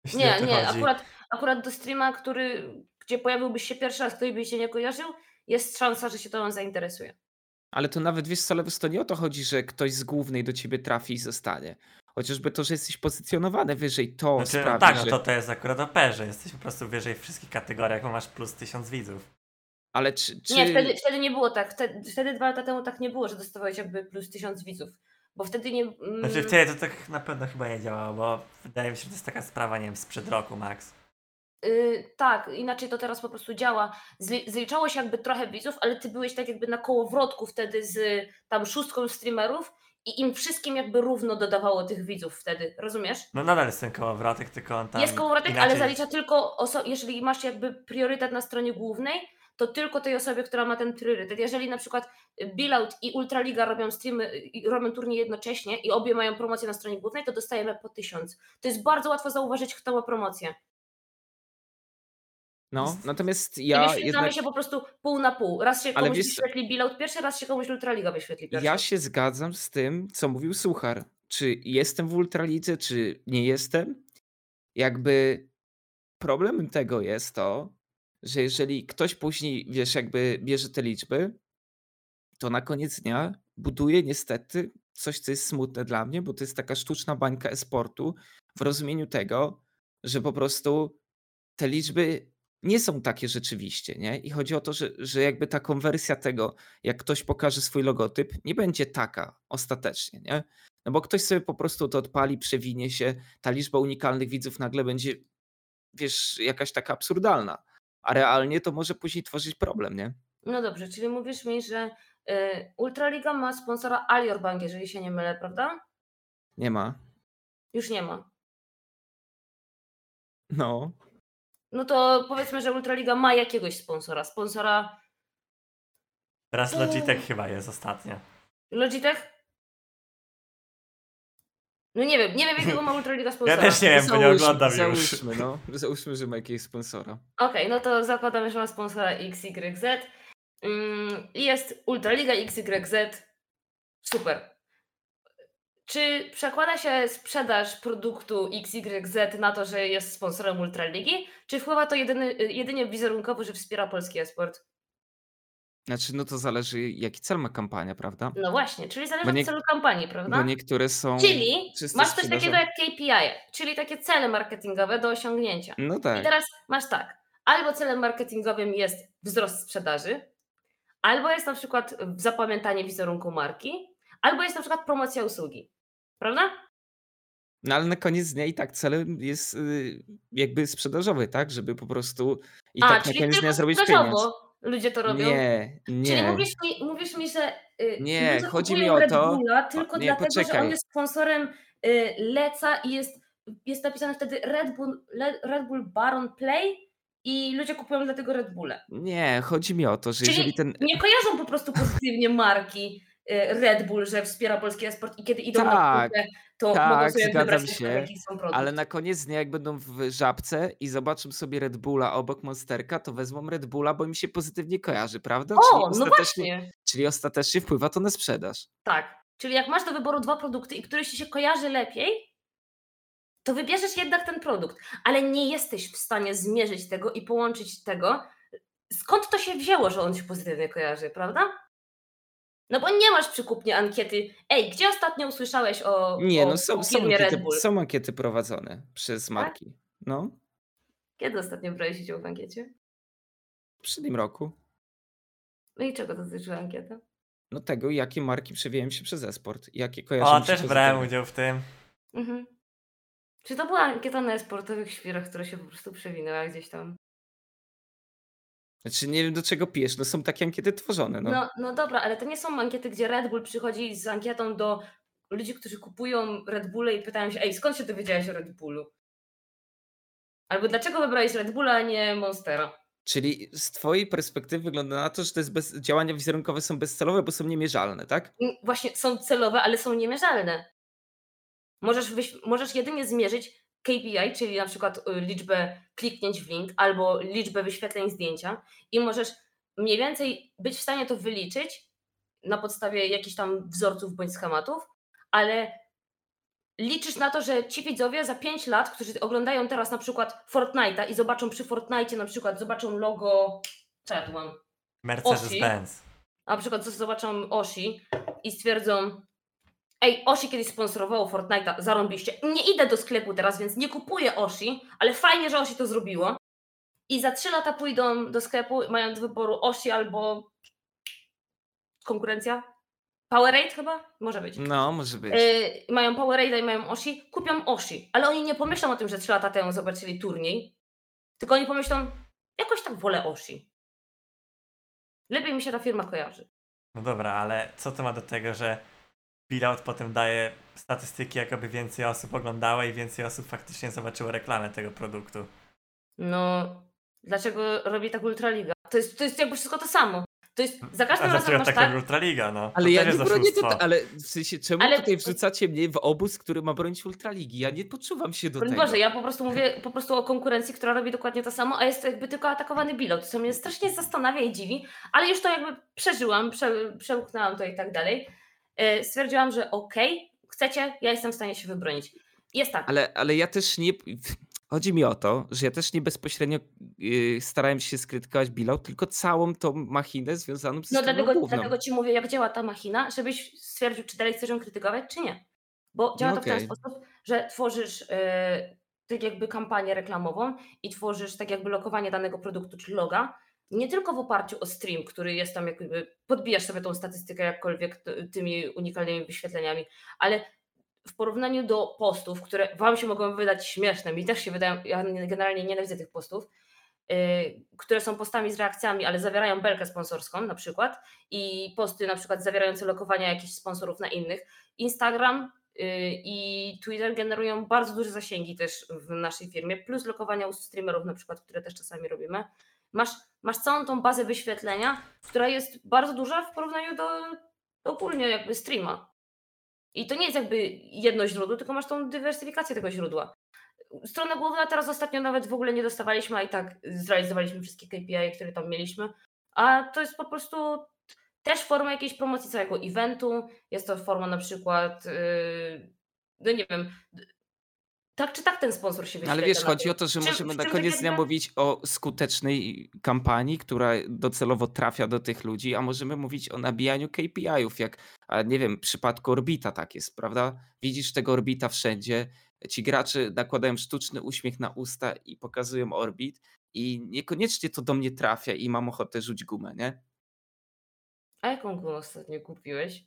Jeśli Nie, nie, akurat, akurat do streama, który, gdzie pojawiłbyś się pierwszy raz, ktoś by się nie kojarzył, jest szansa, że się to on zainteresuje. Ale to nawet wiesz co, Lewis, to nie o to chodzi, że ktoś z głównej do ciebie trafi i zostanie. Chociażby to, że jesteś pozycjonowany wyżej, to Znaczy, no sprawi, tak, no że... to, to jest akurat OP, że jesteś po prostu wyżej w wszystkich kategoriach, bo masz plus tysiąc widzów. Ale czy... czy... Nie, wtedy, wtedy nie było tak. Wtedy, wtedy dwa lata temu tak nie było, że dostawałeś jakby plus tysiąc widzów. Bo wtedy nie. Mm, Znaczy wtedy to tak na pewno chyba nie działało, bo wydaje mi się, że to jest taka sprawa, nie wiem, sprzed roku max. Y, tak, inaczej to teraz po prostu działa. Zli, zliczało się jakby trochę widzów, ale ty byłeś tak jakby na kołowrotku wtedy z tam szóstką streamerów i im wszystkim jakby równo dodawało tych widzów wtedy, rozumiesz? No nadal jest ten kołowrotek, tylko on tam Jest kołowrotek, ale inaczej- zalicza tylko, oso- jeżeli masz jakby priorytet na stronie głównej, to tylko tej osobie, która ma ten priorytet. Jeżeli na przykład Billout i Ultraliga robią streamy, robią turniej jednocześnie i obie mają promocję na stronie głównej, to dostajemy po tysiąc. To jest bardzo łatwo zauważyć, kto ma promocję. No, natomiast ja wyświetlamy jednak, się po prostu pół na pół. Raz się Ale komuś wiesz- wyświetli Billout pierwszy, raz się komuś Ultraliga wyświetli pierwszy. ja się zgadzam z tym, co mówił Suchar. Czy jestem w Ultralidze, czy nie jestem? Jakby problemem tego jest to, że jeżeli ktoś później, wiesz, jakby bierze te liczby, to na koniec dnia buduje niestety coś, co jest smutne dla mnie, bo to jest taka sztuczna bańka e-sportu w rozumieniu tego, że po prostu te liczby nie są takie rzeczywiście, nie? I chodzi o to, że, że jakby ta konwersja tego, jak ktoś pokaże swój logotyp, nie będzie taka ostatecznie, nie? No bo ktoś sobie po prostu to odpali, przewinie się, ta liczba unikalnych widzów nagle będzie, wiesz, jakaś taka absurdalna. A realnie to może później tworzyć problem, nie? No dobrze, czyli mówisz mi, że y, Ultraliga ma sponsora Alior Bank, jeżeli się nie mylę, prawda? Nie ma. Już nie ma. No. No to powiedzmy, że Ultraliga ma jakiegoś sponsora. Sponsora Teraz Logitech chyba jest ostatnio. Logitech? No nie wiem, nie wiem jakiego ma Ultraliga Ja sponsora. też nie wiem, bo nie Załóżmy- oglądam już. Załóżmy, no. Załóżmy, że ma jakiegoś sponsora. Okej, no to zakładamy, że ma sponsora XYZ. Mm, i jest Ultraliga XYZ. Super. Czy przekłada się sprzedaż produktu XYZ na to, że jest sponsorem Ultraligi? Czy wpływa to jedyny, jedynie wizerunkowo, że wspiera polski esport? Znaczy, no to zależy, jaki cel ma kampania, prawda? No właśnie, czyli zależy Bo od nie- celu kampanii, prawda? Bo niektóre są. Czyli masz coś takiego jak KPI, czyli takie cele marketingowe do osiągnięcia. No I tak. teraz masz tak, albo celem marketingowym jest wzrost sprzedaży, albo jest na przykład zapamiętanie wizerunku marki, albo jest na przykład promocja usługi. Prawda? No ale na koniec dnia i tak celem jest y, jakby sprzedażowy, tak? Żeby po prostu i A, tak na czyli koniec dnia zrobić pieniądz. ludzie to robią. Nie, Czyli nie. mówisz mi, mówisz mi że y, Nie, chodzi mi o Red to- Bulla tylko nie, dlatego, że on poczekaj. jest sponsorem y, Leca i jest, jest napisane wtedy Red Bull, Red Bull Baron Play i ludzie kupują dlatego Red Bulle. Nie, chodzi mi o to, że Czyli jeżeli ten. nie kojarzą po prostu pozytywnie marki Red Bull, że wspiera polski esport i kiedy idą na Tak, kupę, to tak, mogą sobie wybrać się, jaki są produkt. Ale na koniec dnia, jak będą w żabce i zobaczą sobie Red Bulla obok Monsterka, to wezmą Red Bulla, bo im się pozytywnie kojarzy, prawda? O, czyli, no właśnie. czyli ostatecznie wpływa to na sprzedaż. Tak. Czyli jak masz do wyboru dwa produkty i któryś ci się kojarzy lepiej, to wybierzesz jednak ten produkt, ale nie jesteś w stanie zmierzyć tego i połączyć tego. Skąd to się wzięło, że on się pozytywnie kojarzy, prawda? No bo nie masz przy kupnie ankiety. Ej, gdzie ostatnio usłyszałeś o, Nie, o, no są, o są, ankiety, Red Bull? są ankiety prowadzone przez Tak? marki. No, Kiedy ostatnio brałeś udział w ankiecie? w poprzednim roku. No i czego dotyczyła ankieta? No tego, jakie marki przewijają się przez esport. Jakie kojarzą O, też brałem udział w tym. Mhm. Czy to była ankieta na sportowych świrach, która się po prostu przewinęła gdzieś tam? Znaczy nie wiem do czego pijesz, no są takie ankiety tworzone. No. No, no dobra, ale to nie są ankiety, gdzie Red Bull przychodzi z ankietą do ludzi, którzy kupują Red Bulle i pytają się, ej, skąd się dowiedziałeś o Red Bullu? Albo dlaczego wybrałeś Red Bulla, a nie Monstera? Czyli z twojej perspektywy wygląda na to, że to jest bez, działania wizerunkowe są bezcelowe, bo są niemierzalne, tak? Mm, Właśnie są celowe, ale są niemierzalne. Możesz, wyś- możesz jedynie zmierzyć KPI, czyli na przykład y, liczbę kliknięć w link albo liczbę wyświetleń zdjęcia i możesz mniej więcej być w stanie to wyliczyć na podstawie jakichś tam wzorców bądź schematów, ale liczysz na to, że ci widzowie za 5 lat, którzy oglądają teraz na przykład Fortnite'a i zobaczą przy Fortnite na przykład zobaczą logo, co ja tu mam, Mercedes-Benz. na przykład zobaczą Oshi i stwierdzą Ej, Oshi kiedyś sponsorowało Fortnite'a, zarąbiście. Nie idę do sklepu teraz, więc nie kupuję Oshi, ale fajnie, że Oshi to zrobiło. I za 3 lata pójdą do sklepu, mają do wyboru Oshi albo konkurencja? Powerade chyba? Może być. No, może być. Yy, mają Powerade'a i mają Oshi, kupią Oshi. Ale oni nie pomyślą o tym, że 3 lata temu zobaczyli turniej, tylko oni pomyślą, jakoś tak wolę Oshi. Lepiej mi się ta firma kojarzy. No dobra, ale co to ma do tego, że Billout potem daje statystyki, jakoby więcej osób oglądało i więcej osób faktycznie zobaczyło reklamę tego produktu. No, dlaczego robi tak Ultraliga? To jest, to jest jakby wszystko to samo. To jest za każdym A razem dlaczego masz tak tak, Ultraliga, no? Ale to ja nie bronię to, ale w sensie czemu Ale- tutaj wrzucacie mnie w obóz, który ma bronić Ultraligi? Ja nie poczuwam się do Broń tego. Boże, ja po prostu mówię po prostu o konkurencji, która robi dokładnie to samo, a jest to jakby tylko atakowany bilot, co mnie strasznie zastanawia i dziwi, ale już to jakby przeżyłam, prze, przełknęłam to i tak dalej. E, Stwierdziłam, że okej, chcecie, ja jestem w stanie się wybronić. Jest tak, Ale, ale ja też nie. Chodzi mi o to, że ja też nie bezpośrednio yy, starałem się skrytykować Bilał, tylko całą tą machinę związaną z no dlatego, główną. dlatego ci mówię, jak działa ta machina, żebyś stwierdził, czy dalej chcesz ją krytykować, czy nie. Bo działa No to w ten sposób, że tworzysz e, tak jakby kampanię reklamową i tworzysz tak jakby lokowanie danego produktu czy loga, nie tylko w oparciu o stream, który jest tam jakby, podbijasz sobie tą statystykę jakkolwiek tymi unikalnymi wyświetleniami, ale w porównaniu do postów, które wam się mogą wydać śmieszne, mi też się wydają, ja generalnie nienawidzę tych postów, yy, które są postami z reakcjami, ale zawierają belkę sponsorską na przykład i posty na przykład zawierające lokowania jakichś sponsorów na innych. Instagram yy, i Twitter generują bardzo duże zasięgi też w naszej firmie, plus lokowania u streamerów na przykład, które też czasami robimy. Masz, masz całą tą bazę wyświetlenia, która jest bardzo duża w porównaniu do ogólnie jakby streama. I to nie jest jakby jedno źródło, tylko masz tą dywersyfikację tego źródła. Strona główna teraz ostatnio nawet w ogóle nie dostawaliśmy, a i tak zrealizowaliśmy wszystkie KPI, które tam mieliśmy. A to jest po prostu też forma jakiejś promocji całego eventu. Jest to forma na przykład, yy, no nie wiem, tak czy tak ten sponsor się wyświetla. Ale wiesz, chodzi o to, że Czym- możemy na koniec dnia mówić o skutecznej kampanii, która docelowo trafia do tych ludzi, a możemy mówić o nabijaniu KPI-ów, jak, nie wiem, w przypadku Orbita tak jest, prawda? Widzisz tego Orbita wszędzie, ci gracze nakładają sztuczny uśmiech na usta i pokazują Orbit i niekoniecznie to do mnie trafia i mam ochotę rzuć gumę, nie? A jaką gumę ostatnio kupiłeś?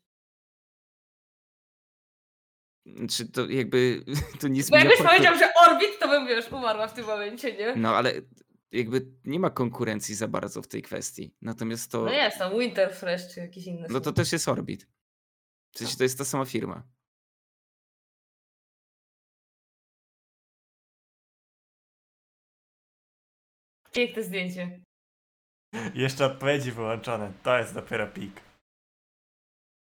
Czy to jakby to nie Bo zmienia jakbyś faktu- powiedział, że Orbit, to bym wiesz, umarła w tym momencie, nie? No ale jakby nie ma konkurencji za bardzo w tej kwestii. Natomiast to, No jest tam Winterfresh czy jakieś inne. no to też jest Orbit. W sensie to jest ta sama firma. Piękne zdjęcie. Jeszcze odpowiedzi wyłączone. To jest dopiero pik.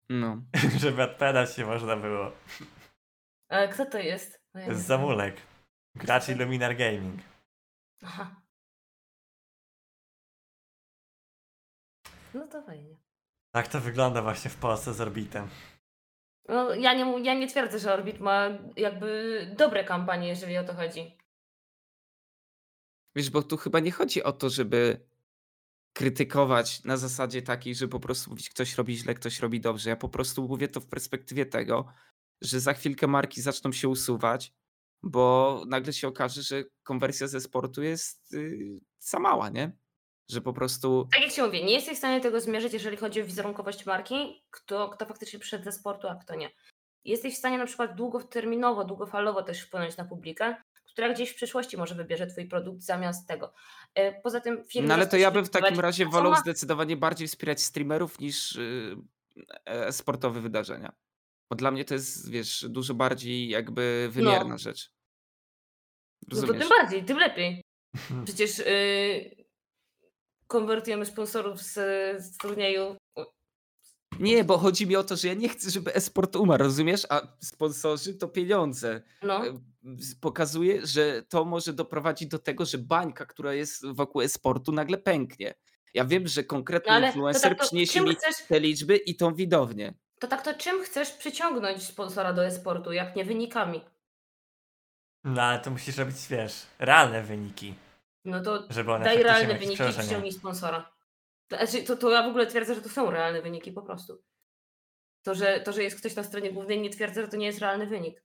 No. Żeby odpowiadać się można było. A kto to jest? No ja. Zamulek. Gracz Illuminar Gaming. Aha. No to fajnie. Tak to wygląda właśnie w Polsce z Orbitem. No, ja, nie, ja nie twierdzę, że Orbit ma jakby dobre kampanie, jeżeli o to chodzi. Wiesz, bo tu chyba nie chodzi o to, żeby krytykować na zasadzie takiej, że po prostu mówić, ktoś robi źle, ktoś robi dobrze. Ja po prostu mówię to w perspektywie tego, że za chwilkę marki zaczną się usuwać, bo nagle się okaże, że konwersja ze sportu jest yy, za mała, nie? Że po prostu Tak jak się mówię, nie jesteś w stanie tego zmierzyć, jeżeli chodzi o wizerunkowość marki, kto, kto faktycznie przyszedł ze sportu, a kto nie. Jesteś w stanie na przykład długoterminowo, długofalowo też wpłynąć na publikę, która gdzieś w przyszłości może wybierze twój produkt zamiast tego. E, Poza tym firmy No ale to ja bym w takim razie wolał ma- zdecydowanie bardziej wspierać streamerów niż yy, sportowe wydarzenia. Bo dla mnie to jest, wiesz, dużo bardziej jakby wymierna rzecz. No to Rozumiesz? tym bardziej, tym lepiej. Przecież yy, konwertujemy sponsorów z, z turnieju. Nie, bo chodzi mi o to, że ja nie chcę, żeby esport umarł, rozumiesz? A sponsorzy to pieniądze. No, E, Pokazuje, że to może doprowadzić do tego, że bańka, która jest wokół esportu, nagle pęknie. Ja wiem, że konkretny no ale to influencer tak to przyniesie mi chcesz, te liczby i tą widownię. To tak to czym chcesz przyciągnąć sponsora do e-sportu, jak nie wynikami? No ale to musisz robić, wiesz, realne wyniki. No to Żeby one daj realne wyniki i przyciągnij sponsora. To, znaczy, to, to ja w ogóle twierdzę, że to są realne wyniki po prostu. To że, to, że jest ktoś na stronie głównej, nie twierdzę, że to nie jest realny wynik.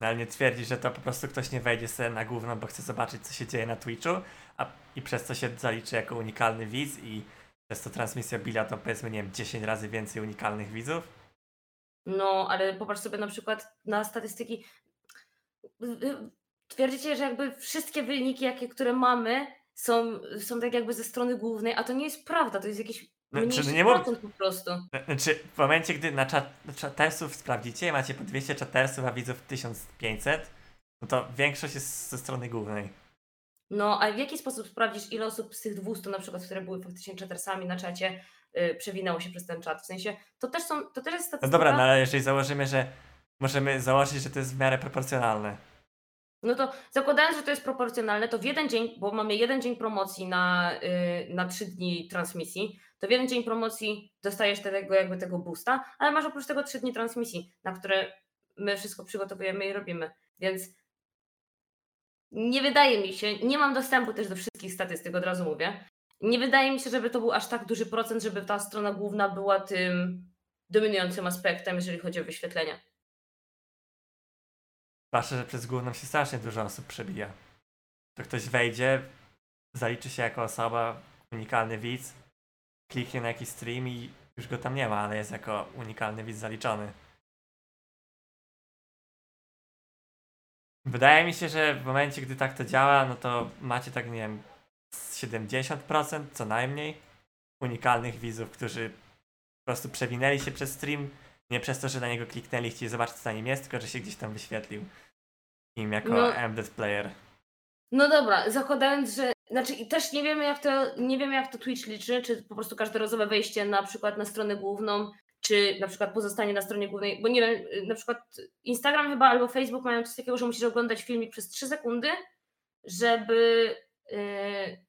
No, ale nie twierdzi, że to po prostu ktoś nie wejdzie sobie na główną, bo chce zobaczyć, co się dzieje na Twitchu, a, i przez to się zaliczy jako unikalny widz i przez to transmisja Billa to powiedzmy, nie wiem, 10 razy więcej unikalnych widzów. No, ale popatrz sobie na przykład na statystyki. Twierdzicie, że jakby wszystkie wyniki, jakie, które mamy, są, są tak jakby ze strony głównej, a to nie jest prawda, to jest jakiś No, mniejszy czy nie procent po prostu. Znaczy, w momencie, gdy na czat, czatersów sprawdzicie i macie po 200 czatersów, a widzów 1500, no to większość jest ze strony głównej. No, a w jaki sposób sprawdzisz, ile osób z tych 200 na przykład, które były faktycznie czatersami na czacie, przewinęło się przez ten czat? W sensie, to też są, to też jest No statystyka. dobra, no ale jeżeli założymy, że możemy założyć, że to jest w miarę proporcjonalne. No to zakładając, że to jest proporcjonalne, to w jeden dzień, bo mamy jeden dzień promocji na, y, na trzy dni transmisji, to w jeden dzień promocji dostajesz tego jakby tego boosta, ale masz oprócz tego trzy dni transmisji, na które my wszystko przygotowujemy i robimy. Więc nie wydaje mi się, nie mam dostępu też do wszystkich statystyk, od razu mówię. Nie wydaje mi się, żeby to był aż tak duży procent, żeby ta strona główna była tym dominującym aspektem, jeżeli chodzi o wyświetlenia. Zwłaszcza, że przez główną się strasznie dużo osób przebija. To ktoś wejdzie, zaliczy się jako osoba, unikalny widz, kliknie na jakiś stream i już go tam nie ma, ale jest jako unikalny widz zaliczony. Wydaje mi się, że w momencie, gdy tak to działa, no to macie tak, nie wiem, 70% co najmniej unikalnych widzów, którzy po prostu przewinęli się przez stream, nie przez to, że na niego kliknęli, chcieli zobaczyć, co na nim jest, tylko że się gdzieś tam wyświetlił im jako No. embedded player. No dobra, zakładając, że. Znaczy i też nie wiemy, jak to, nie wiemy, jak to Twitch liczy, czy po prostu każdorazowe wejście na przykład na stronę główną, czy na przykład pozostanie na stronie głównej, bo nie wiem, na przykład Instagram chyba albo Facebook mają coś takiego, że musisz oglądać filmik przez 3 sekundy, żeby. Yy,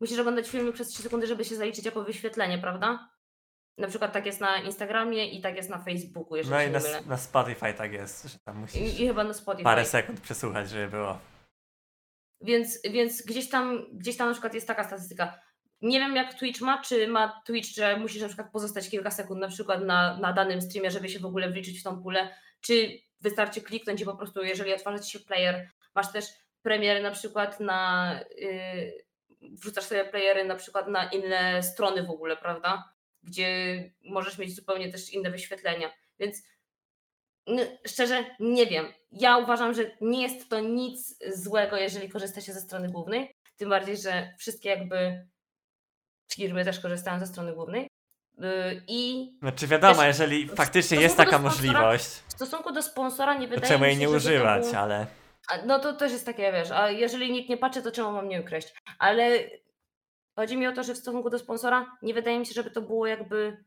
musisz oglądać filmik przez 3 sekundy, żeby się zaliczyć jako wyświetlenie, prawda? Na przykład tak jest na Instagramie i tak jest na Facebooku, jeżeli No i na, na Spotify tak jest, że tam musisz I, I chyba na Spotify. parę sekund przesłuchać, żeby było. Więc, więc gdzieś tam, gdzieś tam na przykład jest taka statystyka. Nie wiem jak Twitch ma, czy ma Twitch, że musisz na przykład pozostać kilka sekund na przykład na, na danym streamie, żeby się w ogóle wliczyć w tą pulę, czy wystarczy kliknąć i po prostu jeżeli otworzy ci się player, masz też premiery na przykład na, yy, wrzucasz sobie playery na przykład na inne strony w ogóle, prawda? Gdzie możesz mieć zupełnie też inne wyświetlenia. Więc no, szczerze nie wiem. Ja uważam, że nie jest to nic złego, jeżeli korzysta się ze strony głównej. Tym bardziej, że wszystkie jakby firmy też korzystają ze strony głównej. Yy, I Znaczy wiadomo, Też jeżeli faktycznie jest taka sponsora- możliwość, w stosunku do sponsora nie wydaje czemu mi jej się, nie żeby używać, to było... ale No to też jest takie, wiesz, a jeżeli nikt nie patrzy, to czemu mam nie ukraść? Ale chodzi mi o to, że w stosunku do sponsora nie wydaje mi się, żeby to było jakby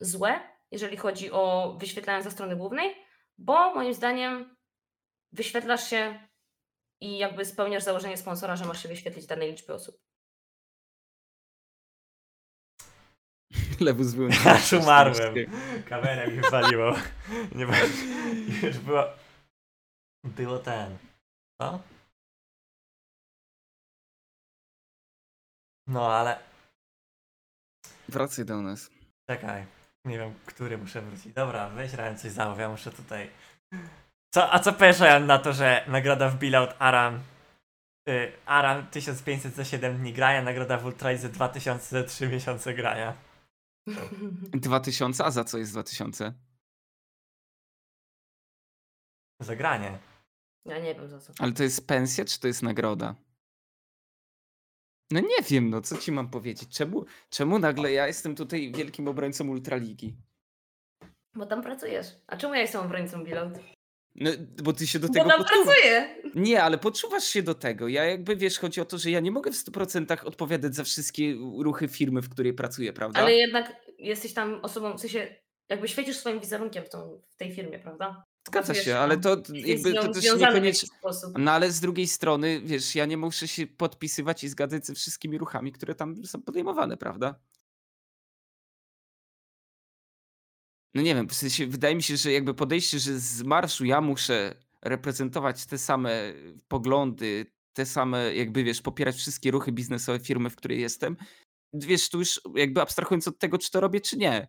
złe, jeżeli chodzi o wyświetlanie ze strony głównej, bo moim zdaniem wyświetlasz się i jakby spełniasz założenie sponsora, że masz się wyświetlić danej liczby osób. Lewus był. aż umarłem. Kamerę mi wywaliło. Nie już było, było ten, co? No ale Wracaj do nas. Czekaj, nie wiem, który muszę wrócić. Dobra, weź Ryan coś zamów, ja muszę tutaj... Co, a co powiesz Ryan, na to, że nagroda w Billout Aram y, Aram 1500 za 7 dni grania, nagroda w Ultralize 2000 za 3 miesiące grania. 2000? A za co jest 2000? Za granie. Ja nie wiem za co. Ale to jest pensja, czy to jest nagroda? No nie wiem, no co ci mam powiedzieć? Czemu, czemu nagle ja jestem tutaj wielkim obrońcą Ultraligi? Bo tam pracujesz. A czemu ja jestem obrońcą Bilot? No, bo ty się do Bo tego tam poczuwasz. pracuję! Nie, ale poczuwasz się do tego. Ja jakby, wiesz, chodzi o to, że ja nie mogę w 100% odpowiadać za wszystkie ruchy firmy, w której pracuję, prawda? Ale jednak jesteś tam osobą, w sensie jakby świecisz swoim wizerunkiem w, tą, w tej firmie, prawda? Zgadza Pokazujesz się, tam. ale to jakby to też niekoniecznie... No ale z drugiej strony, wiesz, ja nie muszę się podpisywać i zgadzać ze wszystkimi ruchami, które tam są podejmowane, prawda? No nie wiem, w sensie wydaje mi się, że jakby podejście, że z marszu ja muszę reprezentować te same poglądy, te same, jakby wiesz, popierać wszystkie ruchy biznesowe firmy, w której jestem. Wiesz, tu już jakby abstrahując od tego, czy to robię, czy nie,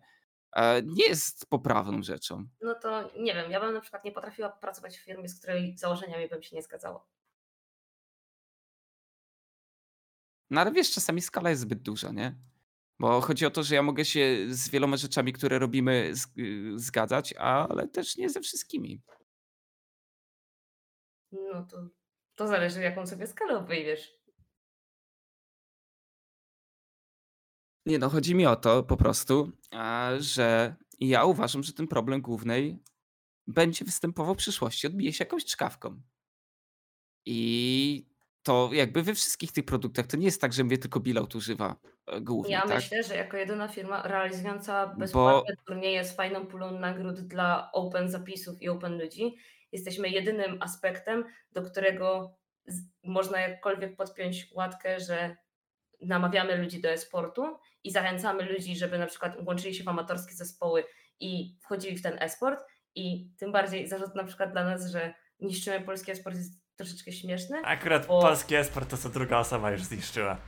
nie jest poprawną rzeczą. No to nie wiem, ja bym na przykład nie potrafiła pracować w firmie, z której założeniami bym się nie zgadzała. No ale wiesz, czasami skala jest zbyt duża, nie? Bo chodzi o to, że ja mogę się z wieloma rzeczami, które robimy, y, zgadzać, ale też nie ze wszystkimi. No to, to zależy, jaką sobie skalę wyjdziesz. Nie no, chodzi mi o to po prostu, że ja uważam, że ten problem głównej będzie występował w przyszłości, odbije się jakąś czkawką. I to jakby we wszystkich tych produktach to nie jest tak, że mnie tylko Bilout używa e, głównie, Ja tak? myślę, że jako jedyna firma realizująca bezpłatne turnieje z fajną pulą nagród dla open zapisów i open ludzi, jesteśmy jedynym aspektem, do którego można jakkolwiek podpiąć łatkę, że namawiamy ludzi do e-sportu i zachęcamy ludzi, żeby na przykład łączyli się w amatorskie zespoły i wchodzili w ten e-sport i tym bardziej zarzut na przykład dla nas, że niszczymy polski e-sport jest troszeczkę śmieszny. Akurat Bo- polski esport to co druga osoba już zniszczyła.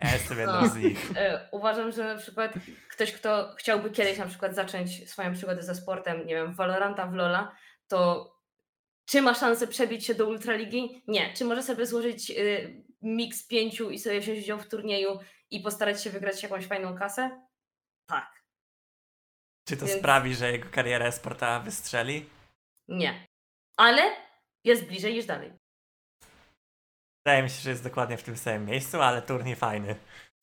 Ja jestem jedną No. z nich. E, Uważam, że na przykład ktoś, kto chciałby kiedyś na przykład zacząć swoją przygodę ze sportem, nie wiem, w Valoranta, w Lola, to czy ma szansę przebić się do Ultraligi? Nie. Czy może sobie złożyć y, mix pięciu i sobie wziąć udział w turnieju i postarać się wygrać jakąś fajną kasę? Tak. Czy to Więc- sprawi, że jego kariera esportowa wystrzeli? Nie. Ale jest bliżej niż dalej. Wydaje mi się, że jest dokładnie w tym samym miejscu, ale turniej fajny.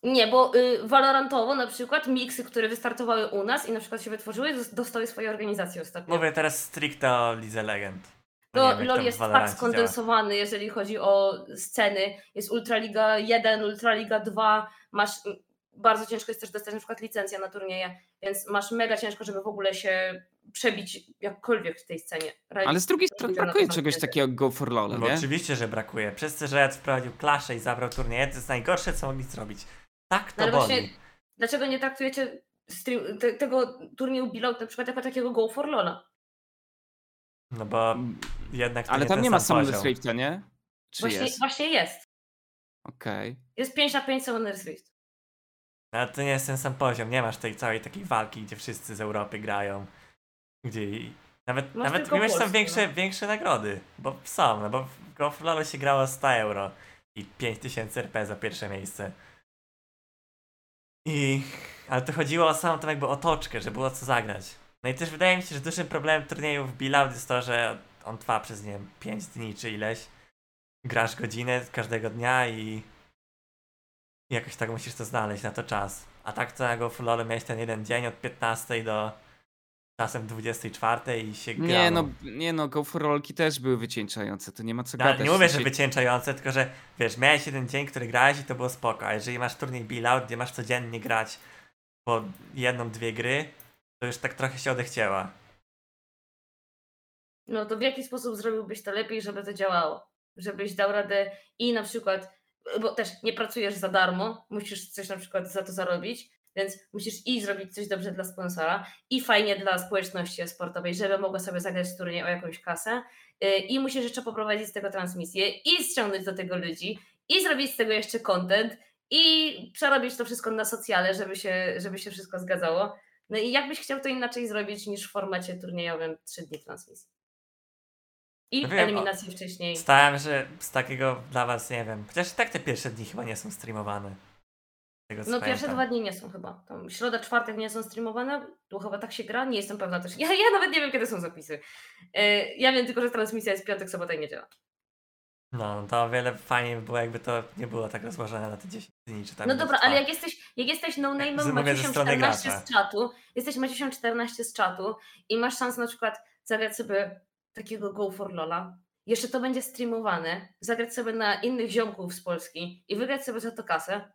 Nie, bo y, Valorantowo na przykład miksy, które wystartowały u nas i na przykład się wytworzyły, dos- dostały swoje organizacje ostatnio. Mówię teraz stricte o Lidze Legend. No, wiem, LoL jest tak Valorancie działa. skondensowany, jeżeli chodzi o sceny. Jest Ultraliga 1, Ultraliga 2, masz mm, bardzo ciężko jest też dostać na przykład licencję na turnieje, więc masz mega ciężko, żeby w ogóle się przebić jakkolwiek w tej scenie. Ale z drugiej strony brakuje czegoś takiego jak Go for LOL, nie? oczywiście, że brakuje. Przez to, że Red wprowadził klaszę i zabrał turnieje, to jest najgorsze, co mogli zrobić. Tak to No boli. właśnie, dlaczego nie traktujecie stream, te, tego turnieju Below na przykład jako takiego Go for Lola? No bo jednak Ale nie tam nie ma sam poziom. Rifta, nie? Czy Właśnie jest? właśnie jest. Okej. Jest 5 na 5 Summoner's Rift. No, Ale to nie jest ten sam poziom. Nie masz tej całej takiej walki, gdzie wszyscy z Europy grają. Gdzie nawet, Masz nawet Polskę, większe, no. większe nagrody. Bo są, no bo w Go for LoL się grało 100 euro i 5000 RP za pierwsze miejsce. I... Ale to chodziło o samą tą jakby otoczkę, że było co zagrać. No i też wydaje mi się, że dużym problemem turniejów w Beloud jest to, że on trwa przez, nie wiem, 5 dni czy ileś. Grasz godzinę każdego dnia i... jakoś tak musisz to znaleźć na to czas. A tak to na Go for LoL miałeś ten jeden dzień od 15 do czasem 24 i się grało. Nie no, nie no, Go for Rolki też były wycieńczające, to nie ma co No, gadać. nie mówię, że wycieńczające, tylko że wiesz, miałeś jeden dzień, który grałeś i to było spoko, a jeżeli masz turniej Billout, gdzie masz codziennie grać po jedną, dwie gry, to już tak trochę się odechciała. No to w jaki sposób zrobiłbyś to lepiej, żeby to działało? Żebyś dał radę i na przykład, bo też nie pracujesz za darmo, musisz coś na przykład za to zarobić, więc musisz i zrobić coś dobrze dla sponsora, i fajnie dla społeczności sportowej, żeby mogła sobie zagrać w turniej o jakąś kasę, yy, i musisz jeszcze poprowadzić z tego transmisję, i ściągnąć do tego ludzi, i zrobić z tego jeszcze content, i przerobić to wszystko na socjale, żeby się, żeby się wszystko zgadzało. No i jakbyś chciał to inaczej zrobić niż w formacie turniejowym 3 dni transmisji? I No wiem, eliminacji wcześniej. Stałem, że z takiego dla was, nie wiem, chociaż i tak te pierwsze dni chyba nie są streamowane. Tego, No pierwsze pamiętam. dwa dni nie są chyba. Tam środa, czwartek nie są streamowane, tu chyba tak się gra, nie jestem pewna też. Ja, ja nawet nie wiem, kiedy są zapisy. Yy, Ja wiem tylko, że transmisja jest piątek, sobota i niedziela. No, no to o wiele fajniej by było, jakby to nie było tak rozłożone na te 10 dni, czy tam No dobra, ale jak jesteś, jak jesteś no-name'em Maciusiem strony 14 gracza. z czatu, jesteś Maciusiem 14 z czatu i masz szansę na przykład zagrać sobie takiego Go for Lola, jeszcze to będzie streamowane, zagrać sobie na innych ziomków z Polski i wygrać sobie za to kasę,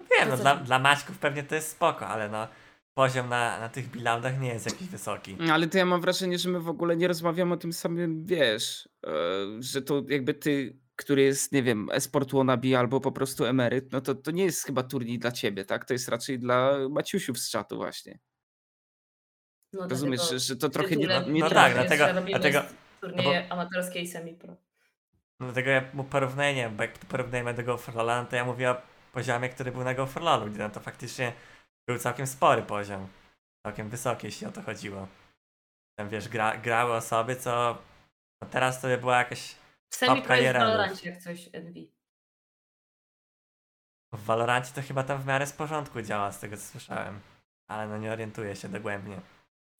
Wiem, to no dla, dla Maćków pewnie to jest spoko, ale no poziom na, na tych bilaudach nie jest jakiś wysoki. No, Ale to ja mam wrażenie, że my w ogóle nie rozmawiamy o tym samym, wiesz, e, że to jakby ty, który jest, nie wiem, esport wannabe albo po prostu emeryt, no to to nie jest chyba turniej dla ciebie, tak? To jest raczej dla Maciusiów z czatu właśnie. No Rozumiesz, dlatego że, że to trochę nie, nie no tak, dlatego- dlatego- turnieje amatorskie i semi-pro. No Dlatego ja mu porównuję, nie wiem, bo jak porównujemy do Go for Lola, no to ja mówię o poziomie, który był na Go for Lolu, gdzie no to faktycznie był całkiem spory poziom. Całkiem wysoki, jeśli o to chodziło. Tam wiesz, gra, grały osoby, co no teraz to by była jakaś W semi-pro jest w karieralów. Valorancie jak coś NV. W Valorancie to chyba tam w miarę z porządku działa, z tego co słyszałem. Ale no nie orientuję się dogłębnie.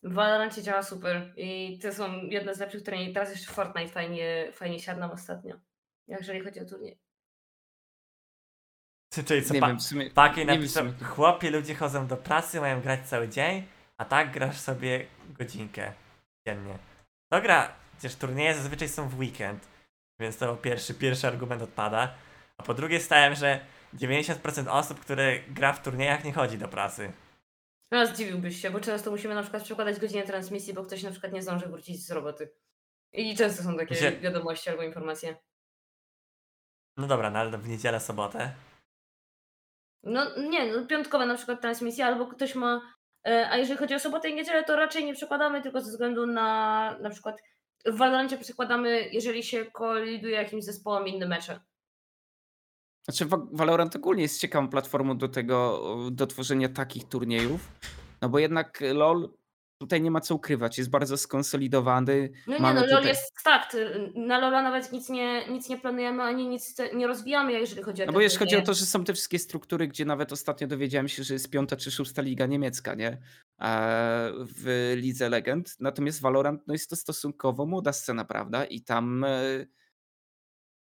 W Valorancie działa super i to są jedne z lepszych turniejów. Teraz jeszcze Fortnite fajnie, fajnie siadł nam ostatnio. Jeżeli chodzi o turniej. Czyli co, Nie pa, wiem, w sumie, Paki napisał, chłopie, ludzie chodzą do pracy, mają grać cały dzień, a tak grasz sobie godzinkę dziennie. To gra, przecież turnieje zazwyczaj są w weekend. Więc to pierwszy, pierwszy argument odpada. A po drugie stałem, że 90% osób, które gra w turniejach nie chodzi do pracy. No zdziwiłbyś się, bo często musimy na przykład przekładać godzinę transmisji, bo ktoś na przykład nie zdąży wrócić z roboty. I często są takie Gdzie- wiadomości albo informacje. No dobra, no ale w niedzielę, sobotę. No nie, no, piątkowe na przykład transmisje, albo ktoś ma. e, A jeżeli chodzi o sobotę i niedzielę, to raczej nie przekładamy, tylko ze względu na na przykład w Valorancie przekładamy, jeżeli się koliduje jakimś zespołem inne mecze. Znaczy Valorant ogólnie jest ciekawą platformą do tego, do tworzenia takich turniejów, no bo jednak LoL tutaj nie ma co ukrywać, jest bardzo skonsolidowany. No nie, Mamy no LoL tutaj- jest fakt. Na LoLa nawet nic nie, nic nie planujemy, ani nic nie rozwijamy, jeżeli chodzi o No bo jeśli chodzi o to, że są te wszystkie struktury, gdzie nawet ostatnio dowiedziałem się, że jest piąta czy szósta liga niemiecka, nie? W Lidze Legend. Natomiast Valorant no jest to stosunkowo młoda scena, prawda? I tam e,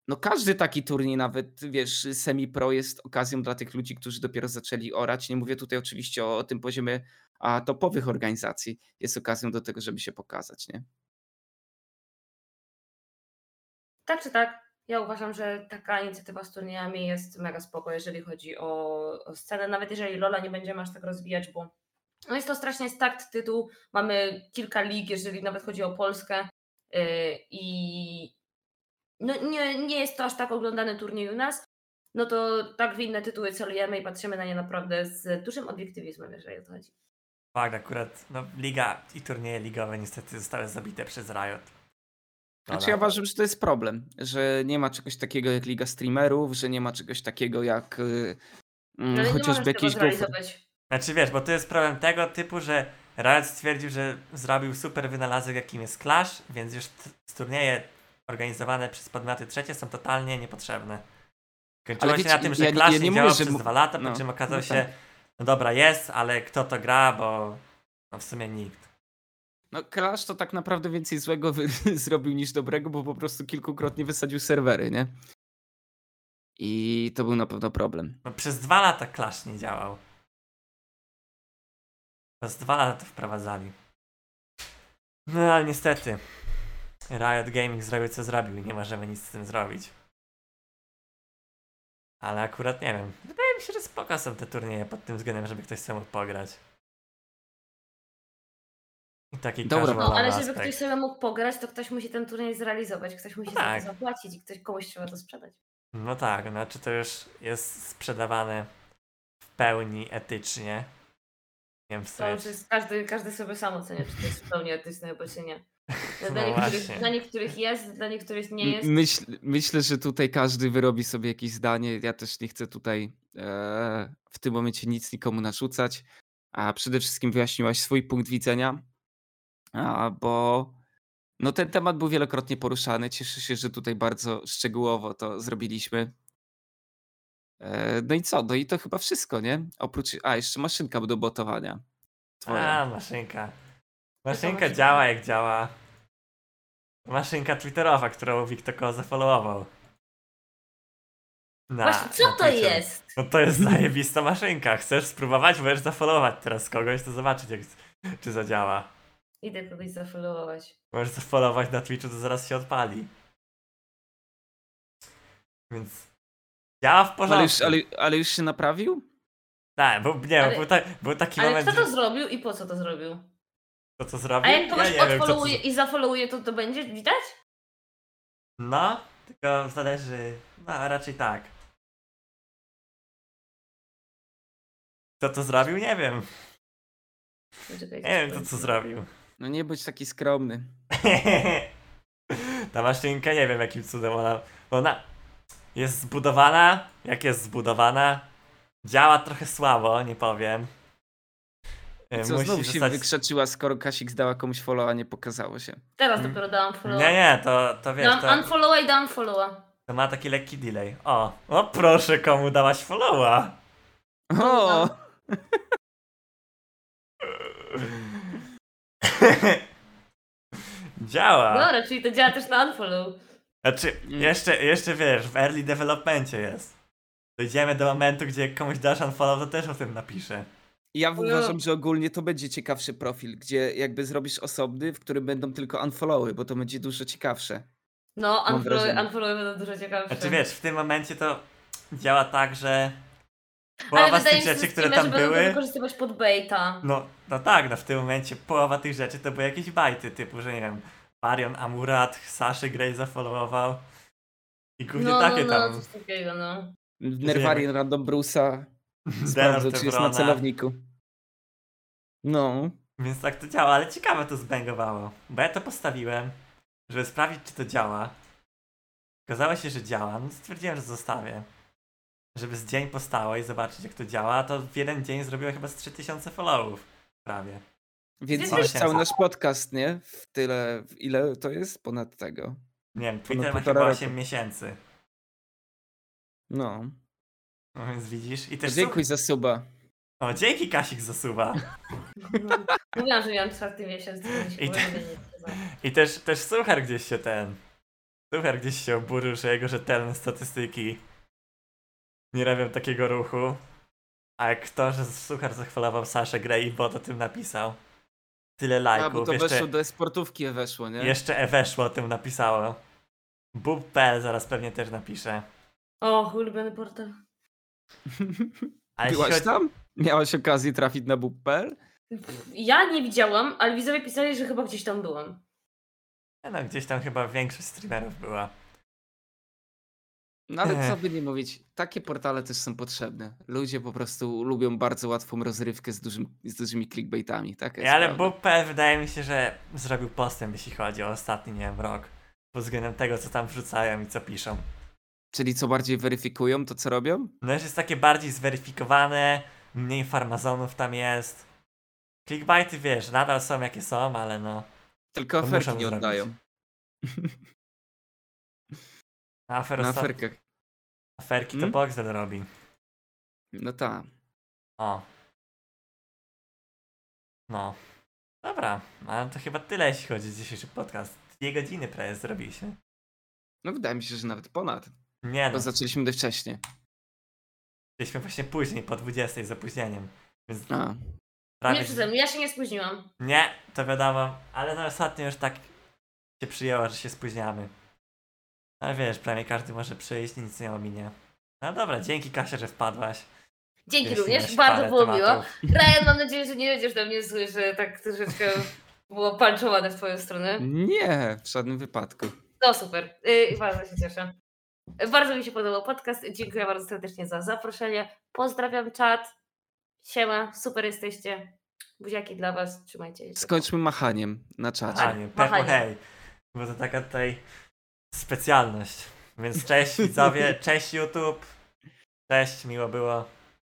no każdy taki turniej, nawet wiesz, semi-pro jest okazją dla tych ludzi, którzy dopiero zaczęli orać. Nie mówię tutaj oczywiście o, o tym poziomie a, topowych organizacji. Jest okazją do tego, żeby się pokazać, nie? Tak czy tak, ja uważam, że taka inicjatywa z turniejami jest mega spoko, jeżeli chodzi o, o scenę, nawet jeżeli Lola nie będziemy aż tak rozwijać, bo no jest to strasznie stakt tytuł, mamy kilka lig, jeżeli nawet chodzi o Polskę yy, i no nie, nie jest to aż tak oglądany turniej u nas, no to tak w inne tytuły celujemy i patrzymy na nie naprawdę z dużym obiektywizmem, jeżeli o to chodzi. Fakt, akurat no, liga i turnieje ligowe niestety zostały zabite przez Riot. Znaczy ja uważam, że to jest problem, że nie ma czegoś takiego jak Liga Streamerów, że nie ma czegoś takiego jak mm, chociażby jakiś go zrealizować. Znaczy wiesz, bo to jest problem tego typu, że Riot stwierdził, że zrobił super wynalazek jakim jest Clash, więc już t- turnieje organizowane przez podmioty trzecie są totalnie niepotrzebne. Kończyło Ale się wiecie, na tym, że ja Clash ja nie, nie mówię, działał że przez mu- dwa lata, no, po czym okazało no się, tak. no dobra jest, ale kto to gra, bo no w sumie nikt. No Clash to tak naprawdę więcej złego zrobił niż dobrego, bo po prostu kilkukrotnie wysadził serwery, nie? I to był na pewno problem. No przez dwa lata Clash nie działał. Przez dwa lata to wprowadzali. No ale niestety. Riot Gaming zrobił co zrobił i nie możemy nic z tym zrobić. Ale akurat nie wiem. Wydaje mi się, że spoko są te turnieje pod tym względem, żeby ktoś sobie mógł pograć. I taki Dobra. No, ale żeby aspekt. ktoś sobie mógł pograć, to ktoś musi ten turniej zrealizować, ktoś musi No za tak. to zapłacić i ktoś komuś trzeba to sprzedać. No tak, znaczy to już jest sprzedawane w pełni etycznie. Nie wiem, To już wstecz. jest, każdy, każdy sobie sam ocenia, czy to jest w pełni etyczne, czy nie. Dla, No niektórych, właśnie. dla niektórych jest, dla niektórych nie jest. Myśl, myślę, że tutaj każdy wyrobi sobie jakieś zdanie. Ja też nie chcę tutaj e, w tym momencie nic nikomu narzucać. A przede wszystkim wyjaśniłaś swój punkt widzenia, a, bo no ten temat był wielokrotnie poruszany. Cieszę się, że tutaj bardzo szczegółowo to zrobiliśmy. E, no i co? No i to chyba wszystko, nie? Oprócz. A, jeszcze maszynka do botowania. Twoja. A, maszynka. Maszynka działa jak działa. Maszynka twitterowa, którą Wiktor zafollowował. Na, Właśnie, co na to jest? No to jest zajebista maszynka. Chcesz spróbować? Możesz zafollowować teraz kogoś, to zobaczyć jak, czy zadziała. Idę kogoś zafollowować. Możesz zafollowować na Twitchu, to zaraz się odpali. Więc działa w porządku. Ale już, ale, ale już się naprawił? Tak, był, nie, Ale- był, ta, był taki Ale moment, kto to że zrobił i po co to zrobił? To co zrobił? A jak kogoś ja wiem, co to odfollowuje i zafollowuje, to to będzie widać? No, tylko zależy. No, raczej tak. Kto to zrobił? Nie wiem. Poczekaj, Nie wiem, kto co zrobił. No nie bądź taki skromny. Ta maszynka, nie wiem jakim cudem ona. Ona jest zbudowana. Jak jest zbudowana? Działa trochę słabo, nie powiem. E, Co znowu się zostać- wykrzaczyła, skoro Kasik zdała komuś follow, a nie pokazało się. Teraz Mm. dopiero dałam followa. Nie, nie, to, to wiesz, Dam to, unfollowa i dam followa. to ma taki lekki delay. O, o proszę, komu dałaś followa? O! Działa. Dobra, czyli to działa też na unfollow. Znaczy, jeszcze, jeszcze wiesz, w early developmencie jest. Dojdziemy do momentu, gdzie jak komuś dasz unfollow, to też o tym napiszę. Ja No. uważam, że ogólnie to będzie ciekawszy profil, gdzie jakby zrobisz osobny, w którym będą tylko unfollowy, bo to będzie dużo ciekawsze. No, Mam unfollow, wrażenie. unfollow będą dużo ciekawsze. Znaczy wiesz, w tym momencie to działa tak, że Ale połowa z tych rzeczy, które tam były, wykorzystywać pod baita. no, no tak, no w tym momencie połowa tych rzeczy to były jakieś bajty, typu, że nie wiem, Marion Amurat, Saszy Grey zafollowował i głównie no, takie no, tam. no, coś takiego, no. Nerwarian Random Bruce'a. Denor Sprawdzę, czy jest na celowniku. No. Więc tak to działa, ale ciekawe to zbęgowało. Bo ja to postawiłem, żeby sprawdzić, czy to działa. Okazało się, że działa, no stwierdziłem, że zostawię. Żeby z dzień postało i zobaczyć, jak to działa, a to w jeden dzień zrobiło chyba z 3000 followów. Prawie. Więc że- cały nasz podcast, nie? W tyle, w ile to jest? Ponad tego. Nie wiem, Twitter ma chyba roku. 8 miesięcy. No. No więc widzisz. I też Dziękuję za suba. O, dzięki Kasik za suba. Mówiłam, że miałam czwarty miesiąc. I te-. I też, też Suchar gdzieś się ten. Suchar gdzieś się oburzył, że jego rzetelne statystyki nie robią takiego ruchu. A jak to, że Suchar zachwalował Saszę Grey i bot o tym napisał. Tyle A, bo lajków. to jeszcze, weszło do sportówki weszło, nie? jeszcze Eweszło o tym napisało. Bub.pl zaraz pewnie też napisze. O, ulubiony portal. Ale Byłaś chodzi- tam? Miałaś okazję trafić na bub.pl? Ja nie widziałam, ale widzowie pisali, że chyba gdzieś tam byłam. No, gdzieś tam chyba większość streamerów była. No ale Ech. co by nie mówić, takie portale też są potrzebne. Ludzie po prostu lubią bardzo łatwą rozrywkę z, dużym, z dużymi clickbaitami. Tak Ja, ale Bub.pl wydaje mi się, że zrobił postęp, jeśli chodzi o ostatni, nie wiem, rok. Pod względem tego, co tam wrzucają i co piszą. Czyli co bardziej weryfikują, to co robią? No jest takie bardziej zweryfikowane, mniej farmazonów tam jest. Clickbaity, wiesz, nadal są jakie są, ale no. Tylko To aferki nie zrobić. oddają. Afer Na aferkach. aferki to Hmm? Boxdel robi. No tak. O. No. Dobra, ale to chyba tyle, jeśli chodzi o dzisiejszy podcast. Dwie godziny prawie zrobiliśmy. No wydaje mi się, że nawet ponad. Nie no, Bo zaczęliśmy dość wcześnie. byliśmy właśnie później, po 20 z opóźnieniem. Więc A. prawie... Nie przeze ja się nie spóźniłam. Nie, to wiadomo, ale no ostatnio już tak się przyjęło, że się spóźniamy. Ale wiesz, prawie każdy może przyjść, nic nie ominie. No dobra, dzięki Kasia, że wpadłaś. Dzięki Wyjaśniłaś również, bardzo było miło. tematów. Ryan, mam nadzieję, że nie będziesz do mnie zły, że tak troszeczkę było panczowane w twoją stronę. Nie, w żadnym wypadku. No super, yy, bardzo się cieszę. Bardzo mi się podobał podcast. Dziękuję bardzo serdecznie za zaproszenie. Pozdrawiam czat. Siema, super jesteście. Buziaki dla was, trzymajcie się. Skończmy machaniem na czacie. Machanie, pepo Machanie. hej. Bo to taka tutaj specjalność. Więc cześć widzowie, cześć YouTube. Cześć, miło było.